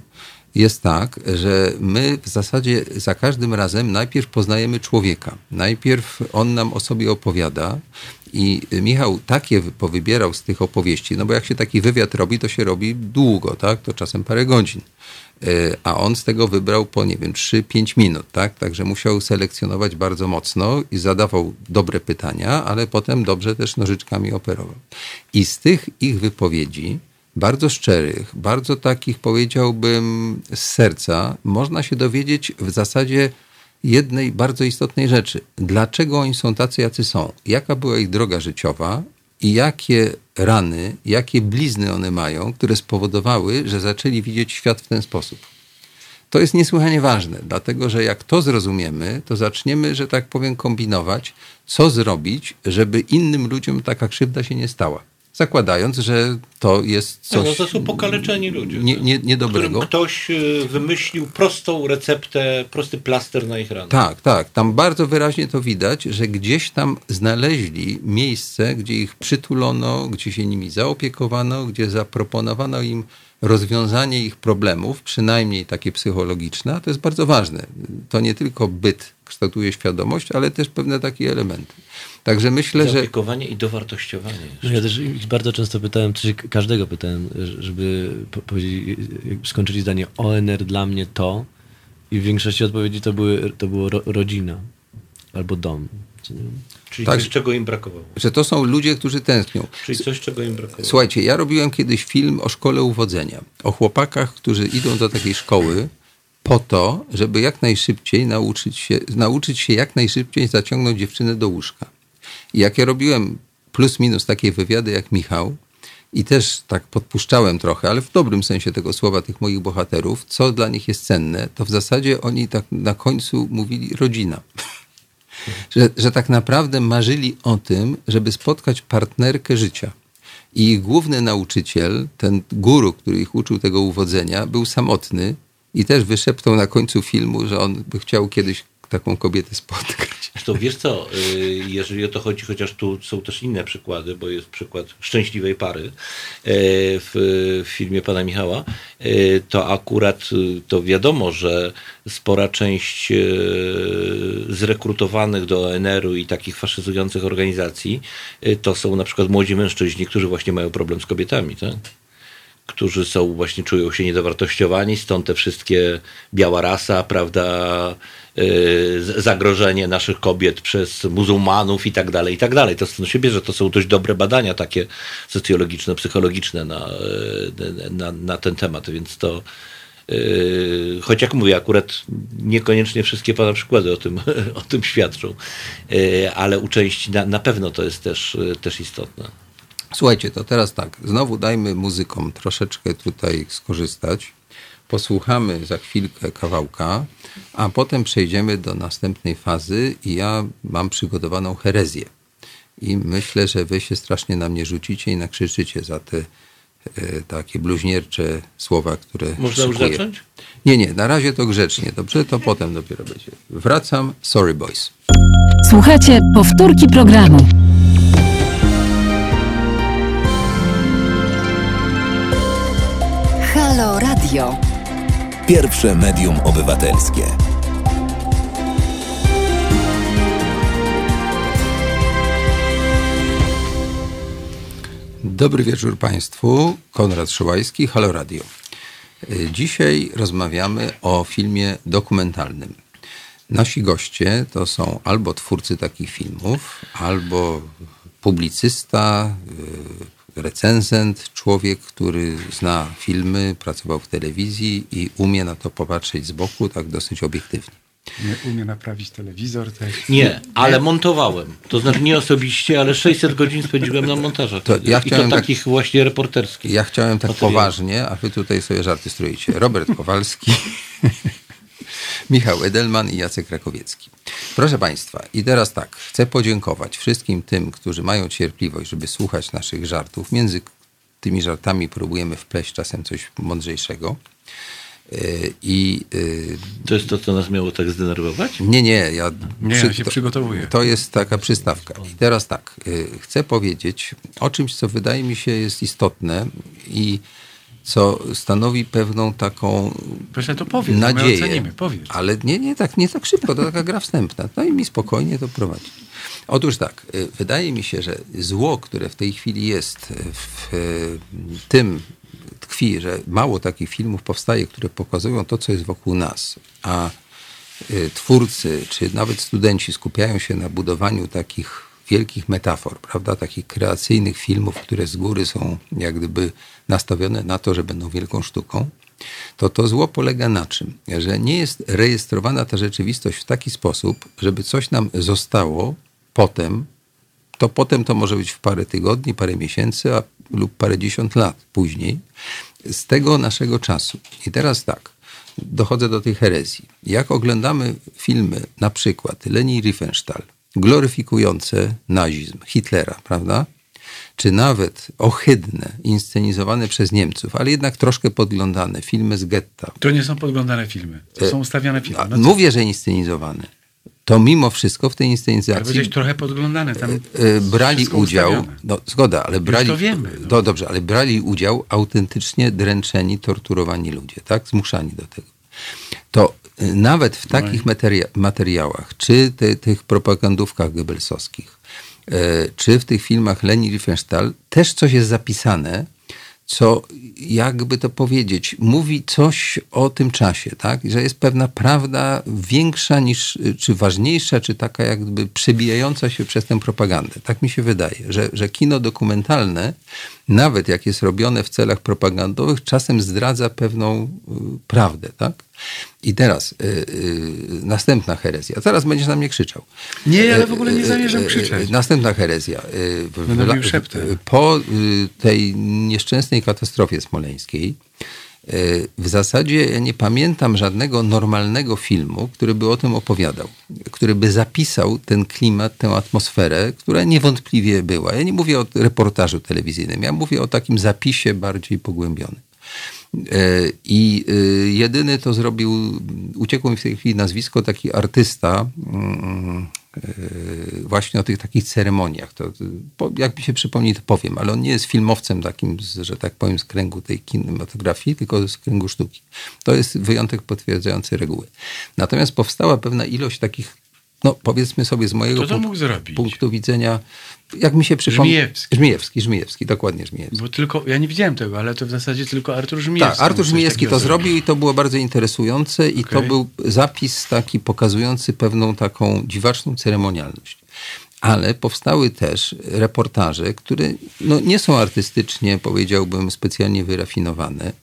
jest tak, że my w zasadzie za każdym razem najpierw poznajemy człowieka. Najpierw on nam o sobie opowiada i Michał takie wy- powybierał z tych opowieści, no bo jak się taki wywiad robi, to się robi długo, tak? To czasem parę godzin. E, A on z tego wybrał po, nie wiem, 3-5 minut, tak? Także musiał selekcjonować bardzo mocno i zadawał dobre pytania, ale potem dobrze też nożyczkami operował. I z tych ich wypowiedzi, bardzo szczerych, bardzo takich powiedziałbym z serca, można się dowiedzieć w zasadzie jednej bardzo istotnej rzeczy. Dlaczego oni są tacy, jacy są? Jaka była ich droga życiowa i jakie rany, jakie blizny one mają, które spowodowały, że zaczęli widzieć świat w ten sposób. To jest niesłychanie ważne, dlatego że jak to zrozumiemy, to zaczniemy, że tak powiem, kombinować, co zrobić, żeby innym ludziom taka krzywda się nie stała. Zakładając, że to jest coś no to są pokaleczeni ludzie. nie, nie, niedobrego. Ktoś y, wymyślił prostą receptę, prosty plaster na ich ranę. Tak, tak. Tam bardzo wyraźnie to widać, że gdzieś tam znaleźli miejsce, gdzie ich przytulono, gdzie się nimi zaopiekowano, gdzie zaproponowano im rozwiązanie ich problemów, przynajmniej takie psychologiczne, a to jest bardzo ważne. To nie tylko byt kształtuje świadomość, ale też pewne takie elementy. Także myślę, że Zaopiekowanie i dowartościowanie. No ja też ich bardzo często pytałem, czy każdego pytałem, żeby skończyli zdanie ONR dla mnie to i w większości odpowiedzi to, były, to było ro, rodzina albo dom. Czyli Tak. coś, czego im brakowało. że to są ludzie, którzy tęsknią. Czyli coś, czego im brakowało. Słuchajcie, ja robiłem kiedyś film o szkole uwodzenia. O chłopakach, którzy idą do takiej szkoły po to, żeby jak najszybciej nauczyć się, nauczyć się jak najszybciej zaciągnąć dziewczynę do łóżka. Jak ja robiłem plus minus takie wywiady jak Michał i też tak podpuszczałem trochę, ale w dobrym sensie tego słowa tych moich bohaterów, co dla nich jest cenne, to w zasadzie oni tak na końcu mówili rodzina że, że tak naprawdę marzyli o tym, żeby spotkać partnerkę życia. I ich główny nauczyciel, ten guru, który ich uczył tego uwodzenia, był samotny i też wyszeptał na końcu filmu, że on by chciał kiedyś taką kobietę spotkać. Zresztą wiesz co, y, jeżeli o to chodzi, chociaż tu są też inne przykłady, bo jest przykład szczęśliwej pary e, w, filmie pana Michała, e, to akurat y, to wiadomo, że spora część zrekrutowanych do ONR-u i takich faszyzujących organizacji to są na przykład młodzi mężczyźni, którzy właśnie mają problem z kobietami, tak? którzy są właśnie czują się niedowartościowani, stąd te wszystkie biała rasa, prawda, zagrożenie naszych kobiet przez muzułmanów i tak dalej, i tak dalej. To stąd się bierze, to są dość dobre badania takie socjologiczne, psychologiczne na, yy, na, na ten temat, więc to yy, choć jak mówię, akurat niekoniecznie wszystkie pana przykłady o tym, o tym świadczą, ale u części na, na pewno to jest też, też istotne. Słuchajcie, to teraz tak, znowu dajmy muzykom troszeczkę tutaj skorzystać. Posłuchamy za chwilkę kawałka, a potem przejdziemy do następnej fazy i ja mam przygotowaną herezję. I myślę, że wy się strasznie na mnie rzucicie i nakrzyczycie za te e, takie bluźniercze słowa, które Można już zacząć? Nie, nie, na razie to grzecznie, dobrze? To potem dopiero będzie. Wracam, sorry boys. Słuchajcie powtórki programu. Halo Radio. Pierwsze medium obywatelskie. Dobry wieczór Państwu. Konrad Szołajski, Halo Radio. Dzisiaj rozmawiamy o filmie dokumentalnym. Nasi goście to są albo twórcy takich filmów, albo publicysta, y, recenzent, człowiek, który zna filmy, pracował w telewizji i umie na to popatrzeć z boku tak dosyć obiektywnie. Nie umie naprawić telewizor też. Nie, ale montowałem. To znaczy nie osobiście, ale 600 godzin spędziłem na montażach. To ja I to tak- takich właśnie reporterskich. Ja chciałem tak materiałów. poważnie, a wy tutaj sobie żarty stroicie. Robert Kowalski, Michał Edelman i Jacek Krakowiecki. Proszę Państwa, i teraz tak, chcę podziękować wszystkim tym, którzy mają cierpliwość, żeby słuchać naszych żartów. Między tymi żartami próbujemy wpleść czasem coś mądrzejszego. Yy, I yy, To jest to, co nas miało tak zdenerwować? nie, nie, ja, Nie, ja się przygotowuję. To jest taka przystawka. I teraz tak, y, chcę powiedzieć o czymś, co wydaje mi się jest istotne i co stanowi pewną taką Proszę, to powiedz, nadzieję. ocenimy, powiedz. Ale nie, nie tak, nie tak szybko, to taka gra wstępna. No i mi spokojnie to prowadzi. Otóż tak, y, wydaje mi się, że zło, które w tej chwili jest w y, tym tkwi, że mało takich filmów powstaje, które pokazują to, co jest wokół nas, a y, twórcy, czy nawet studenci skupiają się na budowaniu takich wielkich metafor, prawda, takich kreacyjnych filmów, które z góry są jak gdyby nastawione na to, że będą wielką sztuką, to to zło polega na czym? Że nie jest rejestrowana ta rzeczywistość w taki sposób, żeby coś nam zostało potem, to potem to może być w parę tygodni, parę miesięcy a, lub parędziesiąt lat później, z tego naszego czasu. I teraz tak, dochodzę do tej herezji. Jak oglądamy filmy, na przykład Leni Riefenstahl, gloryfikujące nazizm, Hitlera, prawda? Czy nawet ohydne, inscenizowane przez Niemców, ale jednak troszkę podglądane, filmy z getta, To nie są podglądane filmy. To są ustawiane filmy. No mówię, że inscenizowane, to mimo wszystko w tej Ale inscenizacji powiedziałeś trochę podglądane. Tam e, brali wszystko udział, ustawione. no zgoda, ale brali, to wiemy, no. no. dobrze, ale brali udział autentycznie dręczeni, torturowani ludzie, tak, zmuszani do tego. To e, nawet w takich materia- materiałach, czy ty, tych propagandówkach goebbelsowskich, e, czy w tych filmach Leni Riefenstahl, też coś jest zapisane, co, jakby to powiedzieć, mówi coś o tym czasie, tak? Że jest pewna prawda większa niż, czy ważniejsza, czy taka jakby przebijająca się przez tę propagandę. Tak mi się wydaje, że, że kino dokumentalne, nawet jak jest robione w celach propagandowych, czasem zdradza pewną y, prawdę, tak? I teraz y, y, następna herezja. Zaraz będziesz na mnie krzyczał. Nie, ale w ogóle nie Y, y, zamierzam y, y, krzyczeć. Następna herezja. Y, Będę w- szeptem. w- Po y, tej nieszczęsnej katastrofie smoleńskiej y, w zasadzie ja nie pamiętam żadnego normalnego filmu, który by o tym opowiadał, który by zapisał ten klimat, tę atmosferę, która niewątpliwie była. Ja nie mówię o reportażu telewizyjnym, ja mówię o takim zapisie bardziej pogłębionym. E, I y, jedyny to zrobił, uciekło mi w tej chwili nazwisko, taki artysta mm, y, właśnie o tych takich ceremoniach. To, jak mi się przypomni, to powiem, ale on nie jest filmowcem takim, że tak powiem, z kręgu tej kinematografii, tylko z kręgu sztuki. To jest wyjątek potwierdzający reguły. Natomiast powstała pewna ilość takich, no powiedzmy sobie z mojego Kto to punk- mógł zrobić? punktu widzenia, jak mi się przypomni... Żmijewski. Żmijewski, Żmijewski, dokładnie Żmijewski. Bo tylko, ja nie widziałem tego, ale to w zasadzie tylko Artur Żmijewski. Tak, Artur Żmijewski to zrobił i to było bardzo interesujące i to Okej. był zapis taki pokazujący pewną taką dziwaczną ceremonialność. Ale powstały też reportaże, które no, nie są artystycznie, powiedziałbym, specjalnie wyrafinowane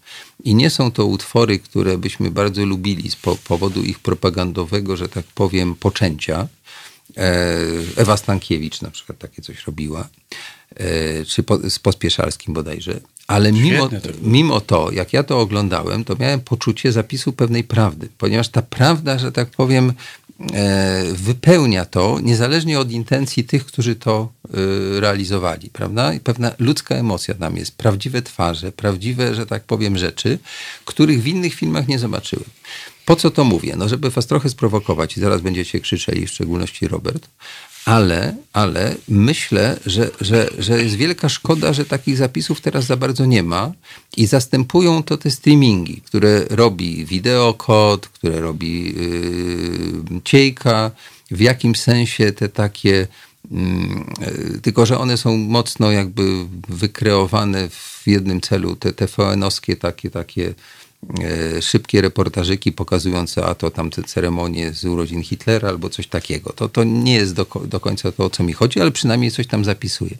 i nie są to utwory, które byśmy bardzo lubili z po, powodu ich propagandowego, że tak powiem, poczęcia. E, Ewa Stankiewicz na przykład takie coś robiła, e, czy po, z Pospieszalskim bodajże. Ale mimo, to mimo to, jak ja to oglądałem, to miałem poczucie zapisu pewnej prawdy, ponieważ ta prawda, że tak powiem, wypełnia to, niezależnie od intencji tych, którzy to e, realizowali, prawda? I pewna ludzka emocja tam jest, prawdziwe twarze, prawdziwe, że tak powiem, rzeczy, których w innych filmach nie zobaczyłem. Po co to mówię? No, żeby was trochę sprowokować i zaraz będziecie krzyczeli, w szczególności Robert, ale, ale myślę, że, że, że jest wielka szkoda, że takich zapisów teraz za bardzo nie ma i zastępują to te streamingi, które robi Videokod, które robi yy, Ciejka, w jakimś sensie te takie yy, tylko, że one są mocno jakby wykreowane w jednym celu, te TVN-owskie takie, takie szybkie reportażyki pokazujące a to tamte ceremonie z urodzin Hitlera albo coś takiego. To, to nie jest do, do końca to, o co mi chodzi, ale przynajmniej coś tam zapisuje.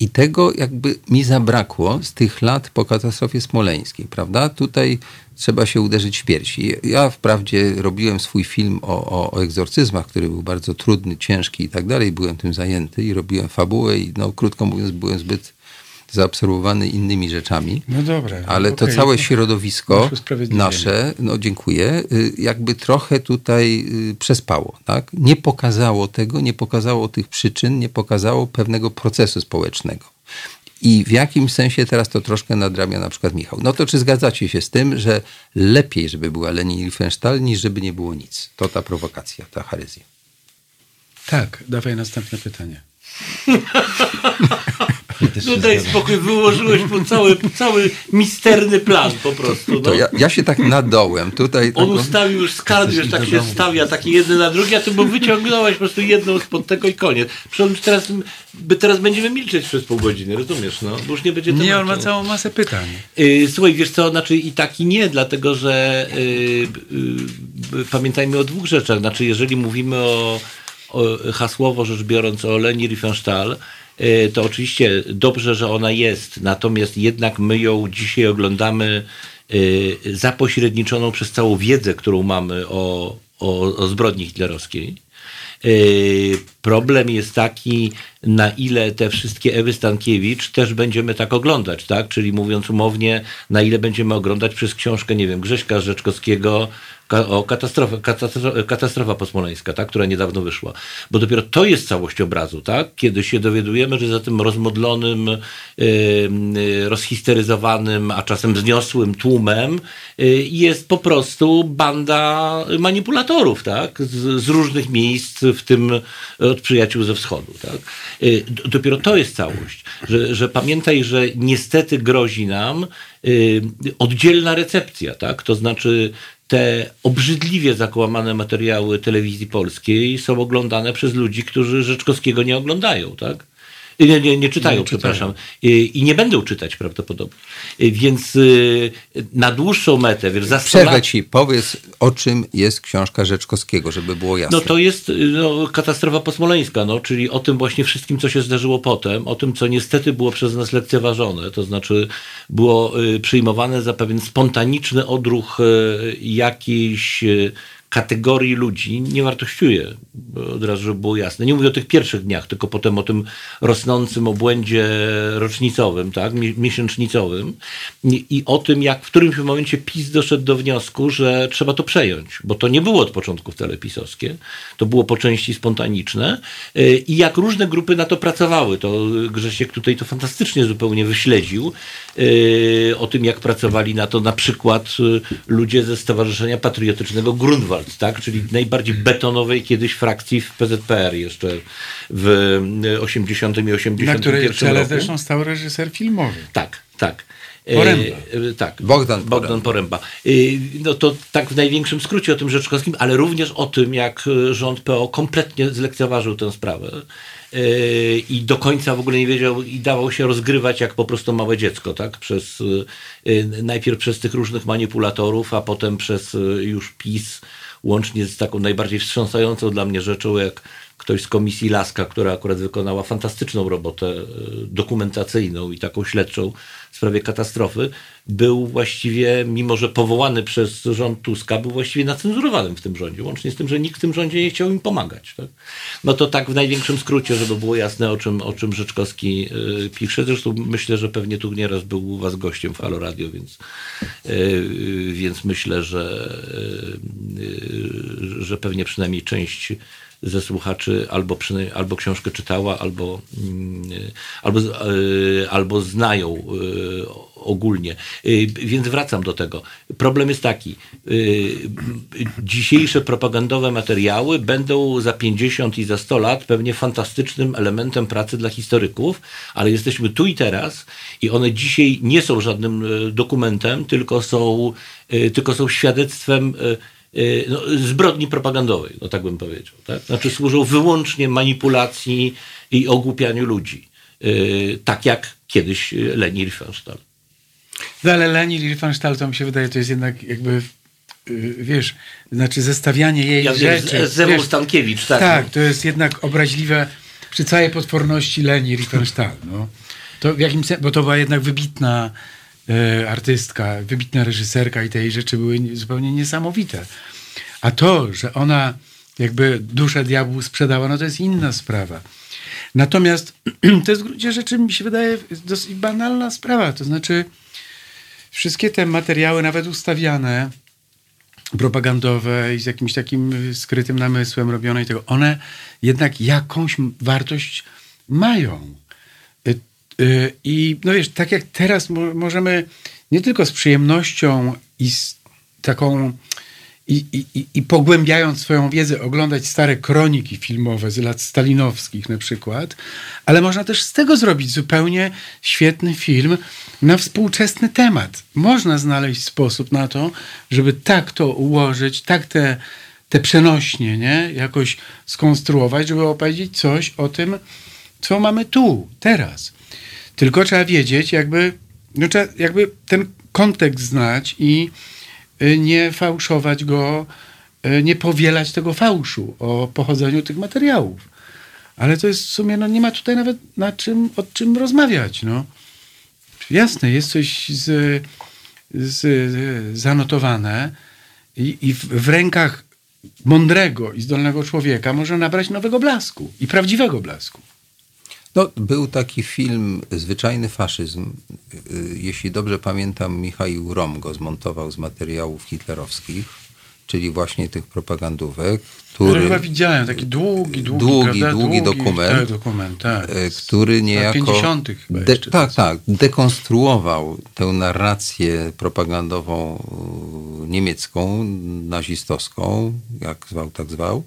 I tego jakby mi zabrakło z tych lat po katastrofie smoleńskiej, prawda? Tutaj trzeba się uderzyć w piersi. Ja wprawdzie robiłem swój film o, o, o egzorcyzmach, który był bardzo trudny, ciężki i tak dalej. Byłem tym zajęty i robiłem fabułę i no krótko mówiąc byłem zbyt zaabsorbowany innymi rzeczami. No dobra. Ale to okej. całe środowisko nasze, no dziękuję, y, jakby trochę tutaj y, przespało, tak? Nie pokazało tego, nie pokazało tych przyczyn, nie pokazało pewnego procesu społecznego. I w jakimś sensie teraz to troszkę nadrabia na przykład Michał. No to czy zgadzacie się z tym, że lepiej, żeby była Leni Riefenstahl, niż żeby nie było nic? To ta prowokacja, ta herezja. Tak, dawaj następne pytanie. No daj spokój, wyłożyłeś mu cały, cały misterny plan po prostu. No. To ja, ja się tak nadołem. Tutaj On taką- ustawił już skarb, już tak się stawia, takie jedne na drugie, a ty mu wyciągnąłeś po prostu jedną spod tego i koniec. Przecież teraz, by teraz będziemy milczeć przez pół godziny, rozumiesz, no? Bo już nie będzie Nie, on tematu. ma całą masę pytań. Y, Słuchaj, wiesz co, znaczy i tak i nie, dlatego że y, y, pamiętajmy o dwóch rzeczach. Znaczy, jeżeli mówimy o, o hasłowo rzecz biorąc o Leni Riefenstahl, to oczywiście dobrze, że ona jest, natomiast jednak my ją dzisiaj oglądamy y, zapośredniczoną przez całą wiedzę, którą mamy o, o, o zbrodni hitlerowskiej. Yy, Problem jest taki, na ile te wszystkie Ewy Stankiewicz też będziemy tak oglądać, tak? Czyli mówiąc umownie, na ile będziemy oglądać przez książkę, nie wiem, Grześka Rzeczkowskiego o katastrofa, katastrofa, katastrofa posmoleńska, tak? która niedawno wyszła. Bo dopiero to jest całość obrazu, tak? Kiedy się dowiadujemy, że za tym rozmodlonym, yy, yy, rozhisteryzowanym, a czasem wzniosłym tłumem yy, jest po prostu banda manipulatorów, tak? Z, z różnych miejsc, w tym od przyjaciół ze wschodu, tak? Y, d- Dopiero to jest całość, że, że pamiętaj, że niestety grozi nam y, oddzielna recepcja, tak? To znaczy te obrzydliwie zakłamane materiały telewizji polskiej są oglądane przez ludzi, którzy Rzeczkowskiego nie oglądają, tak? Y, Nie, nie, nie czytają, Nie czytają. przepraszam. Y, I nie będą czytać prawdopodobnie. Y, Więc y, na dłuższą metę, wiesz, za 100 Przerwę lat, ci, powiedz o czym jest książka Rzeczkowskiego, żeby było jasne. no to jest y, no, katastrofa posmoleńska, no, czyli o tym właśnie wszystkim, co się zdarzyło potem, o tym, co niestety było przez nas lekceważone, to znaczy było przyjmowane za pewien spontaniczny odruch jakiejś kategorii ludzi, nie wartościuję, bo od razu, żeby było jasne. Nie mówię o tych pierwszych dniach, tylko potem o tym rosnącym obłędzie rocznicowym, tak, mi- miesięcznicowym. I, i o tym, jak w którymś momencie PiS doszedł do wniosku, że trzeba to przejąć, bo to nie było od początku wcale pisowskie, to było po części spontaniczne. Y, i jak różne grupy na to pracowały, to Grzesiek tutaj to fantastycznie zupełnie wyśledził, o tym, jak pracowali na to na przykład y, ludzie ze Stowarzyszenia Patriotycznego Grunwald, tak? czyli najbardziej betonowej kiedyś frakcji w PZPR jeszcze w y, 80 i 81 Na której czele zresztą stał reżyser filmowy. Tak, tak. Poręba. e, tak. Bogdan Bogdan Poręba. E, No to tak w największym skrócie o tym Rzeczkowskim, ale również o tym, jak rząd PO kompletnie zlekceważył tę sprawę i do końca w ogóle nie wiedział i dawał się rozgrywać jak po prostu małe dziecko, tak? Przez, e, najpierw przez tych różnych manipulatorów, a potem przez już PiS, łącznie z taką najbardziej wstrząsającą dla mnie rzeczą, jak ktoś z komisji Laska, która akurat wykonała fantastyczną robotę dokumentacyjną i taką śledczą w sprawie katastrofy, był właściwie, mimo że powołany przez rząd Tuska, był właściwie nacenzurowanym w tym rządzie, łącznie z tym, że nikt w tym rządzie nie chciał im pomagać. Tak? No to tak w największym skrócie, żeby było jasne, o czym, o czym Rzeczkowski y, pisze. Zresztą myślę, że pewnie tu nieraz był u was gościem w Halo Radio, więc, y, więc myślę, że, y, że pewnie przynajmniej część ze słuchaczy albo, przynajmniej, albo książkę czytała, albo, mm, y, albo, y, albo znają y, ogólnie. Więc wracam do tego. Problem jest taki. Dzisiejsze propagandowe materiały będą za 50 i za 100 lat pewnie fantastycznym elementem pracy dla historyków, ale jesteśmy tu i teraz i one dzisiaj nie są żadnym dokumentem, tylko są, tylko są świadectwem no, zbrodni propagandowej, no tak bym powiedział. Tak? Znaczy służą wyłącznie manipulacji i ogłupianiu ludzi. Y, Tak jak kiedyś y, Leni Riefenstahl. No ale Leni Riefenstahl to mi się wydaje, to jest jednak jakby, y, wiesz, znaczy zestawianie jej Ja rzeczy. z- wiesz, Stankiewicz, tak. tak, to jest jednak obraźliwe przy całej potworności Leni Riefenstahl. No. To w jakim sen- bo to była jednak wybitna artystka, wybitna reżyserka i te jej rzeczy były nie- zupełnie niesamowite. A to, że ona jakby duszę diabłu sprzedała, no to jest inna sprawa. Natomiast to jest w gruncie rzeczy, mi się wydaje, dosyć banalna sprawa. To znaczy, wszystkie te materiały, nawet ustawiane, propagandowe i z jakimś takim skrytym namysłem robione i tego, one jednak jakąś wartość mają. Y, I no wiesz, tak jak teraz mo- możemy nie tylko z przyjemnością i z taką i, i- i pogłębiając swoją wiedzę, oglądać stare kroniki filmowe z lat stalinowskich na przykład, ale można też z tego zrobić zupełnie świetny film na współczesny temat. Można znaleźć sposób na to, żeby tak to ułożyć, tak te, te przenośnie nie? jakoś skonstruować, żeby opowiedzieć coś o tym, co mamy tu, teraz. Tylko trzeba wiedzieć, jakby, no, trzeba jakby ten kontekst znać i y, nie fałszować go, y, nie powielać tego fałszu o pochodzeniu tych materiałów. Ale to jest w sumie, no nie ma tutaj nawet na czym, o czym rozmawiać. No. Jasne, jest coś z, z, zanotowane i, i w, w rękach mądrego i zdolnego człowieka może nabrać nowego blasku i prawdziwego blasku. No, był taki film Zwyczajny faszyzm. Y, Jeśli dobrze pamiętam, Michał Rom go zmontował z materiałów hitlerowskich, czyli właśnie tych propagandówek, Który... który, chyba widziałem taki długi, długi, Długi, prawda? długi dokument, Tak, dokument, tak. e, który niejako... 50. chyba De, tak, tak. Dekonstruował tę narrację propagandową y, niemiecką, nazistowską, jak zwał, tak zwał.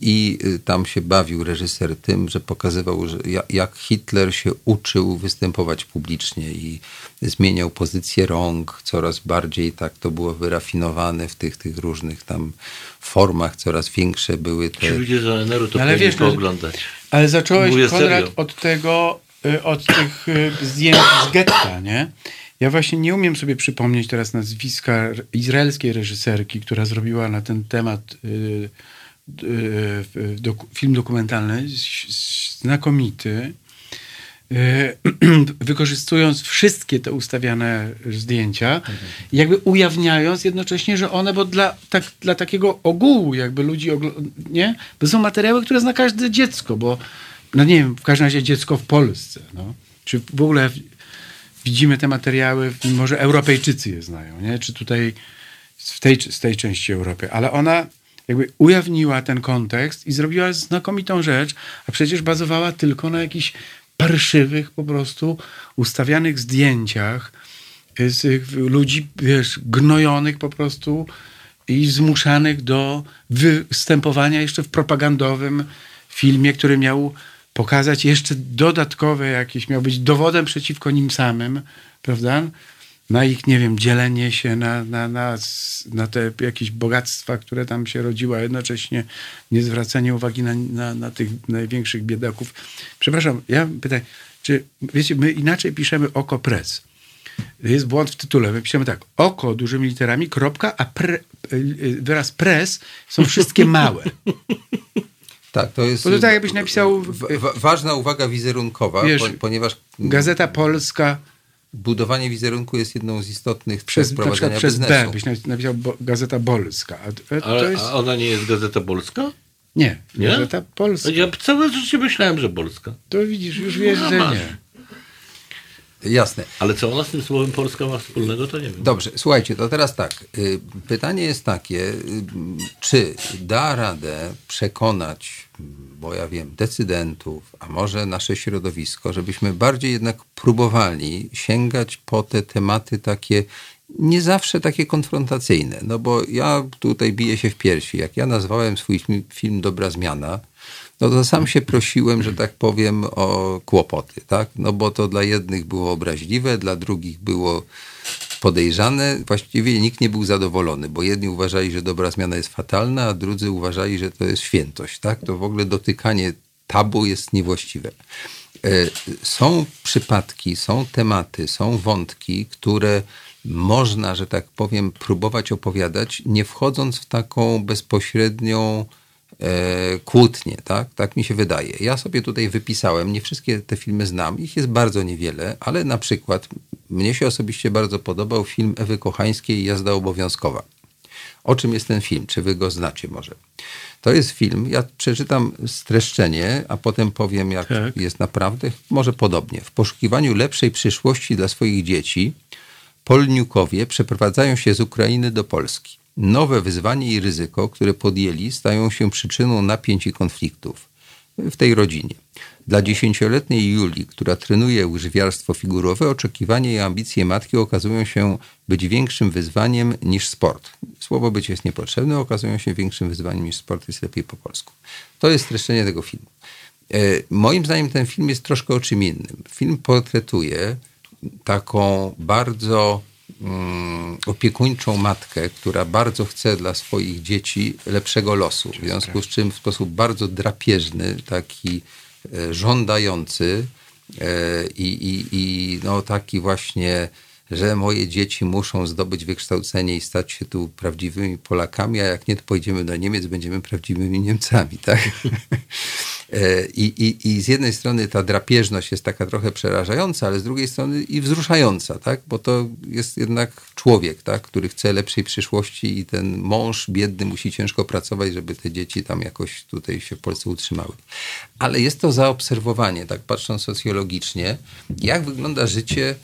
I y, tam się bawił reżyser tym, że pokazywał, że ja- jak Hitler się uczył występować publicznie i zmieniał pozycję rąk coraz bardziej, tak to było wyrafinowane w tych, tych różnych tam formach, coraz większe były Ci te... ludzie z ONR-u to Ale powinni wiesz, no, pooglądać. Ale zacząłeś, Mówię Konrad, serio. od tego, y, od tych y, zdjęć z getta, nie? Ja właśnie nie umiem sobie przypomnieć teraz nazwiska izraelskiej reżyserki, która zrobiła na ten temat y, film dokumentalny, znakomity, y, wykorzystując wszystkie te ustawiane zdjęcia, jakby ujawniając jednocześnie, że one, bo dla, tak, dla takiego ogółu jakby ludzi, nie? Bo są materiały, które zna każde dziecko, bo no nie wiem, w każdym razie dziecko w Polsce, no. Czy w ogóle widzimy te materiały, może Europejczycy je znają, nie? Czy tutaj w tej, z tej części Europy, ale ona jakby ujawniła ten kontekst i zrobiła znakomitą rzecz, a przecież bazowała tylko na jakichś parszywych po prostu ustawianych zdjęciach z ludzi, wiesz, gnojonych po prostu i zmuszanych do występowania jeszcze w propagandowym filmie, który miał pokazać jeszcze dodatkowe jakieś, miał być dowodem przeciwko nim samym, prawda? Na ich, nie wiem, dzielenie się na, na, na, na te jakieś bogactwa, które tam się rodziły, a jednocześnie nie zwracanie uwagi na, na, na tych największych biedaków. Przepraszam, ja mam pytanie, czy wiecie, my inaczej piszemy oko press. Jest błąd w tytule. My piszemy tak, oko dużymi literami, kropka, a pre, wyraz press są wszystkie małe. Tak, to jest Bo to tak jakbyś napisał, wa- wa- ważna uwaga wizerunkowa, Wiesz, po, ponieważ Gazeta Polska, budowanie wizerunku jest jedną z istotnych Przez, cech na prowadzenia przez B biznesu. byś naw- napisał bo, Gazeta Polska. A, Ale, jest... a ona nie jest Gazeta Polska? Nie, Nie? Gazeta Polska. Ja całe życie myślałem, że Polska. To widzisz, już wiesz, że masz. nie. Jasne. Ale co ona z tym słowem Polska ma wspólnego, to nie wiem. Dobrze, słuchajcie, to teraz tak. Y, Pytanie jest takie, y, czy da radę przekonać, bo ja wiem, decydentów, a może nasze środowisko, żebyśmy bardziej jednak próbowali sięgać po te tematy takie nie zawsze takie konfrontacyjne. No bo ja tutaj biję się w piersi. Jak ja nazwałem swój film, Dobra Zmiana, no to sam się prosiłem, że tak powiem, o kłopoty, tak? No bo to dla jednych było obraźliwe, dla drugich było podejrzane. Właściwie nikt nie był zadowolony, bo jedni uważali, że dobra zmiana jest fatalna, a drudzy uważali, że to jest świętość, tak? To w ogóle dotykanie tabu jest niewłaściwe. E, Są przypadki, są tematy, są wątki, które można, że tak powiem, próbować opowiadać, nie wchodząc w taką bezpośrednią kłótnie, tak? Tak mi się wydaje. Ja sobie tutaj wypisałem, nie wszystkie te filmy znam, ich jest bardzo niewiele, ale na przykład mnie się osobiście bardzo podobał film Ewy Kochańskiej Jazda obowiązkowa. O czym jest ten film? Czy wy go znacie może? To jest film, ja przeczytam streszczenie, a potem powiem, jak Tak. jest naprawdę, może podobnie. W poszukiwaniu lepszej przyszłości dla swoich dzieci, Polniukowie przeprowadzają się z Ukrainy do Polski. Nowe wyzwanie i ryzyko, które podjęli, stają się przyczyną napięć i konfliktów w tej rodzinie. Dla dziesięcioletniej Julii, która trenuje łyżwiarstwo figurowe, oczekiwania i ambicje matki okazują się być większym wyzwaniem niż sport. Słowo być jest niepotrzebne, okazują się większym wyzwaniem niż sport, jest lepiej po polsku. To jest streszczenie tego filmu. E, moim zdaniem ten film jest troszkę o czym innym. Film portretuje taką bardzo opiekuńczą matkę, która bardzo chce dla swoich dzieci lepszego losu. W związku z czym w sposób bardzo drapieżny, taki e, żądający e, i, i, i no, taki właśnie, że moje dzieci muszą zdobyć wykształcenie i stać się tu prawdziwymi Polakami, a jak nie, to pojedziemy do Niemiec, będziemy prawdziwymi Niemcami, tak? E, I, i, I z jednej strony ta drapieżność jest taka trochę przerażająca, ale z drugiej strony i wzruszająca, tak? bo to jest jednak człowiek, tak? który chce lepszej przyszłości i ten mąż biedny musi ciężko pracować, żeby te dzieci tam jakoś tutaj się w Polsce utrzymały. Ale jest to zaobserwowanie, tak patrząc socjologicznie, jak wygląda życie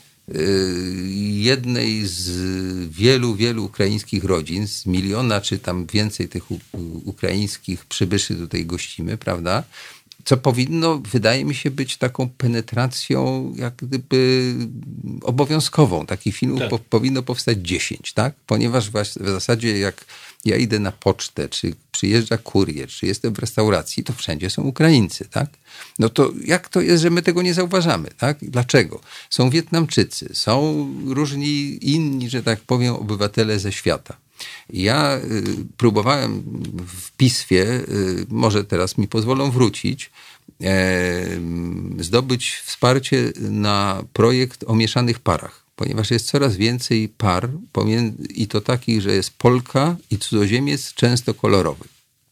jednej z wielu, wielu ukraińskich rodzin, z miliona czy tam więcej tych ukraińskich przybyszy tutaj gościmy, prawda? Co powinno, wydaje mi się, być taką penetracją jak gdyby obowiązkową. Takich filmów Tak. po, powinno powstać 10, tak? Ponieważ w zasadzie jak ja idę na pocztę, czy przyjeżdża kurier, czy jestem w restauracji, to wszędzie są Ukraińcy, tak? No to jak to jest, że my tego nie zauważamy, tak? Dlaczego? Są Wietnamczycy, są różni inni, że tak powiem, obywatele ze świata. Ja y, próbowałem w piswie, y, może teraz mi pozwolą wrócić, zdobyć wsparcie na projekt o mieszanych parach, ponieważ jest coraz więcej par i to takich, że jest Polka i cudzoziemiec często kolorowy.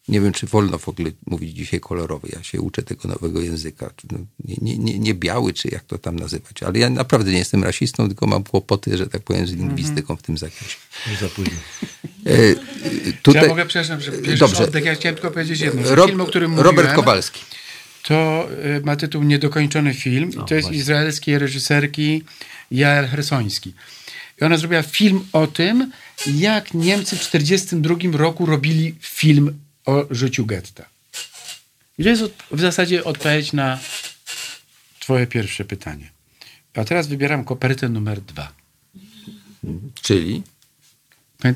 Nie wiem, czy wolno w ogóle mówić dzisiaj kolorowy. Ja się uczę tego nowego języka. No, Nie, nie, nie, nie biały, czy jak to tam nazywać. Ale ja naprawdę nie jestem rasistą, tylko mam kłopoty, że tak powiem, z lingwistyką w tym zakresie. Już za późno. E, e, tutaj, ja mogę, przepraszam, że Dobrze. oddech, ja chciałem tylko powiedzieć jedno. Rob, film, o którym Robert mówiłem, Kowalski. To y, ma tytuł Niedokończony film i to jest właśnie. izraelskiej reżyserki Jael Hersoński. I ona zrobiła film o tym, jak Niemcy w 1942 roku robili film o życiu getta. I to jest w zasadzie odpowiedź na twoje pierwsze pytanie. A teraz wybieram kopertę numer dwa. Czyli?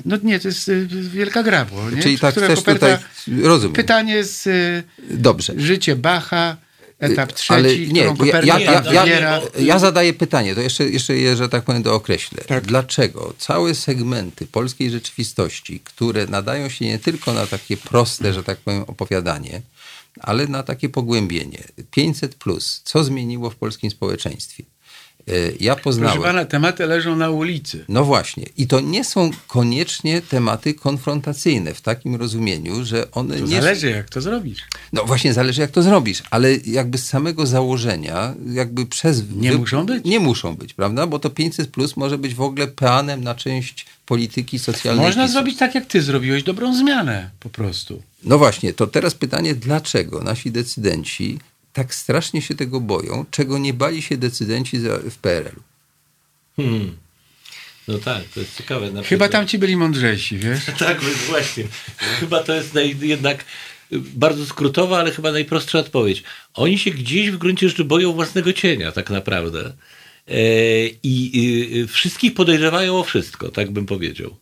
No nie, to jest y, wielka gra, bo nie? Czyli tak Która chcesz tutaj... Rozumiem. Pytanie z y, Dobrze. życie Bacha, etap trzeci, Ale nie, ja, ja, ja, ja, ja zadaję pytanie, to jeszcze, jeszcze je, że tak powiem, dookreślę. Tak. Dlaczego całe segmenty polskiej rzeczywistości, które nadają się nie tylko na takie proste, że tak powiem, opowiadanie, ale na takie pogłębienie. 500 plus, co zmieniło w polskim społeczeństwie? E, Ja Proszę poznałem... pana, tematy leżą na ulicy. No właśnie. I to nie są koniecznie tematy konfrontacyjne w takim rozumieniu, że one To nie zależy, jak to zrobisz. No właśnie zależy jak to zrobisz, ale jakby z samego założenia, jakby przez... Nie muszą być? Nie muszą być, prawda? Bo to 500 plus może być w ogóle peanem na część polityki socjalnej. Można PiSu. zrobić tak, jak ty zrobiłeś, dobrą zmianę po prostu. No właśnie, to teraz pytanie, dlaczego nasi decydenci tak strasznie się tego boją, czego nie bali się decydenci w PRL-u? Hmm. No tak, to jest ciekawe. Na Chyba przykład- tam ci byli mądrzejsi, wiesz? Tak, właśnie. Chyba to jest naj, jednak bardzo skrótowa, ale chyba najprostsza odpowiedź. Oni się gdzieś w gruncie rzeczy boją własnego cienia, tak naprawdę. E, I y, wszystkich podejrzewają o wszystko, tak bym powiedział.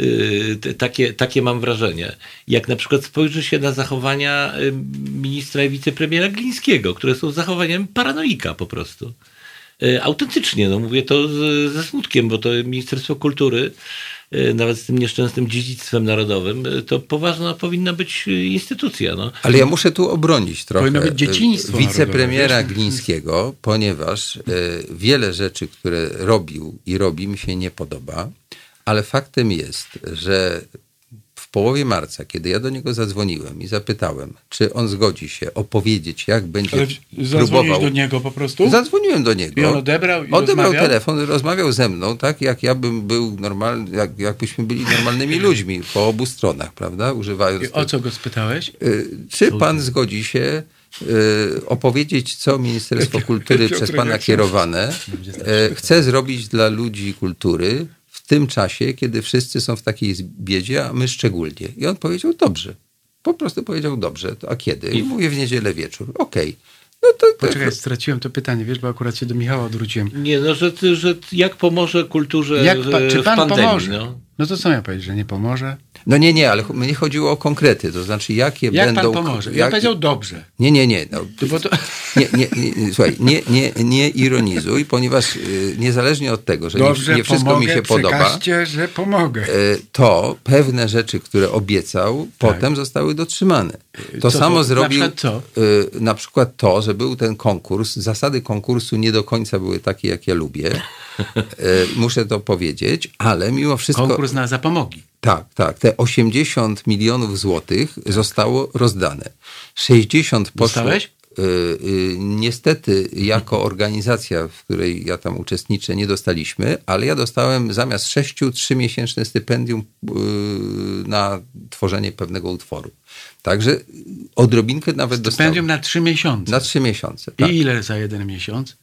Y, Takie, takie mam wrażenie. Jak na przykład spojrzy się na zachowania y, ministra i wicepremiera Glińskiego, które są zachowaniami paranoika po prostu. E, Autentycznie, no mówię to z, ze smutkiem, bo to Ministerstwo Kultury, nawet z tym nieszczęsnym dziedzictwem narodowym, to poważna powinna być instytucja. No. Ale ja muszę tu obronić trochę Powinno być dzieciństwo wicepremiera narodowe? Glińskiego, ponieważ wiele rzeczy, które robił i robi mi się nie podoba, ale faktem jest, że w połowie marca, kiedy ja do niego zadzwoniłem i zapytałem, czy on zgodzi się opowiedzieć, jak będzie Ale próbował... do niego po prostu? Zadzwoniłem do niego. I on odebrał i Odebrał rozmawiał? telefon, rozmawiał ze mną, tak jak ja bym był normalny, jak, jakbyśmy byli normalnymi ludźmi po obu stronach, prawda? Używając I o co go spytałeś? Y, Czy pan zgodzi się y, opowiedzieć, co Ministerstwo Kultury przez pana kierowane y, chce zrobić dla ludzi kultury w tym czasie, kiedy wszyscy są w takiej biedzie, a my szczególnie? I on powiedział, dobrze. Po prostu powiedział, dobrze. To A kiedy? I mówię, w niedzielę wieczór. Okej. No to, to, Poczekaj, straciłem to pytanie, wiesz, bo akurat się do Michała odwróciłem. Nie, no, że, ty- że jak pomoże kulturze Jak pa, czy w pan pandemii? pomoże? No? No to co miał powiedzieć, że nie pomoże? No nie, nie, ale mnie chodziło o konkrety, to znaczy jakie Jak będą... pan pomoże? Ja jak- powiedział dobrze. Nie, nie, nie. No, To bo to... Nie, nie, nie, słuchaj, nie, nie, nie ironizuj, ponieważ y, niezależnie od tego, że Dobrze, nie, nie wszystko pomogę, mi się podoba, że pomogę. y, to pewne rzeczy, które obiecał, potem zostały dotrzymane. To Tak. Co samo to? Na zrobił przykład y, na przykład to, że był ten konkurs. Zasady konkursu nie do końca były takie, jak ja lubię. Y, Muszę to powiedzieć, ale mimo wszystko... Konkurs na zapomogi. Tak, tak. Te 80 milionów złotych zostało rozdane. 60 poszło. Dostałeś? Y, y, niestety, jako organizacja, w której ja tam uczestniczę, nie dostaliśmy, ale ja dostałem zamiast sześciu, trzymiesięczne stypendium na tworzenie pewnego utworu. Także odrobinkę nawet Stypendium dostałem. na trzy miesiące. Na trzy miesiące. Tak. I ile za jeden miesiąc?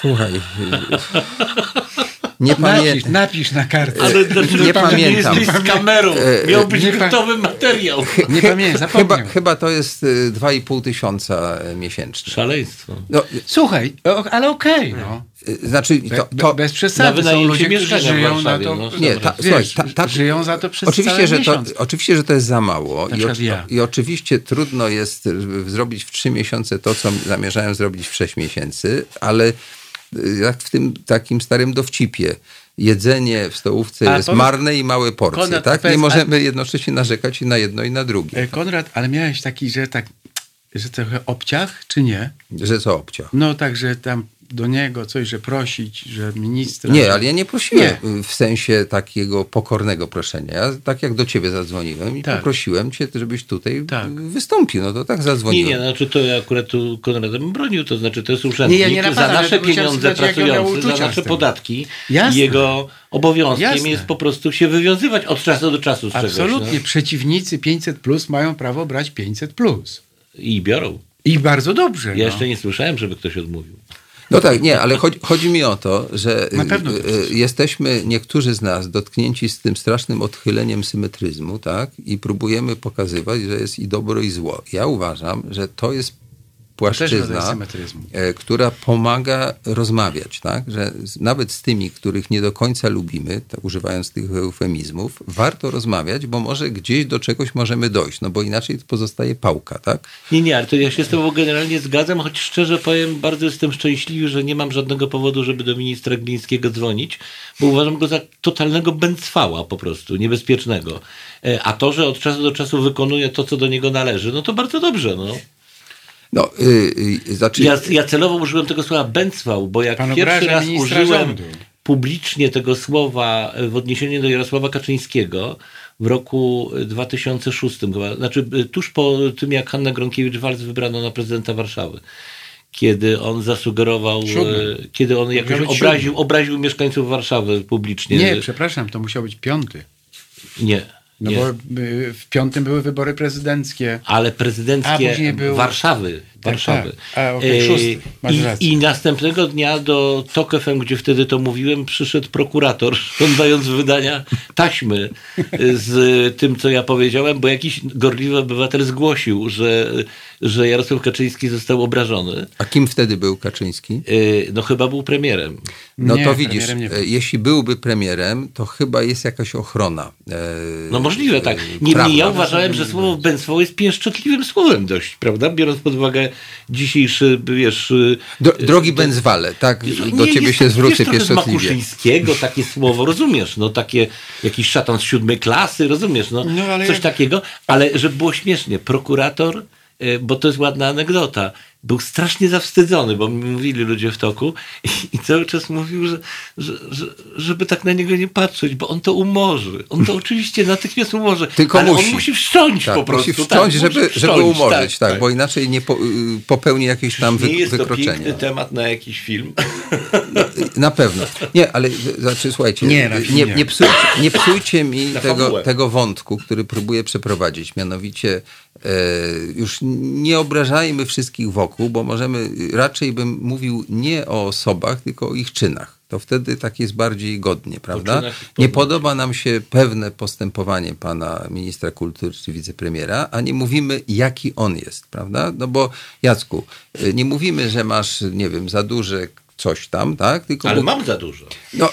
Słuchaj. nie Napisz, pamiętam. napisz na kartce. Ale nie pamiętam. jest z kamerą. E, Miał być nie pa- gotowy materiał. Nie pamiętam. Chyba, chyba to jest y, 2,5 tysiąca miesięcznie. Szaleństwo. No, Słuchaj, o, ale okej, no. y, znaczy, to, be, to, bez przesady. Są ludzie, którzy żyją na to. no. Nie, ta, Wiesz, słuchaj, ta, ta, żyją za to przez oczywiście, cały że to, oczywiście, że to jest za mało. I, przykład ja. I oczywiście trudno jest zrobić w trzy miesiące to, co zamierzałem zrobić w sześć miesięcy, ale y, jak w tym takim starym dowcipie. Jedzenie w stołówce A jest powiedz- marne i małe porcje, Konrad, tak? powiedz, Nie a- możemy jednocześnie narzekać i na jedno i na drugie. E, Konrad, ale miałeś taki, że tak, że trochę obciach, czy nie? Że co obcia? No tak, że tam do niego coś, że prosić, że ministra... Nie, ale ja nie prosiłem Nie. w sensie takiego pokornego proszenia. Ja tak jak do ciebie zadzwoniłem i Tak. poprosiłem cię, żebyś tutaj Tak. wystąpił. No to tak Nie, zadzwoniłem. nie, znaczy to ja akurat tu Konradem bronił, to znaczy to jest urzędnik Nie, ja nie za napadam, nasze tylko chciałem pieniądze pracujący, za nasze podatki Jasne. i jego obowiązkiem Jasne. jest po prostu się wywiązywać od czasu do czasu z Absolutnie. czegoś. Przeciwnicy 500 plus mają prawo brać 500 plus. No. I biorą. I bardzo dobrze. Ja no. jeszcze nie słyszałem, żeby ktoś odmówił. No tak, nie, ale chodzi, chodzi mi o to, że y, y, jesteśmy, niektórzy z nas, dotknięci z tym strasznym odchyleniem symetryzmu, tak? I próbujemy pokazywać, że jest i dobro, i zło. Ja uważam, że to jest płaszczyzna, e, która pomaga rozmawiać, tak? Że nawet z tymi, których nie do końca lubimy, tak, używając tych eufemizmów, warto rozmawiać, bo może gdzieś do czegoś możemy dojść, no bo inaczej pozostaje pałka, tak? Nie, nie, ale to ja się z tobą generalnie zgadzam, choć szczerze powiem, bardzo jestem szczęśliwy, że nie mam żadnego powodu, żeby do ministra Glińskiego dzwonić, bo uważam go za totalnego bęcwała po prostu, niebezpiecznego. E, A to, że od czasu do czasu wykonuje to, co do niego należy, no to bardzo dobrze, no. No, y, y, znaczy, Ja, ja celowo użyłem tego słowa bęcwał, bo jak Pan pierwszy raz użyłem rządu. publicznie tego słowa w odniesieniu do Jarosława Kaczyńskiego w roku 2006, chyba, znaczy y, tuż po tym, jak Hanna Gronkiewicz-Waltz wybrano na prezydenta Warszawy. Kiedy on zasugerował, Siódmy. kiedy on jakoś obraził, obraził mieszkańców Warszawy publicznie. Nie, przepraszam, to musiał być piąty. nie. No nie. bo y, w piątym były wybory prezydenckie. ale prezydenckie był- Warszawy. Tak, Warszawy. tak. A, E, szósty. I. I następnego dnia do TOK FM, gdzie wtedy to mówiłem, przyszedł prokurator, żądając wydania taśmy z tym, co ja powiedziałem, bo jakiś gorliwy obywatel zgłosił, że, że Jarosław Kaczyński został obrażony. a kim wtedy był Kaczyński? E, No chyba był premierem. No Nie, to widzisz, e, jeśli byłby premierem, to chyba jest jakaś ochrona. e, No możliwe, tak. Niemniej ja uważałem, że słowo bęctwo jest pieszczotliwym słowem dość, prawda? Biorąc pod uwagę dzisiejszy, wiesz... Do, drogi Benzwale, tak, do Nie, ciebie jest się tak, zwrócę pieszczotliwie. Makuszyńskiego takie słowo, rozumiesz, no takie jakiś szatan z siódmej klasy, rozumiesz, no, No, ale coś jak- takiego, ale żeby było śmiesznie, prokurator, bo to jest ładna anegdota, był strasznie zawstydzony, bo mi mówili ludzie w toku i, i cały czas mówił, że, że, że, żeby tak na niego nie patrzeć, bo on to umorzy. On to oczywiście natychmiast umorzy, Tylko ale musi. on musi wszcząć Tak, po prostu. musi wciąć, tak, żeby, musi żeby wszcząć, umorzyć, tak, bo inaczej nie po, y, popełni jakieś tam wy, nie jest to wykroczenia. piękny temat na jakiś film. Na pewno. Nie, ale znaczy, słuchajcie, Nie, nie, nie, psujcie, nie psujcie mi Na tego, tego wątku, który próbuję przeprowadzić. Mianowicie już nie obrażajmy wszystkich wokół, bo możemy, raczej bym mówił nie o osobach, tylko o ich czynach. To wtedy tak jest bardziej godnie, prawda? Nie podoba nam się pewne postępowanie pana ministra kultury czy wicepremiera, a nie mówimy, jaki on jest, prawda? No bo Jacku, y, nie mówimy, że masz, nie wiem, za duże coś tam, tak? Tylko Ale bo- mam za dużo. no,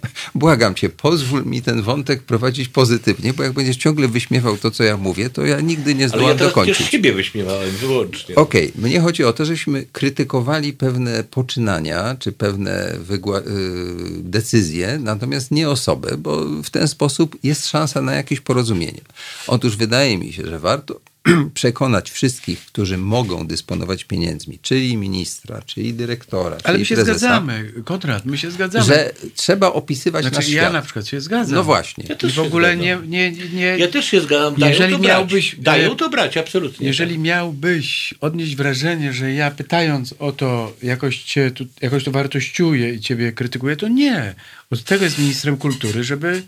błagam cię, pozwól mi ten wątek prowadzić pozytywnie, bo jak będziesz ciągle wyśmiewał to, co ja mówię, to ja nigdy nie Ale zdołam ja teraz dokończyć. przecież siebie wyśmiewałem wyłącznie. Okej, mnie chodzi o to, żeśmy krytykowali pewne poczynania, czy pewne wygła- y, decyzje, natomiast nie osobę, bo w ten sposób jest szansa na jakieś porozumienie. Otóż wydaje mi się, że warto przekonać wszystkich, którzy mogą dysponować pieniędzmi, czyli ministra, czyli dyrektora, Ale czyli my się prezesa, zgadzamy, Konrad, my się zgadzamy. że trzeba opisywać znaczy, nasz ja świat. na przykład się zgadzam. No właśnie. Ja w ogóle nie, nie, nie, Ja też się zgadzam. Dają Jeżeli to miałbyś- brać. Dają to brać, absolutnie. Jeżeli miałbyś odnieść wrażenie, że ja pytając o to, jakoś, cię tu, jakoś to wartościuję i ciebie krytykuję, to nie. Od tego jest ministrem kultury, żeby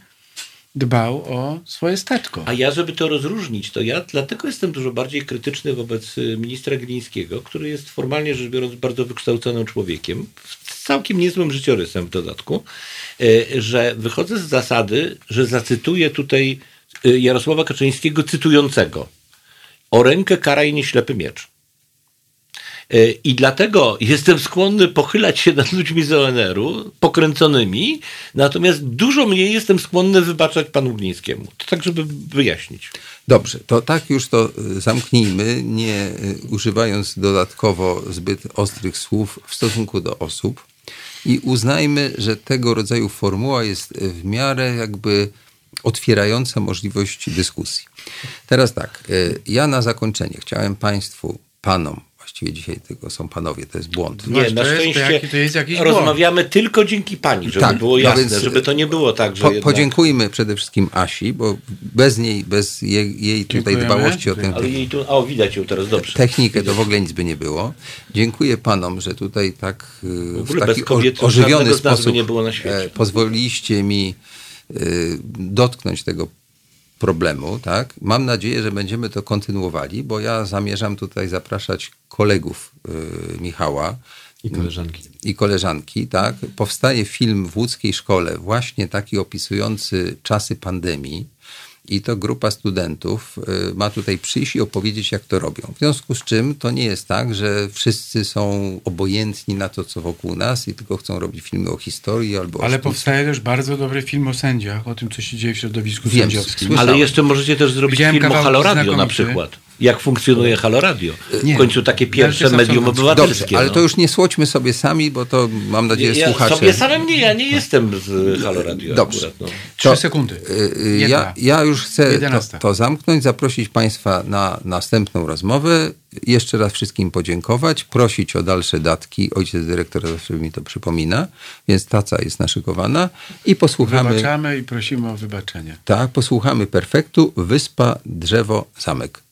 dbał o swoje statko. A ja, żeby to rozróżnić, to ja dlatego jestem dużo bardziej krytyczny wobec ministra Glińskiego, który jest formalnie rzecz biorąc bardzo wykształconym człowiekiem, z całkiem niezłym życiorysem w dodatku, y, że wychodzę z zasady, że zacytuję tutaj y, Jarosława Kaczyńskiego cytującego o rękę karaj nieślepy miecz. Y, I dlatego jestem skłonny pochylać się nad ludźmi z ONR-u, pokręconymi, natomiast dużo mniej jestem skłonny wybaczać panu Glińskiemu. To tak, żeby wyjaśnić. Dobrze, to tak już to y, zamknijmy, nie y, używając dodatkowo zbyt ostrych słów w stosunku do osób i uznajmy, że tego rodzaju formuła jest w miarę jakby otwierająca możliwość dyskusji. Teraz tak, ja na zakończenie chciałem Państwu, Panom, właściwie dzisiaj tylko są Panowie, to jest błąd. Nie, na to jest- to szczęście jaki- to jest jakiś rozmawiamy tylko dzięki pani, żeby Tak, było no jasne, więc, żeby to nie było tak, że Po, jednak... podziękujmy przede wszystkim Asi, bo bez niej, bez jej, jej tutaj Dziękujemy. dbałości o tę Ale jej tu... O, widać ją teraz dobrze. technikę, to w ogóle nic by nie było. Dziękuję panom, że tutaj tak y, w, ogóle taki kobiet ożywiony żadnego z nas by sposób nie było na świecie. e, pozwoliliście mi y, dotknąć tego problemu, tak? Mam nadzieję, że będziemy to kontynuowali, bo ja zamierzam tutaj zapraszać kolegów y, Michała I koleżanki. i koleżanki, tak? Powstaje film w łódzkiej szkole, właśnie taki opisujący czasy pandemii. I to grupa studentów y, ma tutaj przyjść i opowiedzieć, jak to robią. W związku z czym to nie jest tak, że wszyscy są obojętni na to, co wokół nas i tylko chcą robić filmy o historii albo o Ale sztuce. powstaje też bardzo dobry film o sędziach, o tym, co się dzieje w środowisku Wiem, sędziowskim. słyszałem. Ale jeszcze możecie też zrobić Widziałem film o kawałki Halo Radio na przykład. Jak funkcjonuje Halo Radio. Nie. W końcu takie pierwsze Wielkie medium obywatelskie. Dobrze, ale no. to już nie słodźmy sobie sami, bo to mam nadzieję ja słuchacze... sobie samym nie, ja nie jestem z Halo Radio Dobrze. akurat. No. Trzy sekundy. y, y, Jedna. Ja, ja już chcę to, to zamknąć, zaprosić Państwa na następną rozmowę jeszcze raz wszystkim podziękować, prosić o dalsze datki. Ojciec dyrektor zawsze mi to przypomina, więc taca jest naszykowana i posłuchamy. Wybaczamy i prosimy o wybaczenie. Tak, posłuchamy perfektu. Wyspa, drzewo, zamek.